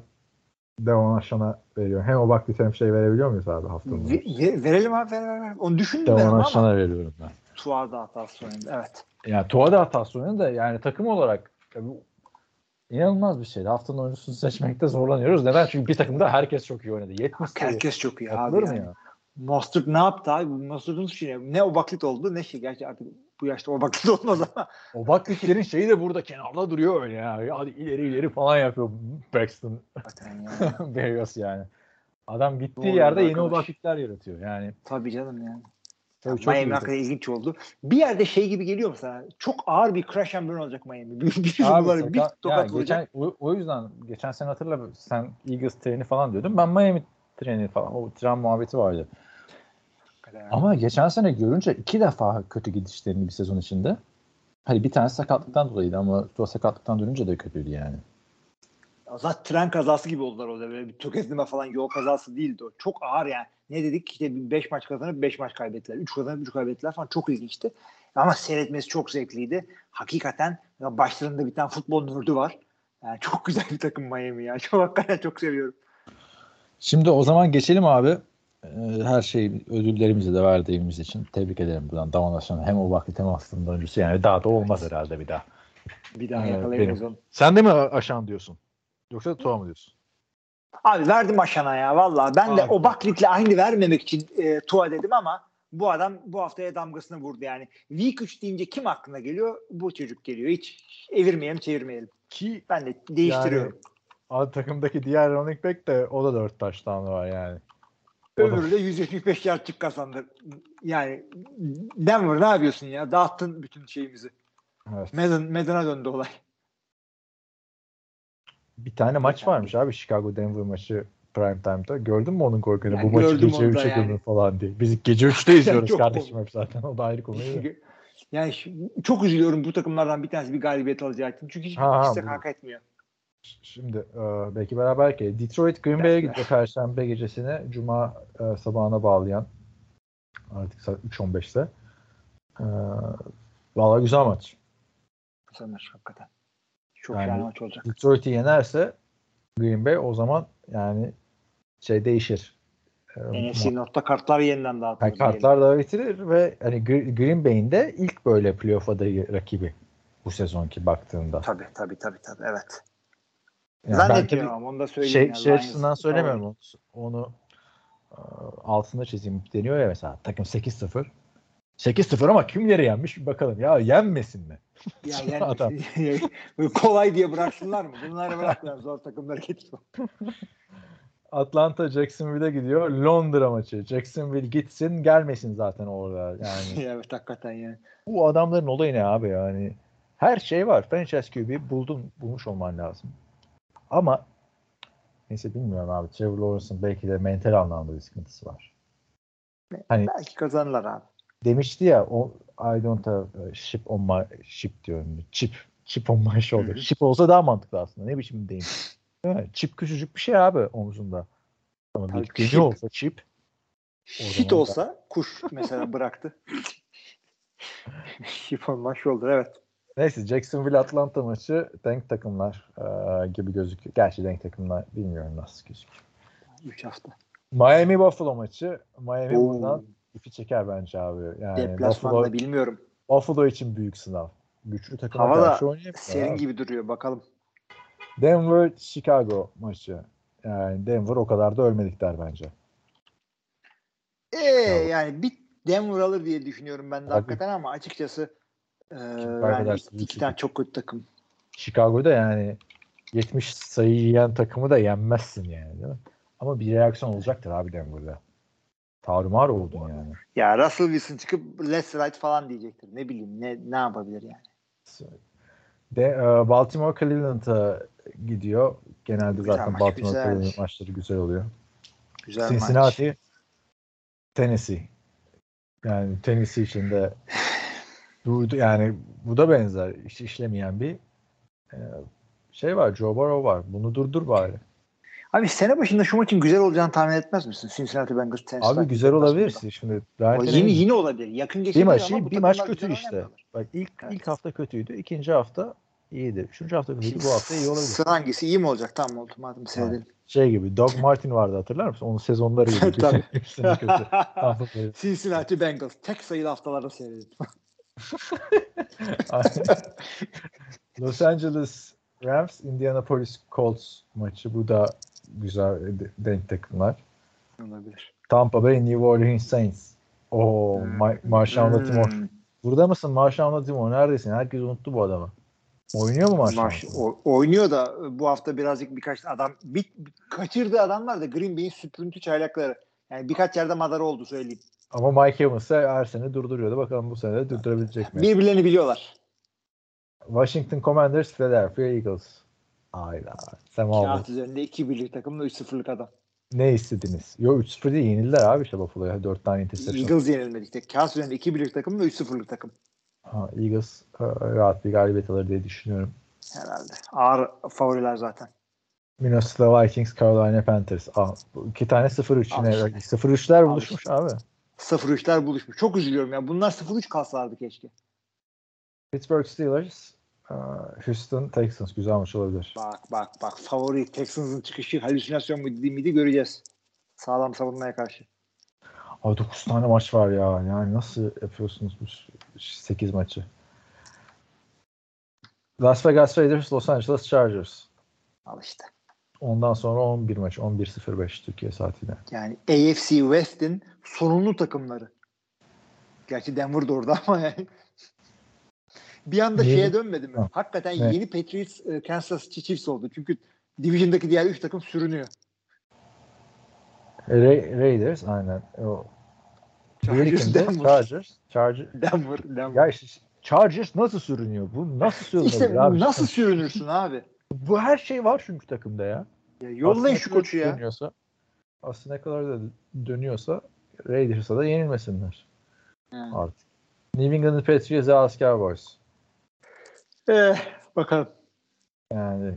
Devon Aşan'a veriyorum. Hem o Baklit hem şey verebiliyor muyuz abi haftanın? Ve- ve- verelim abi ver, ver, ver. Onu düşündüm ben Devon ama Aşan'a veriyorum ben. Tuar da hatası oynadı. Evet. Yani Tua da hatası oynadı da yani takım olarak ya inanılmaz bir şeydi. Haftanın oyuncusunu seçmekte zorlanıyoruz. Neden? Çünkü bir takımda herkes çok iyi oynadı. 70 sayı. Herkes çok iyi abi. Mı Yani. ya? Mostert ne yaptı abi? Mostert'ın suçu ne? Ne o baklit oldu ne şey. Gerçi artık bu yaşta o baklit olmaz ama. O Baklitlerin şeyi de burada kenarda duruyor öyle ya. Hadi ileri ileri falan yapıyor Braxton Zaten ya. Yani. Adam gittiği Doğru yerde yeni o arkadaş. Baklitler yaratıyor. Yani Tabii canım yani. Tabii çok Miami hakikaten ilginç oldu. Bir yerde şey gibi geliyor mu sana? Çok ağır bir crash and burn olacak Miami. Bir, bir, Abi bunları bir tokat yani vuracak. geçen, o, o yüzden geçen sene hatırla sen Eagles treni falan diyordun. Ben Miami treni falan o tren muhabbeti vardı. Ama geçen sene görünce iki defa kötü gidişlerini bir sezon içinde. Hani bir tane sakatlıktan dolayıydı ama o sakatlıktan dönünce de kötüydü yani. Zaten tren kazası gibi oldular orada. Böyle bir tökezleme falan yol kazası değildi o. Çok ağır yani. Ne dedik? İşte 5 maç kazanıp 5 maç kaybettiler. 3 kazanıp 3 kaybettiler falan. Çok ilginçti. Ama seyretmesi çok zevkliydi. Hakikaten ya başlarında bir tane futbol nördü var. Yani çok güzel bir takım Miami ya. Çok hakikaten çok seviyorum. Şimdi o zaman geçelim abi. Ee, Her şey ödüllerimizi de verdiğimiz için tebrik ederim buradan Aşan hem o vakit hem aslında öncüsü yani daha da olmaz herhalde bir daha. Bir daha Evet, yakalayamayız onu. Sen de mi Aşan diyorsun? Yoksa Tuğa mı diyorsun? Abi verdim Aşan'a ya valla. Ben de Abi. o Baklit'le aynı vermemek için e, Tua dedim ama bu adam bu haftaya damgasını vurdu yani. Week 3 deyince kim aklına geliyor? Bu çocuk geliyor. Hiç evirmeyelim çevirmeyelim. Ki Ben de değiştiriyorum. Abi takımdaki diğer running back de o da 4 taştan var yani. Öbürü de 175 yardçık kazandı. Yani Denver ne yapıyorsun ya? Dağıttın bütün şeyimizi. Evet. Madden, Madden'a döndü olay. Bir tane maç varmış abi Chicago Denver maçı prime time'da. Gördün mü onun korkunç? Ya Bu maçı gece onu da 3'e yani. yani. falan diye. Biz gece 3'te izliyoruz kardeşim hep zaten. O da ayrı konu. Yani çok üzülüyorum bu takımlardan bir tanesi bir galibiyet için. Çünkü hiç Ha, kimse hak etmiyor. Şimdi e, belki beraber ki Detroit Green Bay'e gidiyor Perşembe gecesine Cuma e, sabahına bağlayan artık saat 3.15'te. E, Valla güzel maç. Güzel maç hakikaten. Çok Yani- şahane maç olacak. Detroit'i yenerse Green Bay o zaman yani şey değişir. E, NFC North'ta kartlar yeniden dağıtılır. Yani kartlar da bitirir ve hani Gr- Green Bay'in de ilk böyle playoff adayı rakibi bu sezonki baktığında. Tabii tabii tabii tabii evet. Yani Zannetmiyorum ama onu da söyleyeyim. şey, ya, şey açısından söylemiyorum onu. Onu e, altında çizeyim deniyor ya mesela takım 8-0. 8-0 ama kimleri yenmiş bir bakalım. Ya yenmesin mi? Ya böyle kolay diye bıraksınlar mı? Bunları bıraktılar zor takımları getirme. Atlanta Jacksonville'e gidiyor. Londra maçı. Jacksonville gitsin gelmesin zaten orada. Yani evet hakikaten yani. bu adamların olayı ne abi yani? Her şey var. Franchise QB buldun, bulmuş olman lazım. Ama neyse bilmiyorum abi. Trevor Lawrence'ın belki de mental anlamda bir sıkıntısı var. Hani Belki kazanırlar abi. Demişti ya o I don't have a chip on my chip diyorum. Chip. Chip on my shoulder. Chip olsa daha mantıklı aslında. Ne biçim deyim. Chip küçücük bir şey abi omzunda. Ama bir chip. olsa chip. Hit olsa kuş mesela bıraktı. Şifon maç olur evet. Neyse Jacksonville Atlanta maçı denk takımlar eee, gibi gözüküyor. Gerçi denk takımlar bilmiyorum nasıl gözüküyor. 3 hafta. Miami Buffalo maçı. Miami Oo, buradan ipi çeker bence abi. Yani Deplasmanda Buffalo, bilmiyorum. Buffalo için büyük sınav. Güçlü takıma Hava da karşı oynayamıyor. Serin abi. gibi duruyor bakalım. Denver Chicago maçı. Yani Denver o kadar da ölmedikler bence. Ee, yani bir Denver alır diye düşünüyorum ben de Abi. hakikaten ama açıkçası e, yani iki, iki- tane çok kötü takım. Chicago'da yani 70 sayı yiyen takımı da yenmezsin yani değil mi? Ama bir reaksiyon olacaktır abi Denver'da. Tarumar oldun yani. Ya Russell Wilson çıkıp let's ride falan diyecektir. Ne bileyim ne ne yapabilir yani. De, e, Baltimore Cleveland'a gidiyor. Genelde Güzel zaten maç, Baltimore güzel. Cleveland maçları güzel oluyor. Güzel Cincinnati Tennessee. Yani Tennessee için de Bu yani bu da benzer hiç işlemeyen bir e, şey var. Joe Burrow var. Bunu durdur bari. Abi sene başında şu maçın güzel olacağını tahmin etmez misin? Cincinnati Bengals Tennessee Abi güzel olabilir. aslında. Şimdi yine, Tannehill yine olabilir. Yakın bir geçebilir ama maçı bu bir maç kötü işte. Bak ilk Evet. ilk hafta kötüydü. ikinci hafta iyiydi. Üçüncü hafta kötüydü. Bu hafta iyi olabilir. Sıra hangisi? İyi mi olacak? Tamam oldu. Madem seyredelim. Şey gibi Doug Martin vardı hatırlar mısın? Onun sezonları gibi. Tabii. Kötü. Cincinnati Bengals. Tek sayılı haftalarda seyredelim. Los Angeles Rams Indianapolis Colts maçı. Bu da güzel de- denk takımlar. olabilir. Tampa Bay New Orleans Saints. Oo, Ma- Marshall Latimore. Hmm. Burada mısın Marshall Latimore? Neredesin? Herkes unuttu bu adamı. Oynuyor mu Marshall? Marş, o- oynuyor da e, bu hafta birazcık birkaç adam bir, kaçırdığı adamlar da Green Bay'in süprüntü çaylakları. Yani birkaç yerde madara oldu söyleyeyim. Ama Mike Evans ise her sene durduruyordu. Bakalım bu sene de durdurabilecek mi? Birbirlerini biliyorlar. Washington Commanders, Philadelphia Eagles. Ayda. Sam. Kağıt üzerinde 2 birlik takımla 3-0'lık adam. Ne istediniz? Yo 3-0 değil yenildiler abi işte Buffalo'ya. 4 tane interception. Eagles yenilmedik de. Kağıt üzerinde 2 birlik takım ve 3-0'lık takım. Ha, Eagles e, rahat bir galibiyet alır diye düşünüyorum. Herhalde. Ağır favoriler zaten. Minnesota Vikings, Carolina Panthers. Aa, iki tane 0-3 Al yine. işte. 0-3'ler Al buluşmuş abi. 0-3'ler buluşmuş. Çok üzülüyorum ya. Bunlar 0-3 kalsalardı keşke. Pittsburgh Steelers, Houston Texans. Güzel maç olabilir. Bak bak bak. Favori Texans'ın çıkışı halüsinasyon mu değil miydi göreceğiz. Sağlam savunmaya karşı. Abi 9 tane maç var ya. Yani nasıl yapıyorsunuz bu 8 maçı? Las Vegas Raiders, Los Angeles Chargers. Al işte. Ondan sonra 11 maç. 11.05 Türkiye saatiyle. Yani AFC West'in sorunlu takımları. Gerçi Denver da orada ama yani. Bir anda Niye? şeye dönmedi mi? Ha. Hakikaten Ne? yeni Patriots e, Kansas City Chiefs oldu. Çünkü Division'daki diğer 3 takım sürünüyor. Ra- Raiders aynen. O Chargers? Denver. Chargers. Charger. Denver, Denver. Ya işte Chargers nasıl sürünüyor? Bu nasıl sürünüyor işte abi? nasıl sürünürsün abi? Bu her şey var çünkü takımda ya. Ya yollayın şu koçu ya. Dönüyorsa, aslında ne kadar da dönüyorsa Raiders'a da yenilmesinler Yani. artık. New England Patriots, Dallas Cowboys. Eh, bakalım. Yani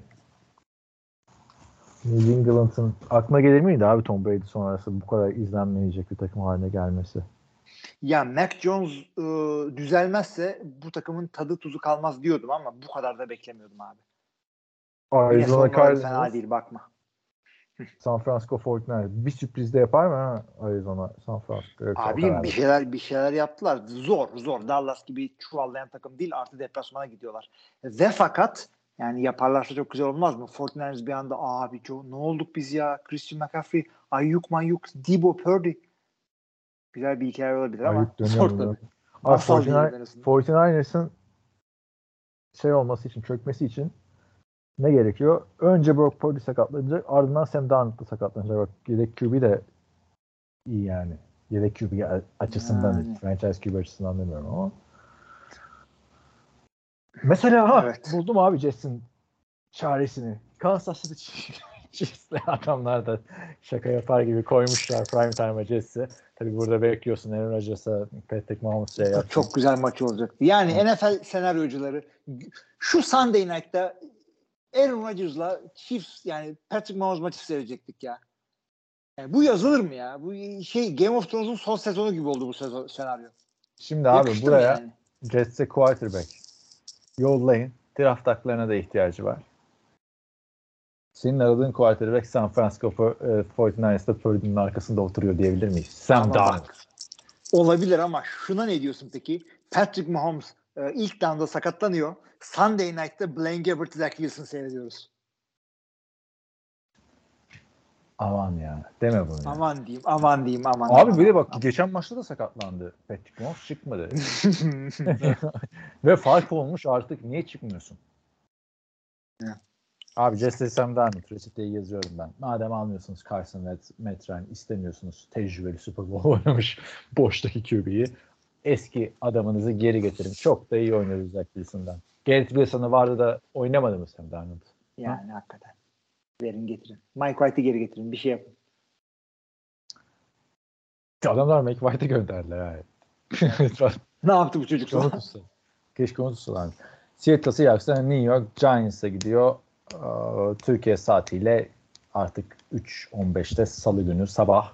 New England'ın aklına gelir miydi abi Tom Brady sonrası bu kadar izlenmeyecek bir takım haline gelmesi? Ya Mac Jones e, düzelmezse bu takımın tadı tuzu kalmaz diyordum ama bu kadar da beklemiyordum abi. Arizona savunmaları fena Cardinals, değil bakma. San Francisco 49ers. Bir sürpriz de yapar mı ha Arizona, San Francisco? O Abi bir şeyler bir şeyler yaptılar. Zor zor. Dallas gibi çuvallayan takım değil. Artı deplasmana gidiyorlar. Ve fakat yani yaparlarsa çok güzel olmaz mı? 49ers bir anda abi Joe, ne olduk biz ya? Christian McCaffrey, Ayuk Mayuk, Debo Purdy. Güzel bir hikaye olabilir ama zor tabii. 49 azından. 49ers'ın şey olması için, çökmesi için ne gerekiyor? Önce Brock Purdy sakatlanacak, ardından Sam Darnold da sakatlanacak. Bak yedek QB de iyi yani. Yedek QB açısından Yani. değil. Franchise QB açısından demiyorum ama. Mesela ha, Evet. buldum abi Jets'in çaresini. Kansas City Chiefs'le adamlar da şaka yapar gibi koymuşlar prime time'a Jets'i. Tabii burada bekliyorsun Aaron Rodgers'a Patrick Mahomes şey yapsın. Çok güzel maç olacak. Yani NFL senaryocuları şu Sunday Night'ta Aaron Rodgers'la Chiefs yani Patrick Mahomes maçı seyredecektik ya. Yani bu yazılır mı ya? Bu şey Game of Thrones'un son sezonu gibi oldu bu sezon, senaryo. Şimdi abi Yakıştı mı buraya yani? Jets'e quarterback yollayın. Draft haklarına da ihtiyacı var. Senin aradığın quarterback San Francisco e, 49ers'ta Purdy'nin arkasında oturuyor diyebilir miyiz? Sam Darnold. Olabilir ama şuna ne diyorsun peki? Patrick Mahomes e, ilk down'da sakatlanıyor. Sunday Night'ta Blaine Gabbert, Zach Wilson seyrediyoruz. Aman ya. Deme bunu. ya. Aman diyeyim, aman diyeyim, aman. Abi aman, de bak aman. geçen maçta da sakatlandı. Patrick Mahomes çıkmadı. Ve fark olmuş artık niye çıkmıyorsun? Ya. Abi Jesse Sam Darnold reçeteyi yazıyorum ben. Madem almıyorsunuz Carson ve Matt istemiyorsunuz tecrübeli Super Bowl oynamış boştaki QB'yi eski adamınızı geri getirin. Çok da iyi oynadı Zach Wilson'dan. Garrett Wilson'ı vardı da oynamadı mı Sam Darnold? yani hakikaten. Verin getirin. Mike White'ı geri getirin. Bir şey yapın. Adamlar Mike White'ı gönderdiler abi. Ne yaptı bu çocuk. Keşke unutsalarmış. Seattle Seahawks'a New York Giants'a gidiyor. Türkiye saatiyle artık 3.15'te salı günü sabah.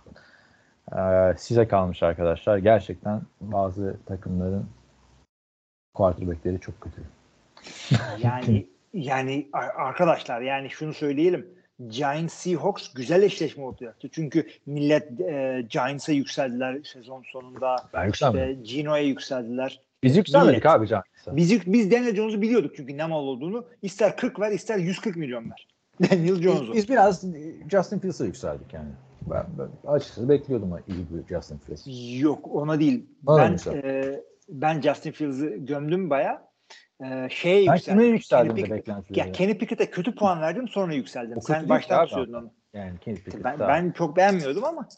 Ee, size kalmış arkadaşlar. Gerçekten bazı takımların quarterbackleri çok kötü. Yani yani ar- arkadaşlar yani şunu söyleyelim. Giants Seahawks güzel eşleşme olacaktı. Çünkü millet e, Giants'a yükseldiler sezon sonunda. Ben. İşte Gino'ya yükseldiler. Biz yükselmedik millet. abi Giants'a. Biz biz Daniel Jones'u biliyorduk çünkü ne mal olduğunu. İster 40 ver ister 140 milyon ver. Daniel Jones'u. Biz, biz biraz Justin Fields'a yükseldik yani. Ben, ben açıkçası bekliyordum iyi bir Justin Fields. Yok ona değil. Bana ben e, ben Justin Fields'ı gömdüm baya. E, şeye Ben yükseldim. kime yükseldim Kenny de beklentileri. Ya Kenny Pickett'e kötü puan verdim sonra yükseldim. O Sen baştan söylüyordun onu. Yani Kenny Pickett Ben, daha- ben çok beğenmiyordum ama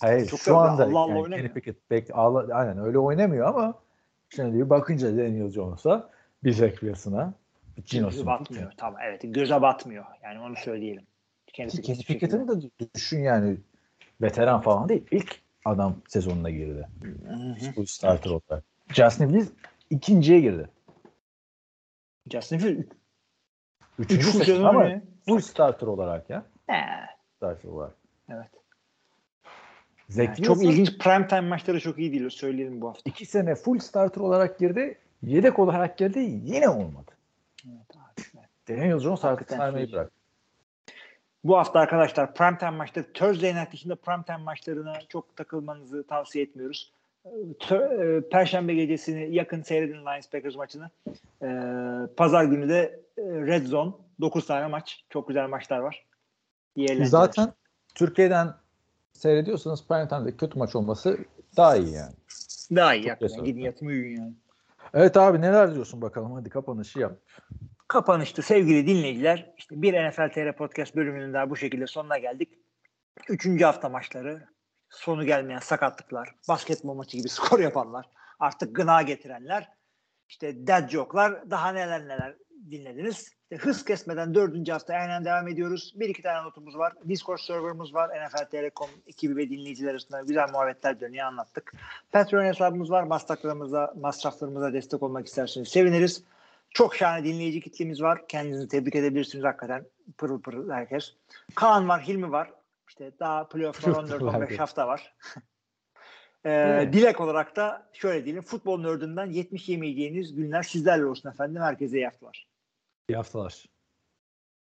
Hayır çok şu da anda Allah yani oynamıyor. Kenny Pickett bek, Allah, aynen öyle oynamıyor ama şimdi bir bakınca Daniel Jones'a bir Zach Wilson'a bir Gino göze batmıyor. Tamam evet göze batmıyor. Yani onu söyleyelim. Kenny Pickett'in de düşün yani veteran falan değil. İlk adam sezonuna girdi. Bu starter olarak. Justin Fields ikinciye girdi. Justin Fields Üçüncü Üçüncü sezon ama mu? full starter olarak ya. He, Starter olarak. evet. Zach Yani çok ilginç prime time maçları çok iyi değil söyleyelim bu hafta. iki sene full starter olarak girdi. Yedek olarak girdi. Yine olmadı. Evet, abi. Daniel Jones artık Hakikaten saymayı söyleyeceğim. bırak. Bu hafta arkadaşlar primetime maçları Thursday night dışında primetime maçlarına çok takılmanızı tavsiye etmiyoruz. E, Perşembe gecesini yakın seyredin Lions Packers maçını. Ee, Pazar günü de e, Red Zone 9 tane maç. Çok güzel maçlar var. Zaten Türkiye'den seyrediyorsanız prime time'de kötü maç olması daha iyi yani. daha iyi. Gidin yatın uyuyun yani. Evet abi neler diyorsun bakalım hadi kapanışı yap. Kapanıştı sevgili dinleyiciler. İşte bir NFL TR Podcast bölümünün daha bu şekilde sonuna geldik. Üçüncü hafta maçları, sonu gelmeyen sakatlıklar, basketbol maçı gibi skor yapanlar, artık gına getirenler, işte dead joke'lar, daha neler neler dinlediniz. İşte hız kesmeden dördüncü hafta aynen devam ediyoruz. Bir iki tane notumuz var. Discord serverımız var. NFL Telekom ekibi ve dinleyiciler arasında güzel muhabbetler dönüyor anlattık. Patreon hesabımız var. Masraflarımıza, masraflarımıza destek olmak isterseniz seviniriz. Çok şahane dinleyici kitlemiz var. Kendinizi tebrik edebilirsiniz hakikaten. Pırıl pırıl herkes. Kaan var, Hilmi var. İşte daha playoff'lar Pırıl pırıl 14-15 herkes. hafta var. ee. Dilek olarak da şöyle diyelim. Futbol nördünden 70 yemeyeceğiniz günler sizlerle olsun efendim. Herkese iyi haftalar. İyi haftalar.